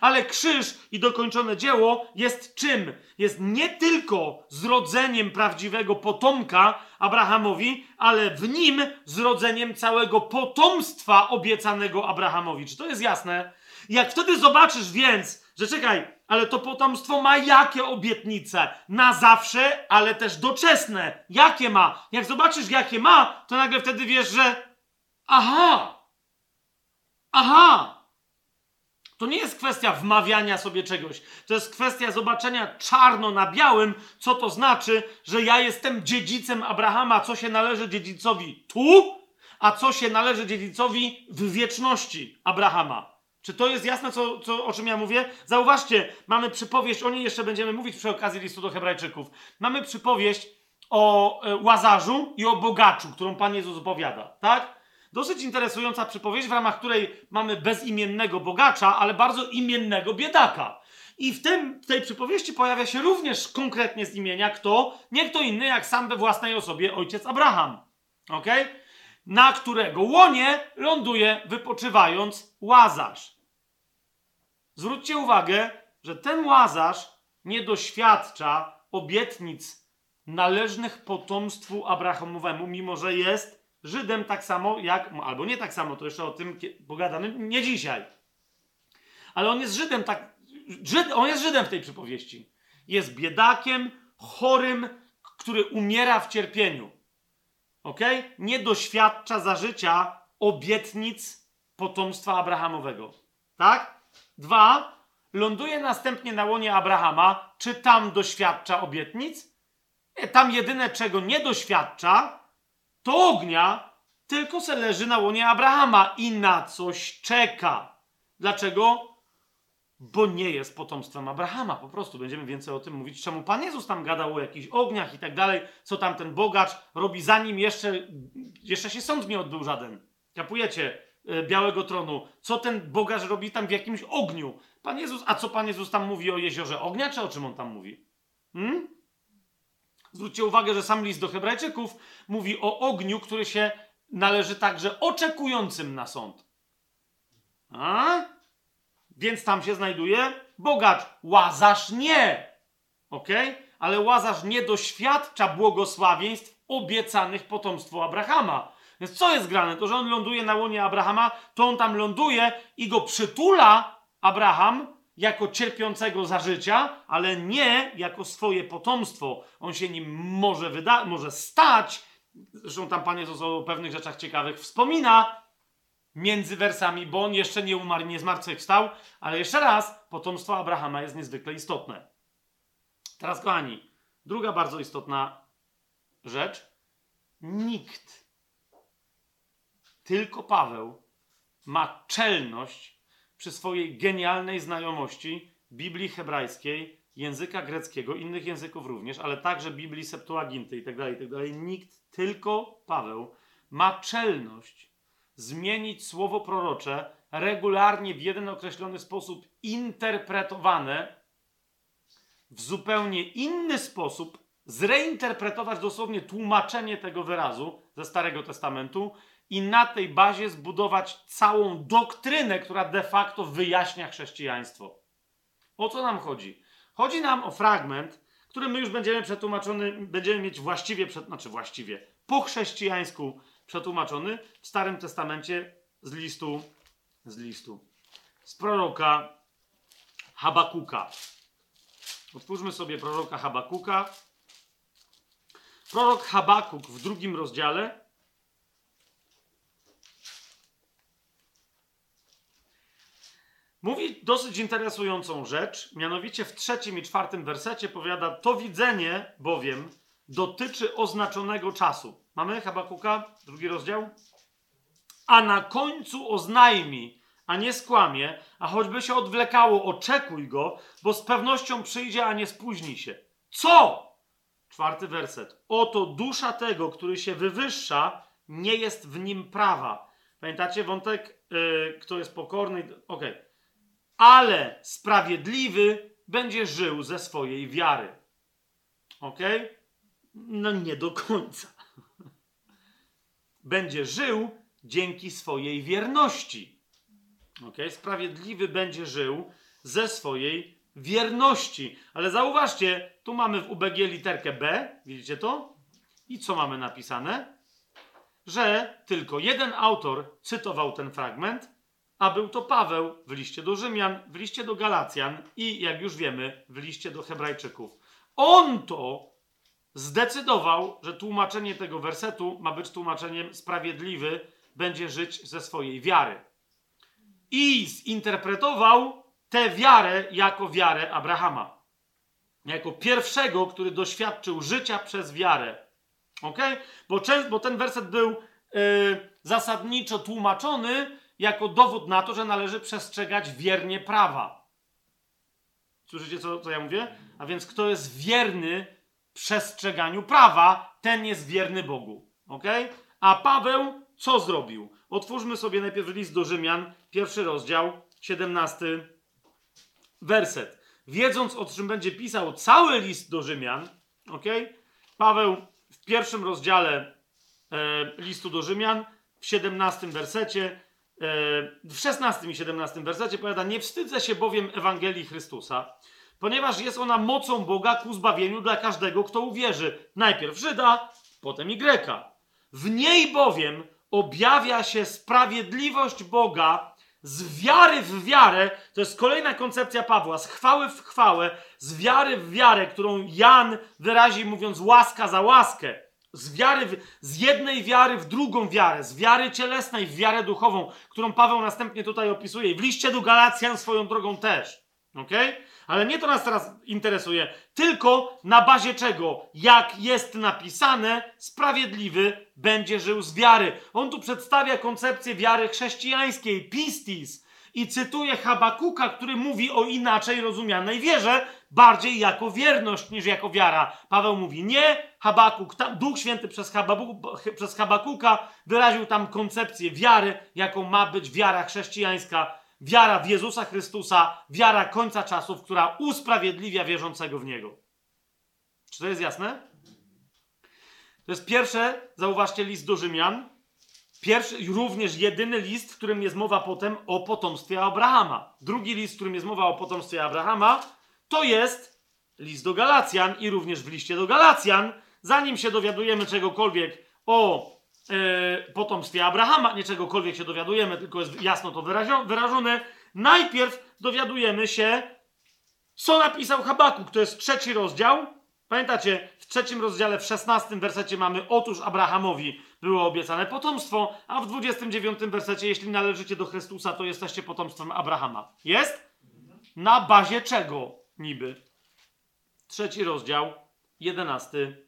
Ale krzyż i dokończone dzieło jest czym? Jest nie tylko zrodzeniem prawdziwego potomka Abrahamowi, ale w nim zrodzeniem całego potomstwa obiecanego Abrahamowi. Czy to jest jasne? Jak wtedy zobaczysz więc, że czekaj, ale to potomstwo ma jakie obietnice? Na zawsze, ale też doczesne. Jakie ma? Jak zobaczysz, jakie ma, to nagle wtedy wiesz, że aha, aha, to nie jest kwestia wmawiania sobie czegoś. To jest kwestia zobaczenia czarno na białym, co to znaczy, że ja jestem dziedzicem Abrahama, co się należy dziedzicowi tu, a co się należy dziedzicowi w wieczności Abrahama. Czy to jest jasne, co, co, o czym ja mówię? Zauważcie, mamy przypowieść, o niej jeszcze będziemy mówić przy okazji listu do Hebrajczyków. Mamy przypowieść o e, łazarzu i o bogaczu, którą Pan Jezus opowiada, tak? Dosyć interesująca przypowieść, w ramach której mamy bezimiennego bogacza, ale bardzo imiennego biedaka. I w, tym, w tej przypowieści pojawia się również konkretnie z imienia kto? Nie kto inny, jak sam we własnej osobie ojciec Abraham. ok? Na którego łonie ląduje wypoczywając łazarz. Zwróćcie uwagę, że ten łazarz nie doświadcza obietnic należnych potomstwu Abrahamowemu, mimo że jest Żydem tak samo jak, albo nie tak samo, to jeszcze o tym pogadamy, nie dzisiaj. Ale on jest Żydem tak, Żyd, on jest Żydem w tej przypowieści. Jest biedakiem, chorym, który umiera w cierpieniu. Ok? Nie doświadcza za życia obietnic potomstwa Abrahamowego. Tak? Dwa, ląduje następnie na łonie Abrahama. Czy tam doświadcza obietnic? Nie, tam jedyne, czego nie doświadcza, to ognia, tylko se leży na łonie Abrahama i na coś czeka. Dlaczego? Bo nie jest potomstwem Abrahama. Po prostu będziemy więcej o tym mówić. Czemu Pan Jezus tam gadał o jakichś ogniach i tak dalej, co tam ten bogacz robi, zanim jeszcze, jeszcze się sąd nie odbył żaden. Kapujecie e, Białego Tronu. Co ten bogacz robi tam w jakimś ogniu? Pan Jezus, a co Pan Jezus tam mówi o jeziorze ognia, czy o czym on tam mówi? Hmm? Zwróćcie uwagę, że sam list do Hebrajczyków mówi o ogniu, który się należy także oczekującym na sąd. A? Więc tam się znajduje bogacz. Łazarz nie. Ok? Ale łazarz nie doświadcza błogosławieństw obiecanych potomstwu Abrahama. Więc co jest grane? To, że on ląduje na łonie Abrahama, to on tam ląduje i go przytula Abraham, jako cierpiącego za życia, ale nie jako swoje potomstwo. On się nim może, wyda- może stać. Zresztą tam Pan Jezus o pewnych rzeczach ciekawych wspomina między wersami, bo on jeszcze nie umarł, nie zmartwychwstał, ale jeszcze raz, potomstwo Abrahama jest niezwykle istotne. Teraz, kochani, druga bardzo istotna rzecz. Nikt, tylko Paweł, ma czelność przy swojej genialnej znajomości Biblii hebrajskiej, języka greckiego, innych języków również, ale także Biblii Septuaginty itd., tak itd., tak nikt, tylko Paweł, ma czelność zmienić słowo prorocze regularnie w jeden określony sposób interpretowane w zupełnie inny sposób, zreinterpretować dosłownie tłumaczenie tego wyrazu ze Starego Testamentu i na tej bazie zbudować całą doktrynę, która de facto wyjaśnia chrześcijaństwo. O co nam chodzi? Chodzi nam o fragment, który my już będziemy przetłumaczony, będziemy mieć właściwie, znaczy właściwie, po chrześcijańsku przetłumaczony w Starym Testamencie z listu, z listu, z proroka Habakuka. Otwórzmy sobie proroka Habakuka. Prorok Habakuk w drugim rozdziale Mówi dosyć interesującą rzecz, mianowicie w trzecim i czwartym wersecie powiada: To widzenie bowiem dotyczy oznaczonego czasu. Mamy Habakuka, drugi rozdział? A na końcu oznajmi, a nie skłamie, a choćby się odwlekało, oczekuj go, bo z pewnością przyjdzie, a nie spóźni się. Co? Czwarty werset. Oto dusza tego, który się wywyższa, nie jest w nim prawa. Pamiętacie wątek, yy, kto jest pokorny? Okej. Okay ale sprawiedliwy będzie żył ze swojej wiary. Ok? No nie do końca. Będzie żył dzięki swojej wierności. Ok? Sprawiedliwy będzie żył ze swojej wierności. Ale zauważcie, tu mamy w UBG literkę B, widzicie to? I co mamy napisane? Że tylko jeden autor cytował ten fragment, a był to Paweł w liście do Rzymian, w liście do Galacjan i, jak już wiemy, w liście do Hebrajczyków. On to zdecydował, że tłumaczenie tego wersetu ma być tłumaczeniem sprawiedliwy, będzie żyć ze swojej wiary. I zinterpretował tę wiarę jako wiarę Abrahama. Jako pierwszego, który doświadczył życia przez wiarę. Ok? Bo, bo ten werset był yy, zasadniczo tłumaczony jako dowód na to, że należy przestrzegać wiernie prawa. Słyszycie, co, co ja mówię? A więc kto jest wierny przestrzeganiu prawa, ten jest wierny Bogu. Ok? A Paweł co zrobił? Otwórzmy sobie najpierw list do Rzymian, pierwszy rozdział, 17 werset. Wiedząc, o czym będzie pisał cały list do Rzymian, ok? Paweł w pierwszym rozdziale e, listu do Rzymian, w 17 wersecie, w 16 i 17 wersecie powiada: Nie wstydzę się bowiem Ewangelii Chrystusa, ponieważ jest ona mocą Boga ku zbawieniu dla każdego, kto uwierzy. Najpierw Żyda, potem i Greka. W niej bowiem objawia się sprawiedliwość Boga z wiary w wiarę. To jest kolejna koncepcja Pawła, z chwały w chwałę, z wiary w wiarę, którą Jan wyrazi mówiąc łaska za łaskę. Z wiary, z jednej wiary w drugą wiarę, z wiary cielesnej w wiarę duchową, którą Paweł następnie tutaj opisuje. W liście do Galacjan swoją drogą też. ok? Ale nie to nas teraz interesuje, tylko na bazie czego, jak jest napisane, sprawiedliwy będzie żył z wiary. On tu przedstawia koncepcję wiary chrześcijańskiej, pistis, i cytuje Habakuka, który mówi o inaczej rozumianej wierze, bardziej jako wierność niż jako wiara. Paweł mówi nie, Habakuk, tam, Duch Święty przez, Habakuk, przez Habakuka wyraził tam koncepcję wiary, jaką ma być wiara chrześcijańska, wiara w Jezusa Chrystusa, wiara końca czasów, która usprawiedliwia wierzącego w Niego. Czy to jest jasne? To jest pierwsze, zauważcie, list do Rzymian. Pierwszy, również jedyny list, w którym jest mowa potem o potomstwie Abrahama. Drugi list, w którym jest mowa o potomstwie Abrahama, to jest list do Galacjan i również w liście do Galacjan, zanim się dowiadujemy czegokolwiek o e, potomstwie Abrahama, nie czegokolwiek się dowiadujemy, tylko jest jasno to wyrażone, najpierw dowiadujemy się, co napisał Habakuk. To jest trzeci rozdział. Pamiętacie, w trzecim rozdziale, w szesnastym wersecie mamy otóż Abrahamowi było obiecane potomstwo, a w 29 wersecie, jeśli należycie do Chrystusa, to jesteście potomstwem Abrahama. Jest? Na bazie czego niby? Trzeci rozdział, jedenasty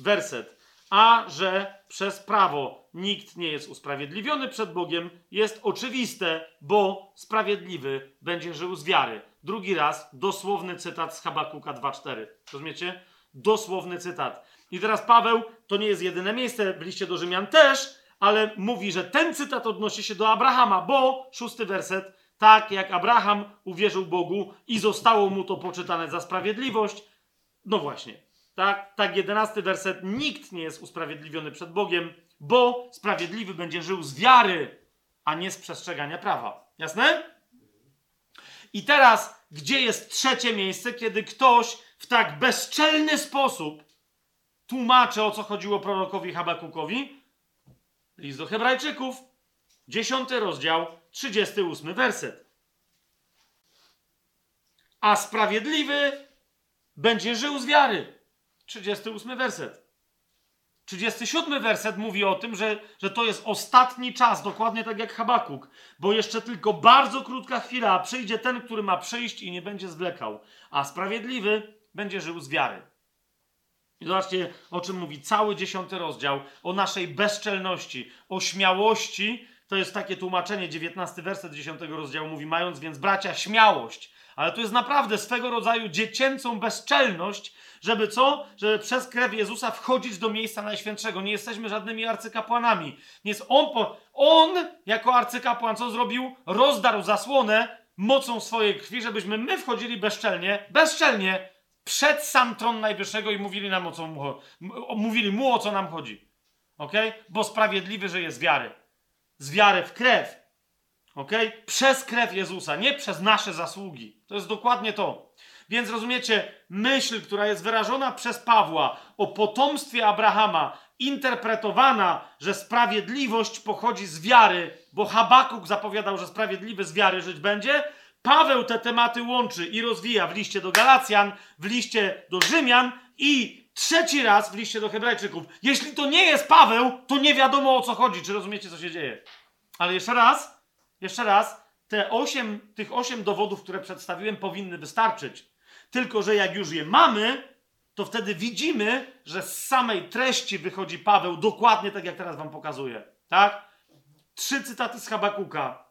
werset. A że przez prawo nikt nie jest usprawiedliwiony przed Bogiem, jest oczywiste, bo sprawiedliwy będzie żył z wiary. Drugi raz dosłowny cytat z Habakuka 2:4. Rozumiecie? Dosłowny cytat. I teraz Paweł, to nie jest jedyne miejsce w liście do Rzymian też, ale mówi, że ten cytat odnosi się do Abrahama, bo szósty werset, tak jak Abraham uwierzył Bogu i zostało mu to poczytane za sprawiedliwość. No właśnie, tak, tak jedenasty werset, nikt nie jest usprawiedliwiony przed Bogiem, bo sprawiedliwy będzie żył z wiary, a nie z przestrzegania prawa. Jasne? I teraz, gdzie jest trzecie miejsce, kiedy ktoś w tak bezczelny sposób tłumaczy, o co chodziło prorokowi Habakukowi. List do Hebrajczyków, 10 rozdział, 38 werset. A sprawiedliwy będzie żył z wiary. 38 werset. 37 werset mówi o tym, że, że to jest ostatni czas, dokładnie tak jak Habakuk, bo jeszcze tylko bardzo krótka chwila, a przyjdzie ten, który ma przyjść i nie będzie zwlekał, a sprawiedliwy będzie żył z wiary. I zobaczcie, o czym mówi cały dziesiąty rozdział, o naszej bezczelności, o śmiałości. To jest takie tłumaczenie, dziewiętnasty werset dziesiątego rozdziału mówi, mając więc bracia śmiałość. Ale to jest naprawdę swego rodzaju dziecięcą bezczelność, żeby co? Żeby przez krew Jezusa wchodzić do miejsca najświętszego. Nie jesteśmy żadnymi arcykapłanami. Nie on, on jako arcykapłan co zrobił? Rozdarł zasłonę mocą swojej krwi, żebyśmy my wchodzili bezczelnie, bezczelnie przed sam tron Najwyższego i mówili nam o co mu, mówili mu o co nam chodzi. Ok? Bo sprawiedliwy żyje z wiary. Z wiary w krew. Ok? Przez krew Jezusa, nie przez nasze zasługi. To jest dokładnie to. Więc rozumiecie, myśl, która jest wyrażona przez Pawła o potomstwie Abrahama, interpretowana, że sprawiedliwość pochodzi z wiary, bo Habakuk zapowiadał, że sprawiedliwy z wiary żyć będzie, Paweł te tematy łączy i rozwija w liście do Galacjan, w liście do Rzymian i trzeci raz w liście do Hebrajczyków. Jeśli to nie jest Paweł, to nie wiadomo o co chodzi. Czy rozumiecie, co się dzieje? Ale jeszcze raz, jeszcze raz, te osiem, tych osiem dowodów, które przedstawiłem, powinny wystarczyć. Tylko, że jak już je mamy, to wtedy widzimy, że z samej treści wychodzi Paweł dokładnie tak, jak teraz wam pokazuję. Tak? Trzy cytaty z Habakuka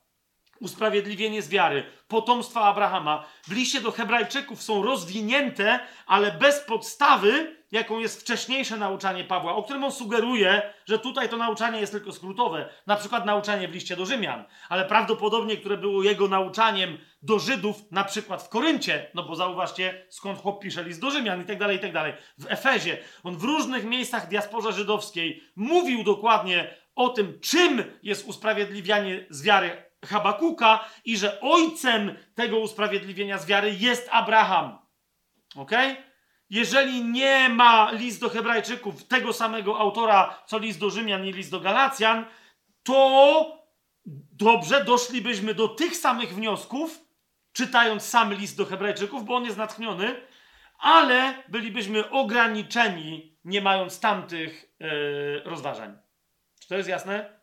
usprawiedliwienie z wiary, potomstwa Abrahama, w liście do Hebrajczyków są rozwinięte, ale bez podstawy, jaką jest wcześniejsze nauczanie Pawła, o którym on sugeruje, że tutaj to nauczanie jest tylko skrótowe, na przykład nauczanie w liście do Rzymian, ale prawdopodobnie, które było jego nauczaniem do Żydów, na przykład w Koryncie, no bo zauważcie, skąd chłop pisze list do Rzymian i tak dalej, i tak dalej, w Efezie. On w różnych miejscach diasporze żydowskiej mówił dokładnie o tym, czym jest usprawiedliwianie z wiary Habakuka i że ojcem tego usprawiedliwienia z wiary jest Abraham. Ok? jeżeli nie ma list do Hebrajczyków tego samego autora, co list do Rzymian i list do Galacjan, to dobrze doszlibyśmy do tych samych wniosków, czytając sam list do Hebrajczyków, bo on jest natchniony, ale bylibyśmy ograniczeni, nie mając tamtych yy, rozważań. Czy to jest jasne?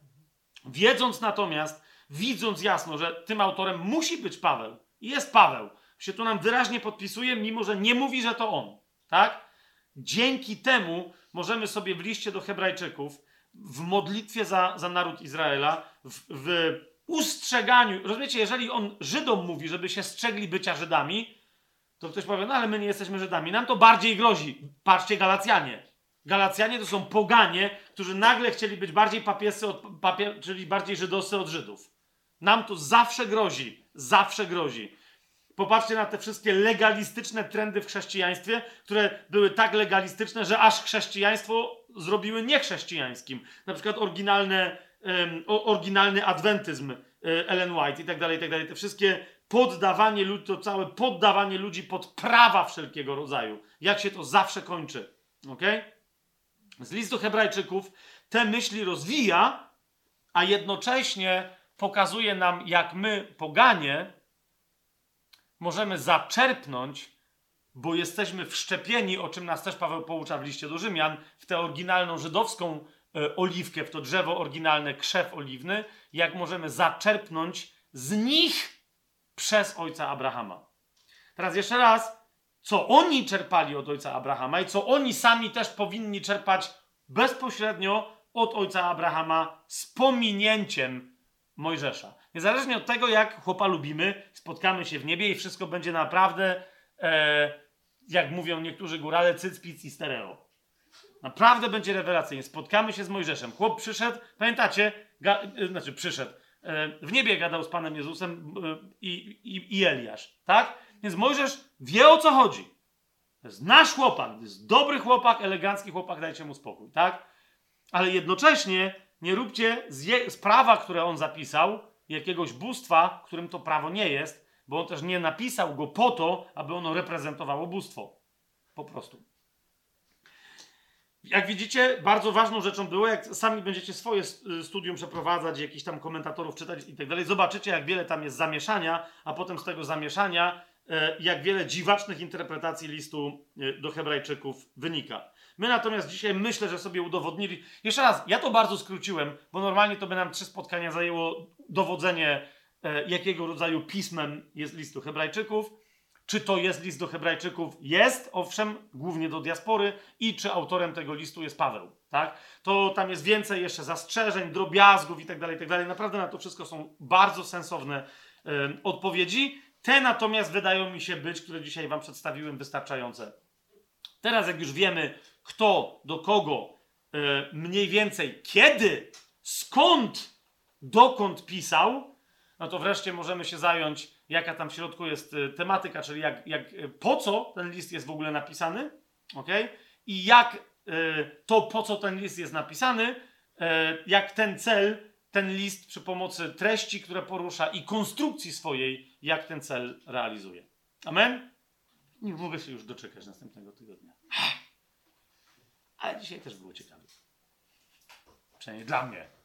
Wiedząc natomiast, widząc jasno, że tym autorem musi być Paweł, jest Paweł, się tu nam wyraźnie podpisuje, mimo że nie mówi, że to on. Tak? Dzięki temu możemy sobie w liście do Hebrajczyków, w modlitwie za, za naród Izraela, w, w ustrzeganiu, rozumiecie, jeżeli on Żydom mówi, żeby się strzegli bycia Żydami, to ktoś powie, no ale my nie jesteśmy Żydami. Nam to bardziej grozi. Patrzcie, Galacjanie. Galacjanie to są poganie, którzy nagle chcieli być bardziej papiescy, od, papie, czyli bardziej żydowscy od Żydów. Nam to zawsze grozi. Zawsze grozi. Popatrzcie na te wszystkie legalistyczne trendy w chrześcijaństwie, które były tak legalistyczne, że aż chrześcijaństwo zrobiły niechrześcijańskim. Na przykład oryginalne, um, oryginalny adwentyzm um, Ellen White i tak dalej, i tak dalej. Te wszystkie poddawanie ludzi, to całe poddawanie ludzi pod prawa wszelkiego rodzaju. Jak się to zawsze kończy. ok? Z listu Hebrajczyków te myśli rozwija, a jednocześnie pokazuje nam, jak my, poganie, możemy zaczerpnąć, bo jesteśmy wszczepieni, o czym nas też Paweł poucza w liście do Rzymian, w tę oryginalną żydowską e, oliwkę, w to drzewo oryginalne, krzew oliwny, jak możemy zaczerpnąć z nich przez ojca Abrahama. Teraz jeszcze raz, co oni czerpali od ojca Abrahama i co oni sami też powinni czerpać bezpośrednio od ojca Abrahama z pominięciem Mojżesza. Niezależnie od tego, jak chłopa lubimy, spotkamy się w niebie i wszystko będzie naprawdę, e, jak mówią niektórzy górale, cycpic i stereo. Naprawdę będzie rewelacyjnie. Spotkamy się z Mojżeszem. Chłop przyszedł, pamiętacie, ga, e, znaczy przyszedł, e, w niebie gadał z Panem Jezusem i, i, i Eliasz, tak? Więc Mojżesz wie o co chodzi. To jest nasz chłopak, to jest dobry chłopak, elegancki chłopak, dajcie mu spokój, tak? Ale jednocześnie nie róbcie z, je, z prawa, które on zapisał, jakiegoś bóstwa, którym to prawo nie jest, bo on też nie napisał go po to, aby ono reprezentowało bóstwo. Po prostu. Jak widzicie, bardzo ważną rzeczą było, jak sami będziecie swoje studium przeprowadzać, jakichś tam komentatorów czytać i tak dalej, zobaczycie, jak wiele tam jest zamieszania, a potem z tego zamieszania, e, jak wiele dziwacznych interpretacji listu e, do Hebrajczyków wynika. My natomiast dzisiaj myślę, że sobie udowodnili. Jeszcze raz, ja to bardzo skróciłem, bo normalnie to by nam trzy spotkania zajęło dowodzenie, e, jakiego rodzaju pismem jest list do Hebrajczyków. Czy to jest list do Hebrajczyków? Jest, owszem, głównie do diaspory, i czy autorem tego listu jest Paweł. Tak? To tam jest więcej jeszcze zastrzeżeń, drobiazgów i tak dalej, i tak. Naprawdę na to wszystko są bardzo sensowne e, odpowiedzi. Te natomiast wydają mi się być, które dzisiaj Wam przedstawiłem, wystarczające. Teraz, jak już wiemy, kto, do kogo, e, mniej więcej, kiedy, skąd, dokąd pisał, no to wreszcie możemy się zająć, jaka tam w środku jest e, tematyka, czyli jak, jak, e, po co ten list jest w ogóle napisany, ok? I jak to, po co ten list jest napisany, jak ten cel, ten list przy pomocy treści, które porusza i konstrukcji swojej, jak ten cel realizuje. Amen? Nie mogę się już doczekać następnego tygodnia. Ale dzisiaj też było ciekawe. Przynajmniej dla mnie.